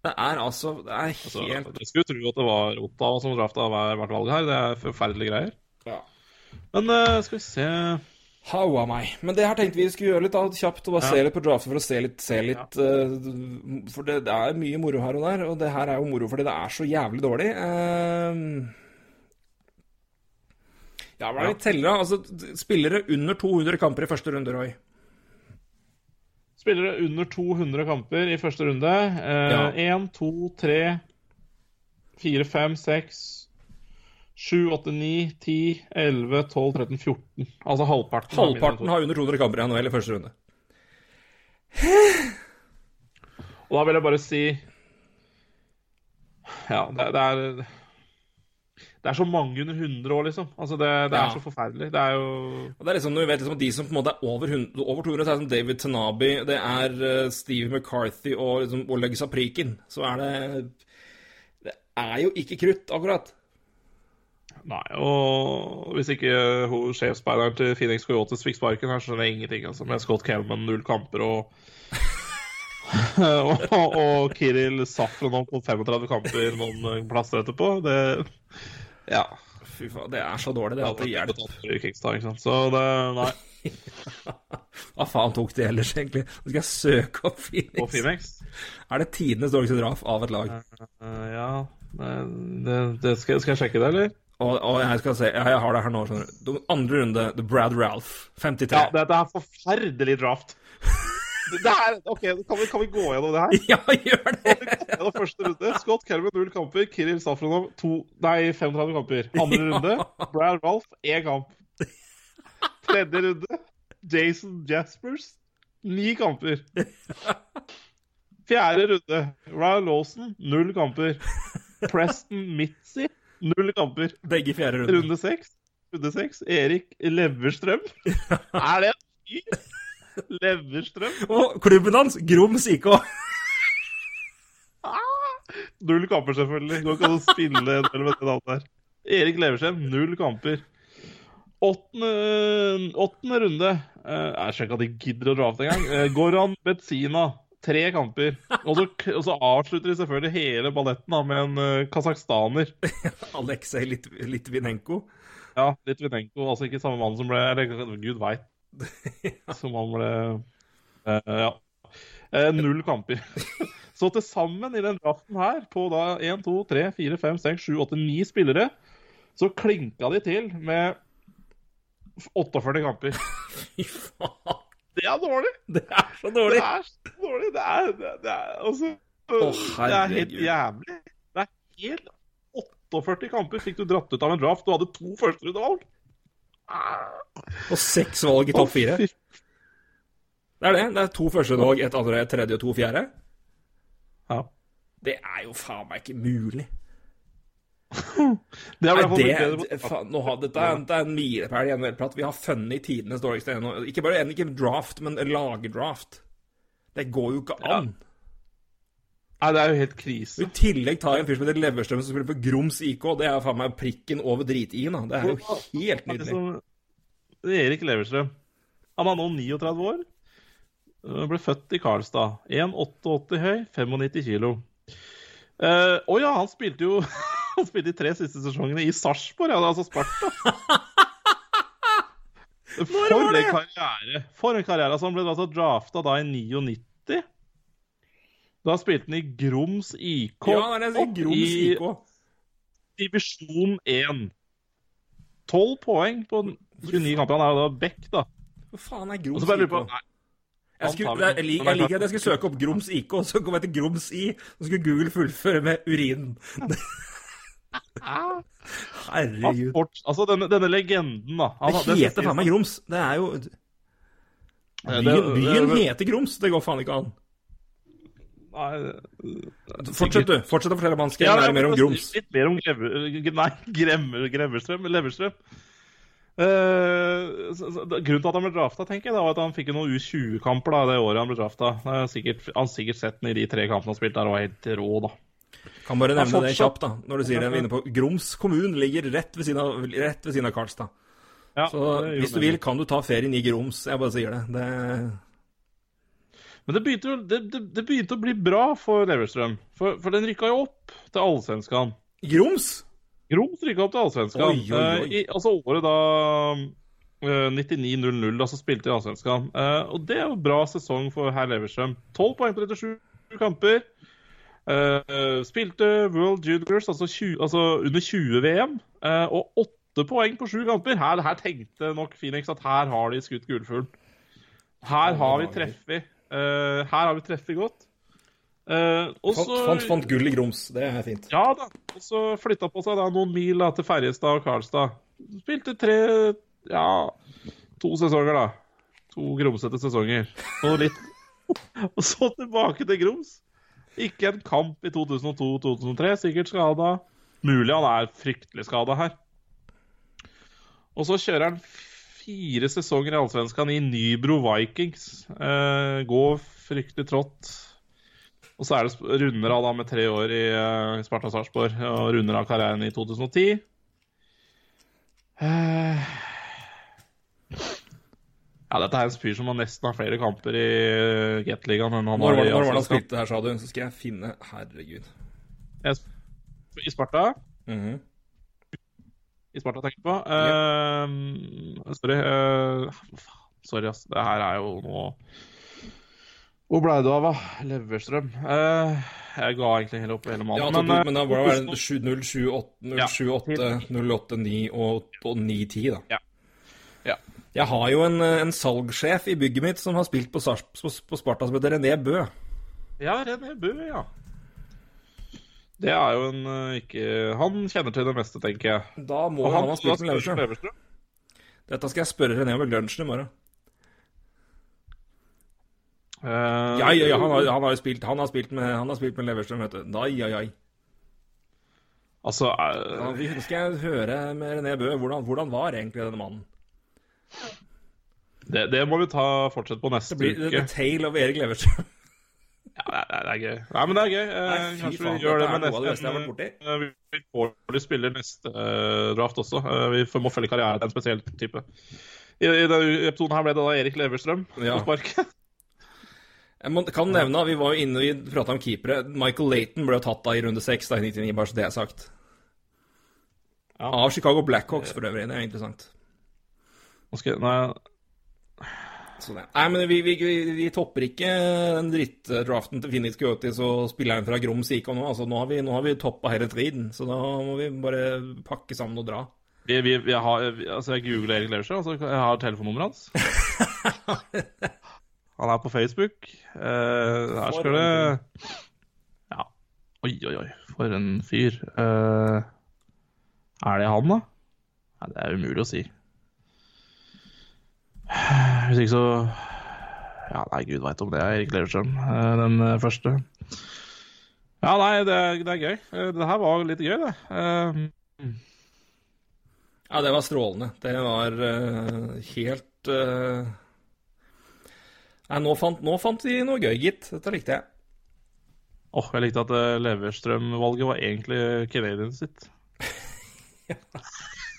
Det er altså Det er helt helt jeg skulle tro at det var Ottawa som drafta hver- hvert valg her. Det er forferdelige greier. ja. Men uh, skal vi se Haua meg. Men det her tenkte vi skulle gjøre litt da, kjapt, og bare Ja. se litt på draften for å se litt, se litt eh, For det, det er mye moro her og der, og det her er jo moro fordi det er så jævlig dårlig. Uh, ja, hva er det vi teller, da? Altså, spillere under 200 kamper i første runde, Roy. Spillere under 200 kamper i første runde. Én, to, tre, fire, fem, seks, sju, åtte, ni, ti, elleve, tolv, 13, 14. Altså halvparten. Halvparten har under 200 kamper i NHL i første runde. Og da vil jeg bare si Ja, det, det er Det er så mange under 100 år, liksom. Altså, det, det Ja. er så forferdelig. Det er jo Og det er liksom, når vi vet liksom, De som på en måte er over, 100, over 200, så er det som David Tanabi, det er eh, Steve McCarthy og liksom Oleg Saprikin. Så er det Det er jo ikke krutt, akkurat. Nei, og hvis ikke hun sjefspeideren til Phoenix Coyotes fikk sparken, her, så skjønner jeg ingenting. Altså, med Scott Kelman, null kamper, og og, og Kiril Safronov på 35 kamper noen plasser etterpå. Det Ja. Fy faen, det er så dårlig, det at det hjelper. Så det Nei. Hva faen tok de ellers, egentlig? Nå skal jeg søke opp På Phoenix. Phoenix? Er det tidenes dårligste draf av et lag? Eh, ja det, det, det skal, skal jeg sjekke det, eller? Og, og jeg skal se, jeg har det her nå, skjønner du. Andre runde, The Brad Ralph, 53. Ja, dette er forferdelig draft. Det er, OK, kan vi, kan vi gå gjennom det her? Ja, gjør det! Gjennom første runde. Scott Kelvin null kamper. Kiril Safronov to, nei, 35 kamper. Andre runde. Brad Ralph én kamp. Tredje runde. Jason Jaspers ni kamper. Fjerde runde. Ryan Lawson null kamper. Preston Mitzi null kamper. Begge fjerde runde. Runde seks. Runde seks. Erik Leverstrøm. Er det en fyr? Leverstrøm. Og klubben hans, Groms IK. Null kamper, selvfølgelig. Går ikke an å spille en del med det navnet her. Erik Leverstrøm, null kamper. Åttende, åttende runde eh, Jeg skjønner ikke at de gidder å dra av engang. Uh, Goran Betsina, tre kamper. Og så, og så avslutter de selvfølgelig hele balletten da, med en uh, kasakhstaner. Aleksej Litvinenko. Ja, Litvinenko, altså ikke samme mann som ble Eller gud veit. Som han ble eh, Ja. Eh, null kamper. Så til sammen i den draften her, på da 1, 2, 3, 4, 5, 6, 7, 8, 9 spillere, så klinka de til med 48 kamper. Fy faen. Det er dårlig! Det er så Det dårlig. er så dårlig. Det er, det, det er altså oh, Det er helt jævlig. Det er helt 48 kamper fikk du dratt ut av en draft. Du hadde to førsterundevalg. Og seks valg i topp fire. Det er det. Det er to første valg, et andre, et tredje og to fjerde. Ja. Det er jo faen meg ikke mulig. Det er i Nei, det, faen, nå har, Dette er, dette er en milepæl i NHL-prat. Vi har funnet tidenes dårligste. Ikke bare en, ikke draft, men lagdraft. Det går jo ikke an. Nei, det er jo helt krise. I tillegg tar jeg en fyr som heter Leverstrøm, som spiller på Grums IK. Det er faen meg prikken over drit-i-en. Det er jo helt Det er nydelig. Erik Leverstrøm. Han er nå 39 år. Øh, Ble født i Karlstad. 1,88 høy, 95 kilo. Eh, oh ja, han spilte jo Han spilte de tre siste sesongene i Sarpsborg, ja, det er altså Sparta. For en karriere! For en karriere. Altså, han ble altså drafta da i 99. Da spilte han i Groms IK. Ja, det er. Groms Grums i IK. divisjon 1. 12 poeng på 29 kamper. Han er jo da back, da. Hva faen er lurer IK? på nei, Jeg, skulle, jeg, jeg, lik- jeg liker at jeg skulle søke opp Groms IK, og så kom jeg til Groms I, og så skulle Google fullføre med urin. Herregud. fort, altså, denne, denne legenden, da. Han, Det heter faen meg Groms. Det er jo Byen, byen heter Groms. Det går faen ikke an. Nei, Fortsett, du. Fortsett å fortelle om Hansken. Ja, lære mer om men Grums? Litt mer om Greve, nei, Gremmer, Greverstrøm. Leverstrøm. Uh, så, så, grunnen til at han ble drafta, tenker jeg, da, var at han fikk noen U20-kamper da, det året han ble drafta. Det sikkert, han har sikkert sett den i de tre kampene han spilte der og var helt rå, da. Kan bare nevne nevne det kjapt, da. Når du sier det, vi er inne på Grums kommune ligger rett ved siden av, rett ved siden av Karlstad. Ja, Så hvis du vil, kan du ta ferien i Grums. Jeg bare sier det. det Men det begynte, det, det, det begynte å bli bra for Leverstrøm. For, for den rykka jo opp til Allsvenskan. Groms? Groms rykka opp til Allsvenskan. Oi, oi, oi. Eh, I, altså året da eh, 99-0-0, da så spilte de Allsvenskan. Eh, og det er jo bra sesong for herr Leverstrøm. 12 poeng på 37 kamper. Eh, spilte World Juniors, altså, 20, altså under 20-VM, eh, og 8 poeng på 7 kamper. Her, her tenkte nok Phoenix at her har de skutt gullfuglen. Her har vi treffet. Eh, her har vi treffet godt. Uh, også, Fant, fant, fant gull i Grums. Det er fint. ja da. Og så flytta på seg da noen mil da, til Ferjestad og Karlstad. Spilte tre ja, to sesonger, da. To grumsete sesonger. Og Og så tilbake til Grums. Ikke en kamp i 2002-2003, sikkert skada. Mulig han er fryktelig skada her. Og så kjører han fire sesonger i Allsvenskan i Nybro Vikings. Eh, går fryktelig trått. Og så er det runder av da med tre år i uh, Sparta Sarpsborg, og runder av karrieren i 2010. Eh, ja, dette er en fyr som har nesten har flere kamper i uh, Gateligaen enn han har i når var det han spilte her, sa du? Så skal jeg finne Herregud. Jeg- I Sparta? Mhm. I Sparta, tenker på. på. yeah. sorry. Uh, sorry, ass. Det her er jo noe Hvor ble du av, da? Leverstrøm? Uh, jeg ga egentlig hele opp hele mannen. Ja, men, eh, men da var det vel 078, Ja. 078, 08, 9 og, og 910, da. Ja. Ja. Jeg har jo en, en salgssjef i bygget mitt som har spilt på, på, på Sparta, som heter René Bø. Ja, René Bø, ja. Det er jo en eh, ikke Han kjenner til det meste, tenker jeg. Da må Og han ha spilt med Leverstrøm. Dette skal jeg spørre René om i lunsjen i morgen. Uh, Ja, ja, ja, han har, han har jo spilt, han har spilt med, han har spilt med Leverstrøm, vet du. Nei, ai, ai. Altså Ja, eh, vi skal jeg høre med René Bø. Hvordan, hvordan var egentlig denne mannen? det, det må vi ta fortsett på neste Det blir the, uke. the tale of Erik Leverstrøm. Ja, det, er, det er gøy. Nei, men det er gøy. Eh, Nei, kanskje faen, vi gjør det er med av det neste beste jeg har vært borti. eh, Vi får spiller neste eh, draft også. Vi må følge karrieren til en spesiell type. I, I denne episoden her ble det da Erik Leverstrøm Ja. på sparket. Jeg må, kan nevne, vi var jo inne og prata om keepere. Michael Laton ble tatt da i runde 6 da, i 99, bare så det er sagt. Ja. Av Chicago Blackhawks, for øvrig. Det er interessant. Nå skal Nei Så det. Nei, men vi, vi, vi, topper ikke den drittdraften til Phoenix Coyotes og spilleren fra Grom Sika nå. Altså, nå har vi, nå har vi toppa hele driten, så da må vi bare pakke sammen og dra. Vi, vi, vi har, altså jeg googler Erik Leverstø, altså jeg har telefonnummeret hans. Han er på Facebook. Eh, her skal det Ja. Oi, oi, oi. For en fyr. Eh, er det han, da? Nei, det er umulig å si. Hvis ikke så Ja, nei, gud veit om det er Erik Leverstrøm, eh, den eh, første. Ja, nei, det, er- det er gøy. Eh, Det her var litt gøy, det. Ja, det var strålende. Det var uh, helt uh... Nei, nå fant, nå fant vi noe gøy, gitt. Dette likte jeg. Åh, jeg likte at Leverstrøm-valget var egentlig Canadian sitt.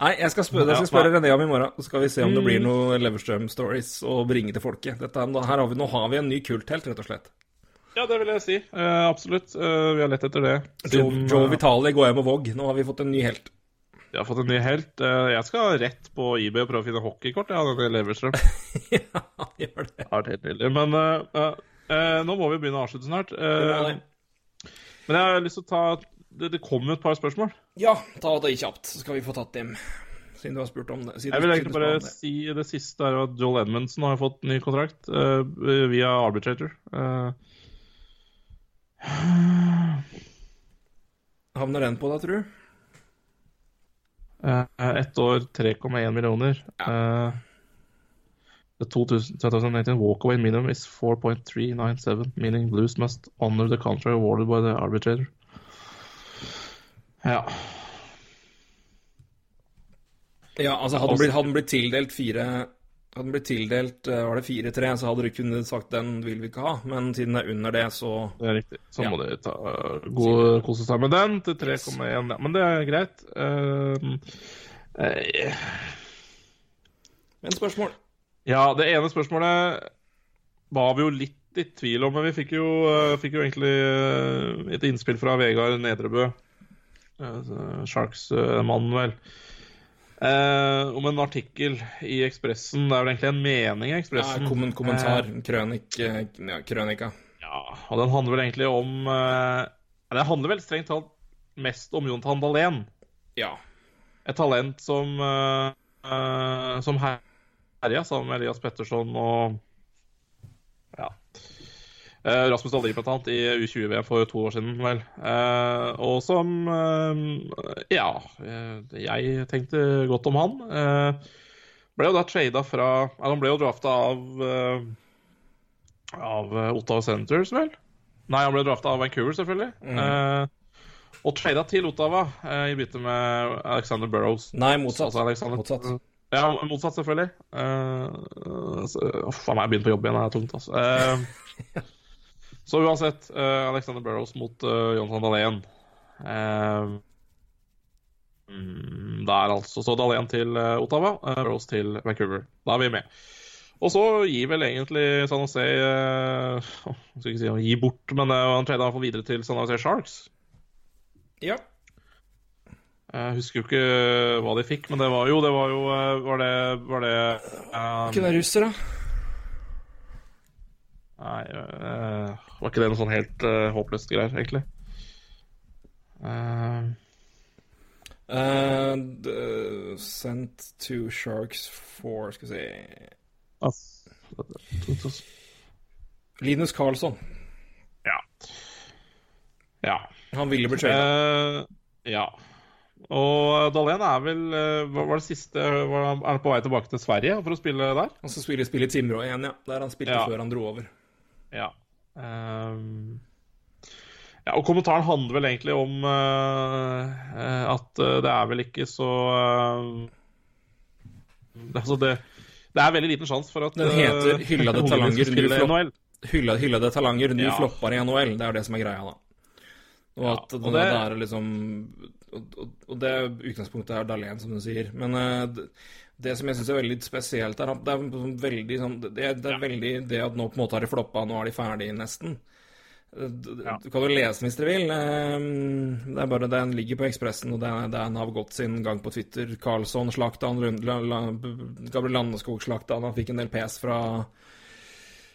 Nei, jeg skal spørre, jeg skal spørre René om i morgen. Så skal vi se om det blir noen Leverstrøm-stories å bringe til folket. Dette, her har vi, nå har vi en ny kulthelt, rett og slett. Ja, det vil jeg si. Uh, absolutt. Uh, vi har lett etter det. Joe, Siden, Joe eh, Vitali går hjem og Våg. Nå har vi fått en ny helt. Vi har fått en ny helt. Jeg skal rett på eBay og prøve å finne hockeykort. Ja, denne Leverstrøm. ja, gjør det. Det har helt. Men uh, uh, nå må vi begynne å avslutte snart. Det det. men jeg har lyst til å ta Det, det kom jo et par spørsmål. Ja, ta det kjapt, så skal vi få tatt dem. Siden du har spurt om det. Siden, Jeg vil egentlig bare det. si det siste er at Joel Edmundsen har fått ny kontrakt uh, via Arbitrator. Uh, Havner den på deg, tror du? Eh, Ett år 3,1 millioner. Eh, the 2000 2018 walkaway minimum is 4.397, meaning Blues must honor the contract awarded by the arbitrator. Ja. Ja, altså hadde den blitt, hadde den blitt tildelt fire Hadde den blitt tildelt eh, var det 4-3, så hadde du kunnet sagt den vil vi ikke ha. Men siden det er under det, så Det er riktig. Så Ja. må de ta, uh, gå, kose seg med den til 3,1. Ja, men det er greit. Uh, uh, Men spørsmål? Ja, det ene spørsmålet var vi jo litt i tvil om, men vi fikk jo, uh, fikk jo egentlig eh, et innspill fra Vegard Nedrebø, eh, Sharks-mannen vel, eh, om en artikkel i Ekspressen. Det er vel egentlig en mening i Ekspressen. Ja, kommentar. Krønik, eh, ja, krønika. Ja, og den handler vel egentlig om eh, Det handler vel strengt talt mest om Jonathan Dahlén. Ja. Et talent som, eh, eh, som herja sammen med Elias Petterson og. Eh, Rasmus Dahlin annet i U20-VM for to år siden, vel. Eh, og som eh, Ja, eh, jeg tenkte godt om han. Eh, ble jo da trada fra ja, Han ble jo drafta av eh, av eh, Ottawa Senators, vel? Nei, han ble drafta av Vancouver, selvfølgelig. Eh, og trada til Ottawa eh, i bytte med Alexander Burrows. Nei, motsatt. Altså Alexander, Motsatt. Ja, motsatt, selvfølgelig. Uh, så, uff, faen jeg begynner på jobb igjen. Det er tungt, altså. Eh, så uansett, uh, Alexander Burrows mot uh, Jonathan Dahlén. Uh, der altså. Så Dahlén til eh, Ottawa, uh, Burrows til Vancouver. Da er vi med. Og så gir vel egentlig San Jose uh, skal ikke si å gi bort, men uh, han trada iallfall videre til San Jose Sharks. Ja. Jeg husker jo ikke hva de fikk, men det var jo Det var jo eh, Var det, var det eh, Ikke det russer, da? Nei, eh, var ikke det noe sånn helt eh, håpløst greier, egentlig? Uh, uh, sent to Sharks for Skal vi se ass. Linus Carlsson. Ja. Ja. Han ville bli trada. Eh, ja. Og Dahlén er vel Hva var det siste var Er han på vei tilbake til Sverige for å spille der? Han skal spille, spille i Timrå igjen, ja. Der han spilte Ja. før han dro over. Ja. Um, ja, og kommentaren handler vel egentlig om eh, eh, at eh, det er vel ikke så uh, det, Altså, det, det er veldig liten sjanse for at Den heter eh, Hyllede talanger, du. Hylla, hyllede talanger, du Ja. flopper i NHL. Det er det som er greia, da. Og Ja, og den det- der liksom og, og, og det utgangspunktet er Dahlén, som du sier. Men eh, det, som jeg syns er veldig spesielt, er at det er sånn veldig sånn Det, det er veldig det at nå på en måte har de floppa, nå er de ferdige, nesten. Ja. Du kan jo lese den hvis dere vil. Det er bare Den ligger på Ekspressen, og den har avgått sin gang på Twitter. Karlsson slakta han, Gabriel Landeskog slakta han, han fikk en del pes fra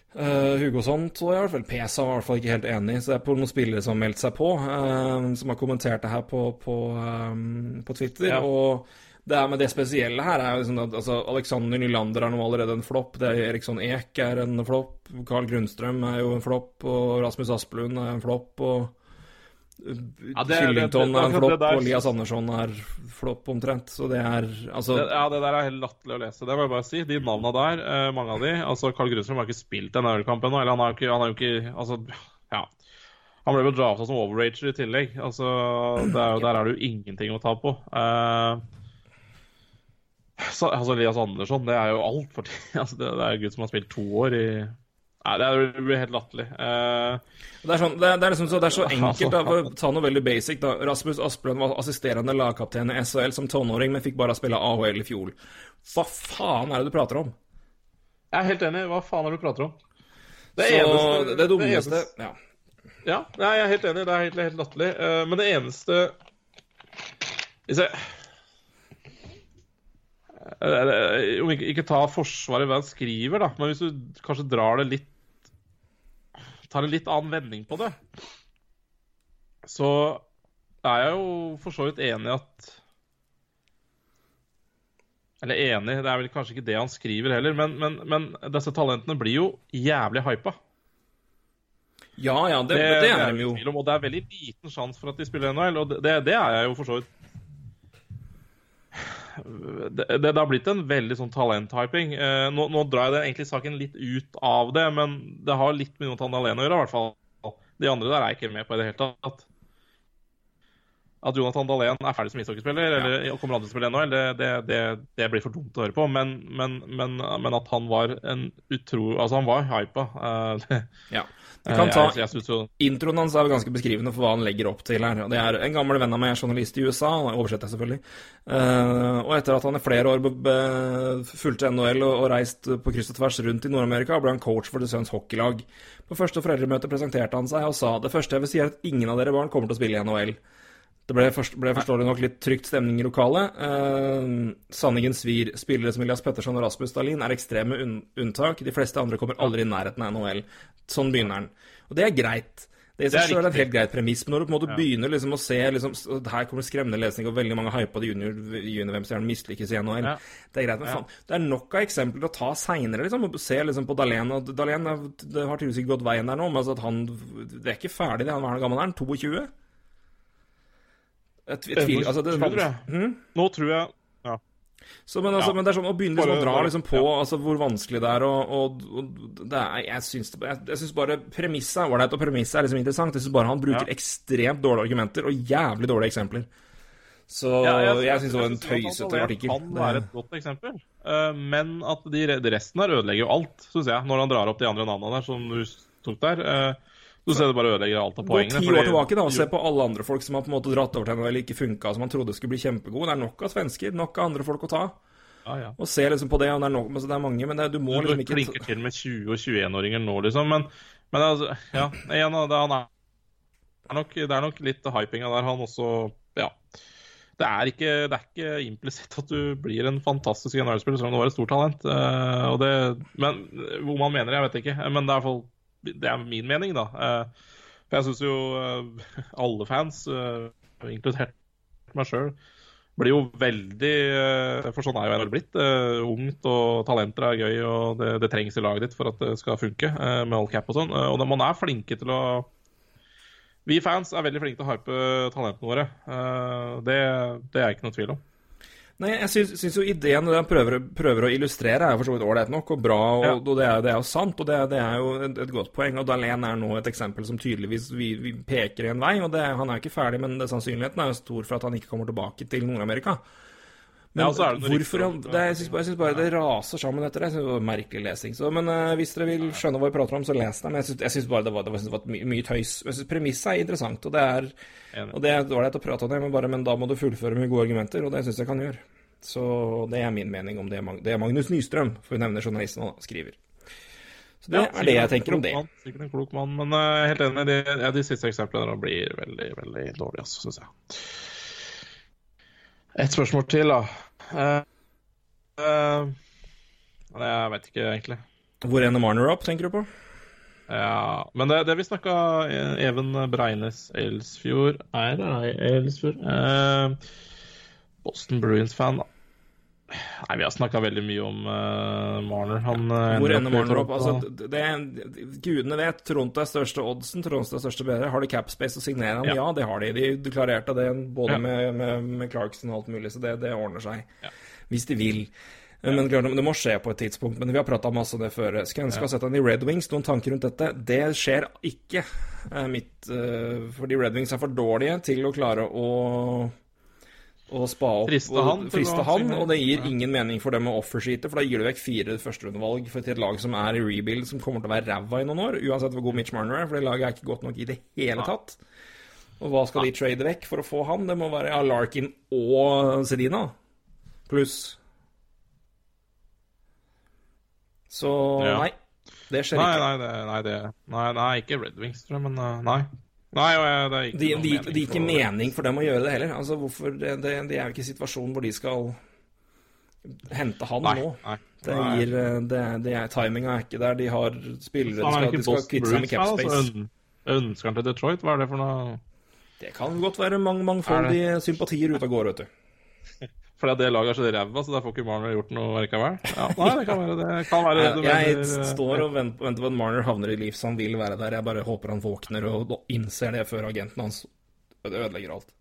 Uh, Hugo sånt, og i hvert fall PESA var i hvert fall ikke helt enig, så det er på noen spillere som har meldt seg på, uh, som har kommentert det her på, på, um, på Twitter. Ja. Og det er med det spesielle her er jo liksom at altså, Alexander Nylander er nå allerede en flopp. Det er Eriksson Eek er en flopp. Carl Grunnstrøm er jo en flopp. Og Rasmus Asplund er en flopp. Og ja, Kyllington er en flopp, og Lias Andersson er flopp omtrent. Så det er altså det, Ja, det der er helt latterlig å lese. Det må jeg bare si. De navna der, eh, mange av de Altså, Carl Grunnstrøm har ikke spilt en ølkamp ennå. Eller han har, ikke, han har jo ikke Altså, ja. Han ble jo drafta som overrager i tillegg. Altså, er, Der er det jo ingenting å ta på. Uh, så, altså, Elias Andersson, det er jo altfor tidlig. Altså, det, det er jo gutt som har spilt to år i Nei, det blir helt latterlig. Uh, det, sånn, det, er liksom så, det er så enkelt. Da, for å ta noe veldig basic. da Rasmus Asplund var assisterende lagkaptein i SHL som tenåring, men fikk bare spille AHL i fjor. Hva faen er det du prater om? Jeg er helt enig. Hva faen er det du prater om? Det, så, eneste, det dummeste ja. ja. jeg er helt enig. Det er helt, helt latterlig. Uh, men det eneste Hvis jeg om ikke, ikke ta forsvaret hva han skriver, da, men hvis du kanskje drar det litt Tar en litt annen vending på det, så er jeg jo for så vidt enig at Eller enig, det er vel kanskje ikke det han skriver heller, men, men, men disse talentene blir jo jævlig hypa. Ja, ja, det, det, det er de jo. Og det er veldig liten sjanse for at de spiller NHL, og det, det er jeg jo for så vidt det, det, har blitt en veldig sånn talenttyping. Eh, nå, nå, drar jeg den egentlig saken litt ut av det, men det har litt med Jonathan Dahlén å gjøre, i hvert fall. De andre der er jeg ikke med på i det hele tatt. At Jonathan Dahlén er ferdig som ishockeyspiller ja. eller kommer andre til å NHL, det, det, det, blir for dumt å høre på. Men, men, men, men at han var en utro... Altså, han var hypa. Uh, ja. Du kan ta Introen hans er ganske beskrivende for hva han legger opp til her. Det er En gammel venn av meg journalist i USA, han oversetter jeg selvfølgelig. Uh, og etter at han i flere år fulgte NHL og, og reist på kryss og tvers rundt i Nord-Amerika, ble han coach for The Suns hockeylag. På første foreldremøte presenterte han seg og sa det første jeg vil si er at ingen av dere barn kommer til å spille i NHL. Det ble, forst ble forståelig nok litt trygt stemning i lokalet. Eh, sanningen svir. Spillere som Elias Petterson og Rasmus Dahlin er ekstreme un unntak. De fleste andre kommer aldri i nærheten av NHL. Sånn begynner den. Og det er greit. Det i seg sjøl er en helt greit premiss, men når du på en måte ja. begynner liksom å se liksom, Her kommer skremmende lesning, og veldig mange hypa junior, gjerne mislykkes i NHL. Ja. Det er greit, men faen. Det er nok av eksempler å ta seinere, liksom. Og se liksom på Dahlén. Og Dahlén har tydeligvis ikke gått veien der nå, men altså at han Det er ikke ferdig, det. Han er gammel er han? 22? Jeg, jeg tviler altså, det, tror jeg. Hmm? Nå tror jeg ja. Så, men, altså, ja. men, det er sånn å begynne liksom, å dra liksom, på ja. altså, hvor vanskelig det er, og, og, og det er, Jeg syns, jeg, jeg syns bare premisset er ålreit, og premisset er liksom interessant. Jeg syns bare han bruker ekstremt dårlige argumenter og jævlig dårlige eksempler. Så jeg, jeg syns det var en tøysete artikkel. Det kan være et godt eksempel, uh, men at de, de resten her ødelegger jo alt, syns jeg, når han drar opp de andre navnene der som du tok der. Uh, du ser det bare ødelegger alt av poengene. Gå ti år tilbake da, og se på alle andre folk som har på en måte dratt over til henne eller ikke funka, som man trodde skulle bli kjempegode. Det er nok av svensker, nok av andre folk å ta. Ja, ja. Og se liksom på det, og det er, nok, altså det er mange, men det, du må du liksom ikke Du klinker til med 20- og 21-åringer nå, liksom. Men, men altså, ja, igjen, det, han er, nok, det er nok litt hypinga der, han også Ja. Det er ikke, det er ikke implisitt at du blir en fantastisk NHL-spiller, selv om du var et stort talent. Uh, det, men hvor man mener, jeg vet ikke. Men det er i hvert fall det er min mening, da. Eh, for jeg syns jo eh, alle fans, eh, inkludert meg sjøl, blir jo veldig For sånn er jo NHL blitt. Ungt og talenter er gøy, og det, det, trengs i laget ditt for at det skal funke med all cap og sånn. Og man er flinke til å Vi fans er veldig flinke til å hype talentene våre. Det, det er ikke noe tvil om. Nei, jeg syns, syns jo ideen den prøver, prøver, å illustrere, er for så vidt ålreit nok og bra, og, ja. og det, er, det, er, jo sant, og det, det er jo et, et, godt poeng. Og Dahlén er nå et eksempel som tydeligvis vi, vi peker i en vei, og det, han er ikke ferdig, men sannsynligheten er jo stor for at han ikke kommer tilbake til Nord-Amerika. Men ja, hvorfor det, Jeg syns bare, bare, det raser sammen etter det. Jeg synes det var Merkelig lesing. Så, men uh, hvis dere vil skjønne hva vi prater om, så les det. Men jeg syns bare det var, det var, det var mye, mye tøys. Jeg synes premisset er interessant, og det er, og det er dårlig å prate om det, men, bare, men da må du fullføre med gode argumenter, og det syns jeg kan gjøre. Så det er min mening om det, det Magnus Nystrøm, for vi nevner journalisten, og skriver. Så Det er det jeg tenker om det. Man, sikkert en klok mann, men er helt enig. De, ja, de siste eksemplene blir veldig, veldig dårlige, altså, syns jeg. Et spørsmål til, da. Uh, uh, jeg veit ikke, egentlig. Hvor ender Marner opp, tenker du på? Ja, men det, det vi snakka Even Breines Elsfjord Er det Elsfjord? Uh, Boston Bruins-fan, da. Nei, vi har snakka veldig mye om uh, Marner. Han, uh, Hvor ender Marner opp? Altså, det, det, gudene vet. Toronto er største oddsen, Toronto er største bedre. Har de capspace å signere ham? Ja. ja. det har de. De deklarerte det både ja. med, med, med, Clarkson og alt mulig, så det, det ordner seg. Ja. Hvis de vil. Men klart, det må skje på et tidspunkt. Men vi har prata masse om det før. Skulle ønske å sette ham i Red Wings. Noen tanker rundt dette? Det skjer ikke. Mitt, fordi Red Wings er for dårlige til å klare å og spa opp friste han, og, friste han, og det gir ingen mening for dem å offerskyte, for da gir du vekk fire førsterundevalg til et lag som er i rebuild, som kommer til å være ræva i noen år, uansett hvor god Mitch Marner er, for det laget er ikke godt nok i det hele tatt. Og hva skal de trade vekk for å få han? Det må være ja, Larkin og Sedina pluss. Så nei. Det skjer nei, ikke. Nei, det, nei, det, nei, nei, ikke Red Wings, tror jeg, men uh, nei. Nei, det er ikke de, de, gir ikke mening for dem å gjøre det heller. Altså, hvorfor, det, det, det er jo ikke situasjonen hvor de skal hente han nei, nå. Nei, det gir eh, det, det er, Timinga er ikke der. De har spillere de skal, de skal kvitte seg med capspace. Altså, ønsker han til Detroit? Hva er det for noe? Det kan godt være mange mangfoldige sympatier ute og går, vet du. Fordi det laget er så ræva, så der får ikke Marner gjort noe likevel? Ja, nei, det kan være det. Kan være det jeg, jeg står og venter, venter på at Marner havner i Leafs. Han vil være der. Jeg bare håper han våkner og innser det før agenten hans ødelegger alt.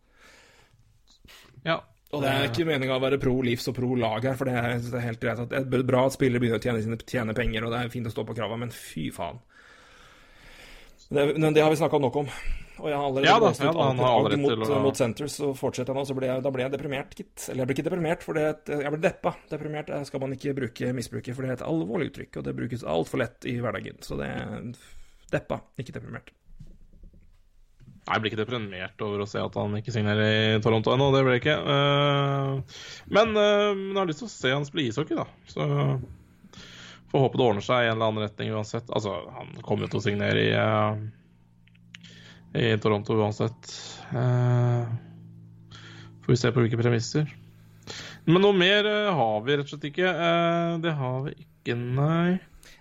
Ja. Og det er ikke meninga å være pro Leafs og pro lag her, for det er, det er helt greit at det er bra at spillere begynner å tjene, sine, tjene penger, og det er fint å stå på krava, men fy faen. Det, det har vi snakka nok om. Og jeg har allerede ja, da, ja, da, han har mot, å... mot Centres, så fortsetter jeg nå, så ble jeg, da ble jeg deprimert, gitt. Eller jeg ble ikke deprimert, for jeg ble deppa. Deprimert skal man ikke bruke, misbruke, for det er et alvorlig uttrykk, og det brukes altfor lett i hverdagen. Så det er deppa, ikke deprimert. Nei, jeg blir ikke deprimert over å se at han ikke signerer i Toronto ennå, det blir jeg ikke. Uh, men uh, jeg har lyst til å se han spille ishockey, da. Så får håpe det ordner seg i en eller annen retning uansett. Altså, han kommer jo til å signere i uh, i Toronto uansett. Uh, får vi se på hvilke premisser. Men noe mer uh, har vi rett og slett ikke. Uh, det har vi ikke, nei.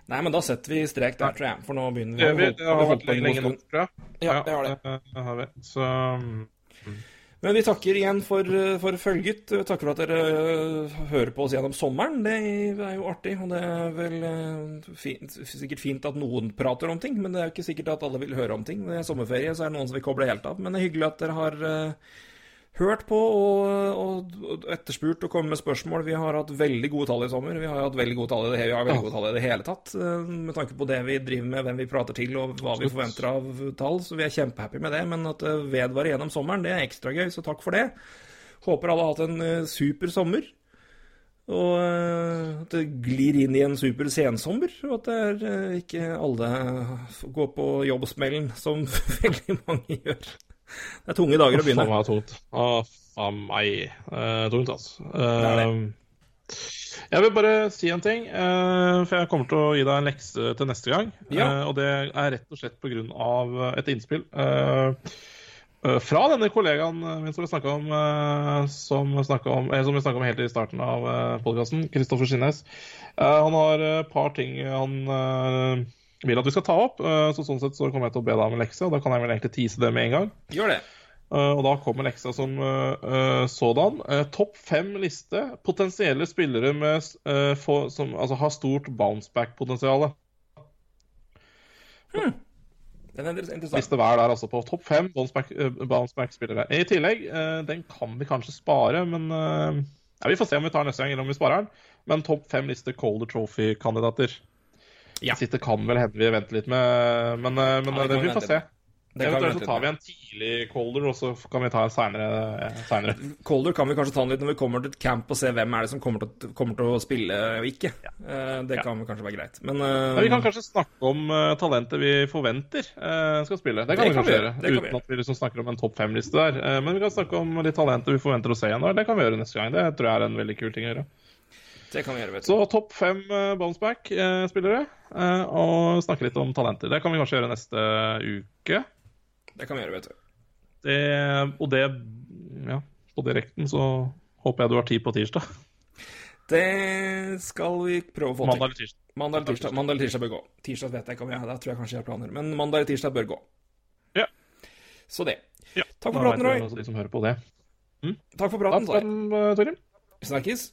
Nei, men da setter vi strek der, tror jeg. For nå begynner vi å holde på. Det har vært lenge nok, tror jeg. Ja, det har det. det har vi. Så mm. Men vi takker igjen for, for følget. Takker for at dere øh, hører på oss gjennom sommeren. Det er jo artig. Og det er vel øh, fint, sikkert fint at noen prater om ting, men det er jo ikke sikkert at alle vil høre om ting. Det er sommerferie, så er det noen som vil koble helt av. Men det er hyggelig at dere har øh, hørt på og, og, etterspurt og kommet med spørsmål. Vi har hatt veldig gode tall i sommer. Vi har hatt veldig gode tall i det, vi har veldig gode tall i det hele tatt. Eh, med tanke på det vi driver med, hvem vi prater til og hva vi forventer av tall. Så vi er kjempehappy med det. Men at det vedvarer gjennom sommeren, det er ekstra gøy, så takk for det. Håper alle har hatt en eh, super sommer. Og eh, at det glir inn i en super sensommer. Og at det er ikke alle går på jobbsmellen, som veldig mange gjør. Det er tunge dager å begynne. Faen meg tungt. Å, faen meg eh, tungt, altså. Eh, jeg vil bare si en ting, eh, for jeg kommer til å gi deg en lekse til neste gang. Ja. og det er rett og slett pga. et innspill. fra denne kollegaen min som vi snakka om, som, om, som vi snakka om helt i starten av podkasten, Kristoffer Skinnes. han har et par ting han vil at vi skal ta opp. Eh, så sånn sett så kommer jeg til å be deg om en lekse, og da kan jeg vel egentlig tease det med en gang. Gjør det. Uh, og da kommer leksa som uh, sådan. Topp fem liste potensielle spillere med, for, som altså, har stort bounceback-potensial. Hmm. Den er interessant. Liste hver der, altså, på topp fem bounceback-spillere. I tillegg, den kan vi kanskje spare, men ja, Vi får se om vi tar neste gang, eller om vi sparer den. Men topp fem liste Colder Trophy-kandidater. Ja. Siste kan vel hende vi venter litt med, men, eh, men ja, det, vi får se. Eventuelt så tar vi en tidlig colder, og så kan vi ta en seinere. Colder kan vi kanskje ta litt når vi kommer til et camp og se hvem er det som kommer til, kommer til å spille og ikke. Ja. Eh, det kan ja. kanskje være greit. Men, uh, Men, vi kan kanskje snakke om uh, talentet vi forventer uh, skal spille. Det kan det vi kanskje gjøre, uten at vi liksom snakker om en topp fem-liste der. men vi kan snakke om de talenter vi forventer å se igjen. Det kan vi gjøre neste gang. Det tror jeg er en veldig kul ting å gjøre. Det kan vi gjøre, vet du. Så topp fem uh, bounceback-spillere, uh, og snakke litt om talenter. Det kan vi kanskje gjøre neste uke. Det kan vi gjøre, vet du. Det, og det Ja, på direkten så håper jeg du har tid på tirsdag. Det skal vi prøve å få Mandag til. Mandag eller tirsdag, mandag eller tirsdag bør gå. Tirsdag vet jeg ikke om jeg Da tror jeg kanskje jeg har planer. Men mandag eller tirsdag bør gå. Ja. Så det. Ja, Takk for da praten, Roy. De som hører på det. Takk for praten. uh, Torgrim. Snakkes.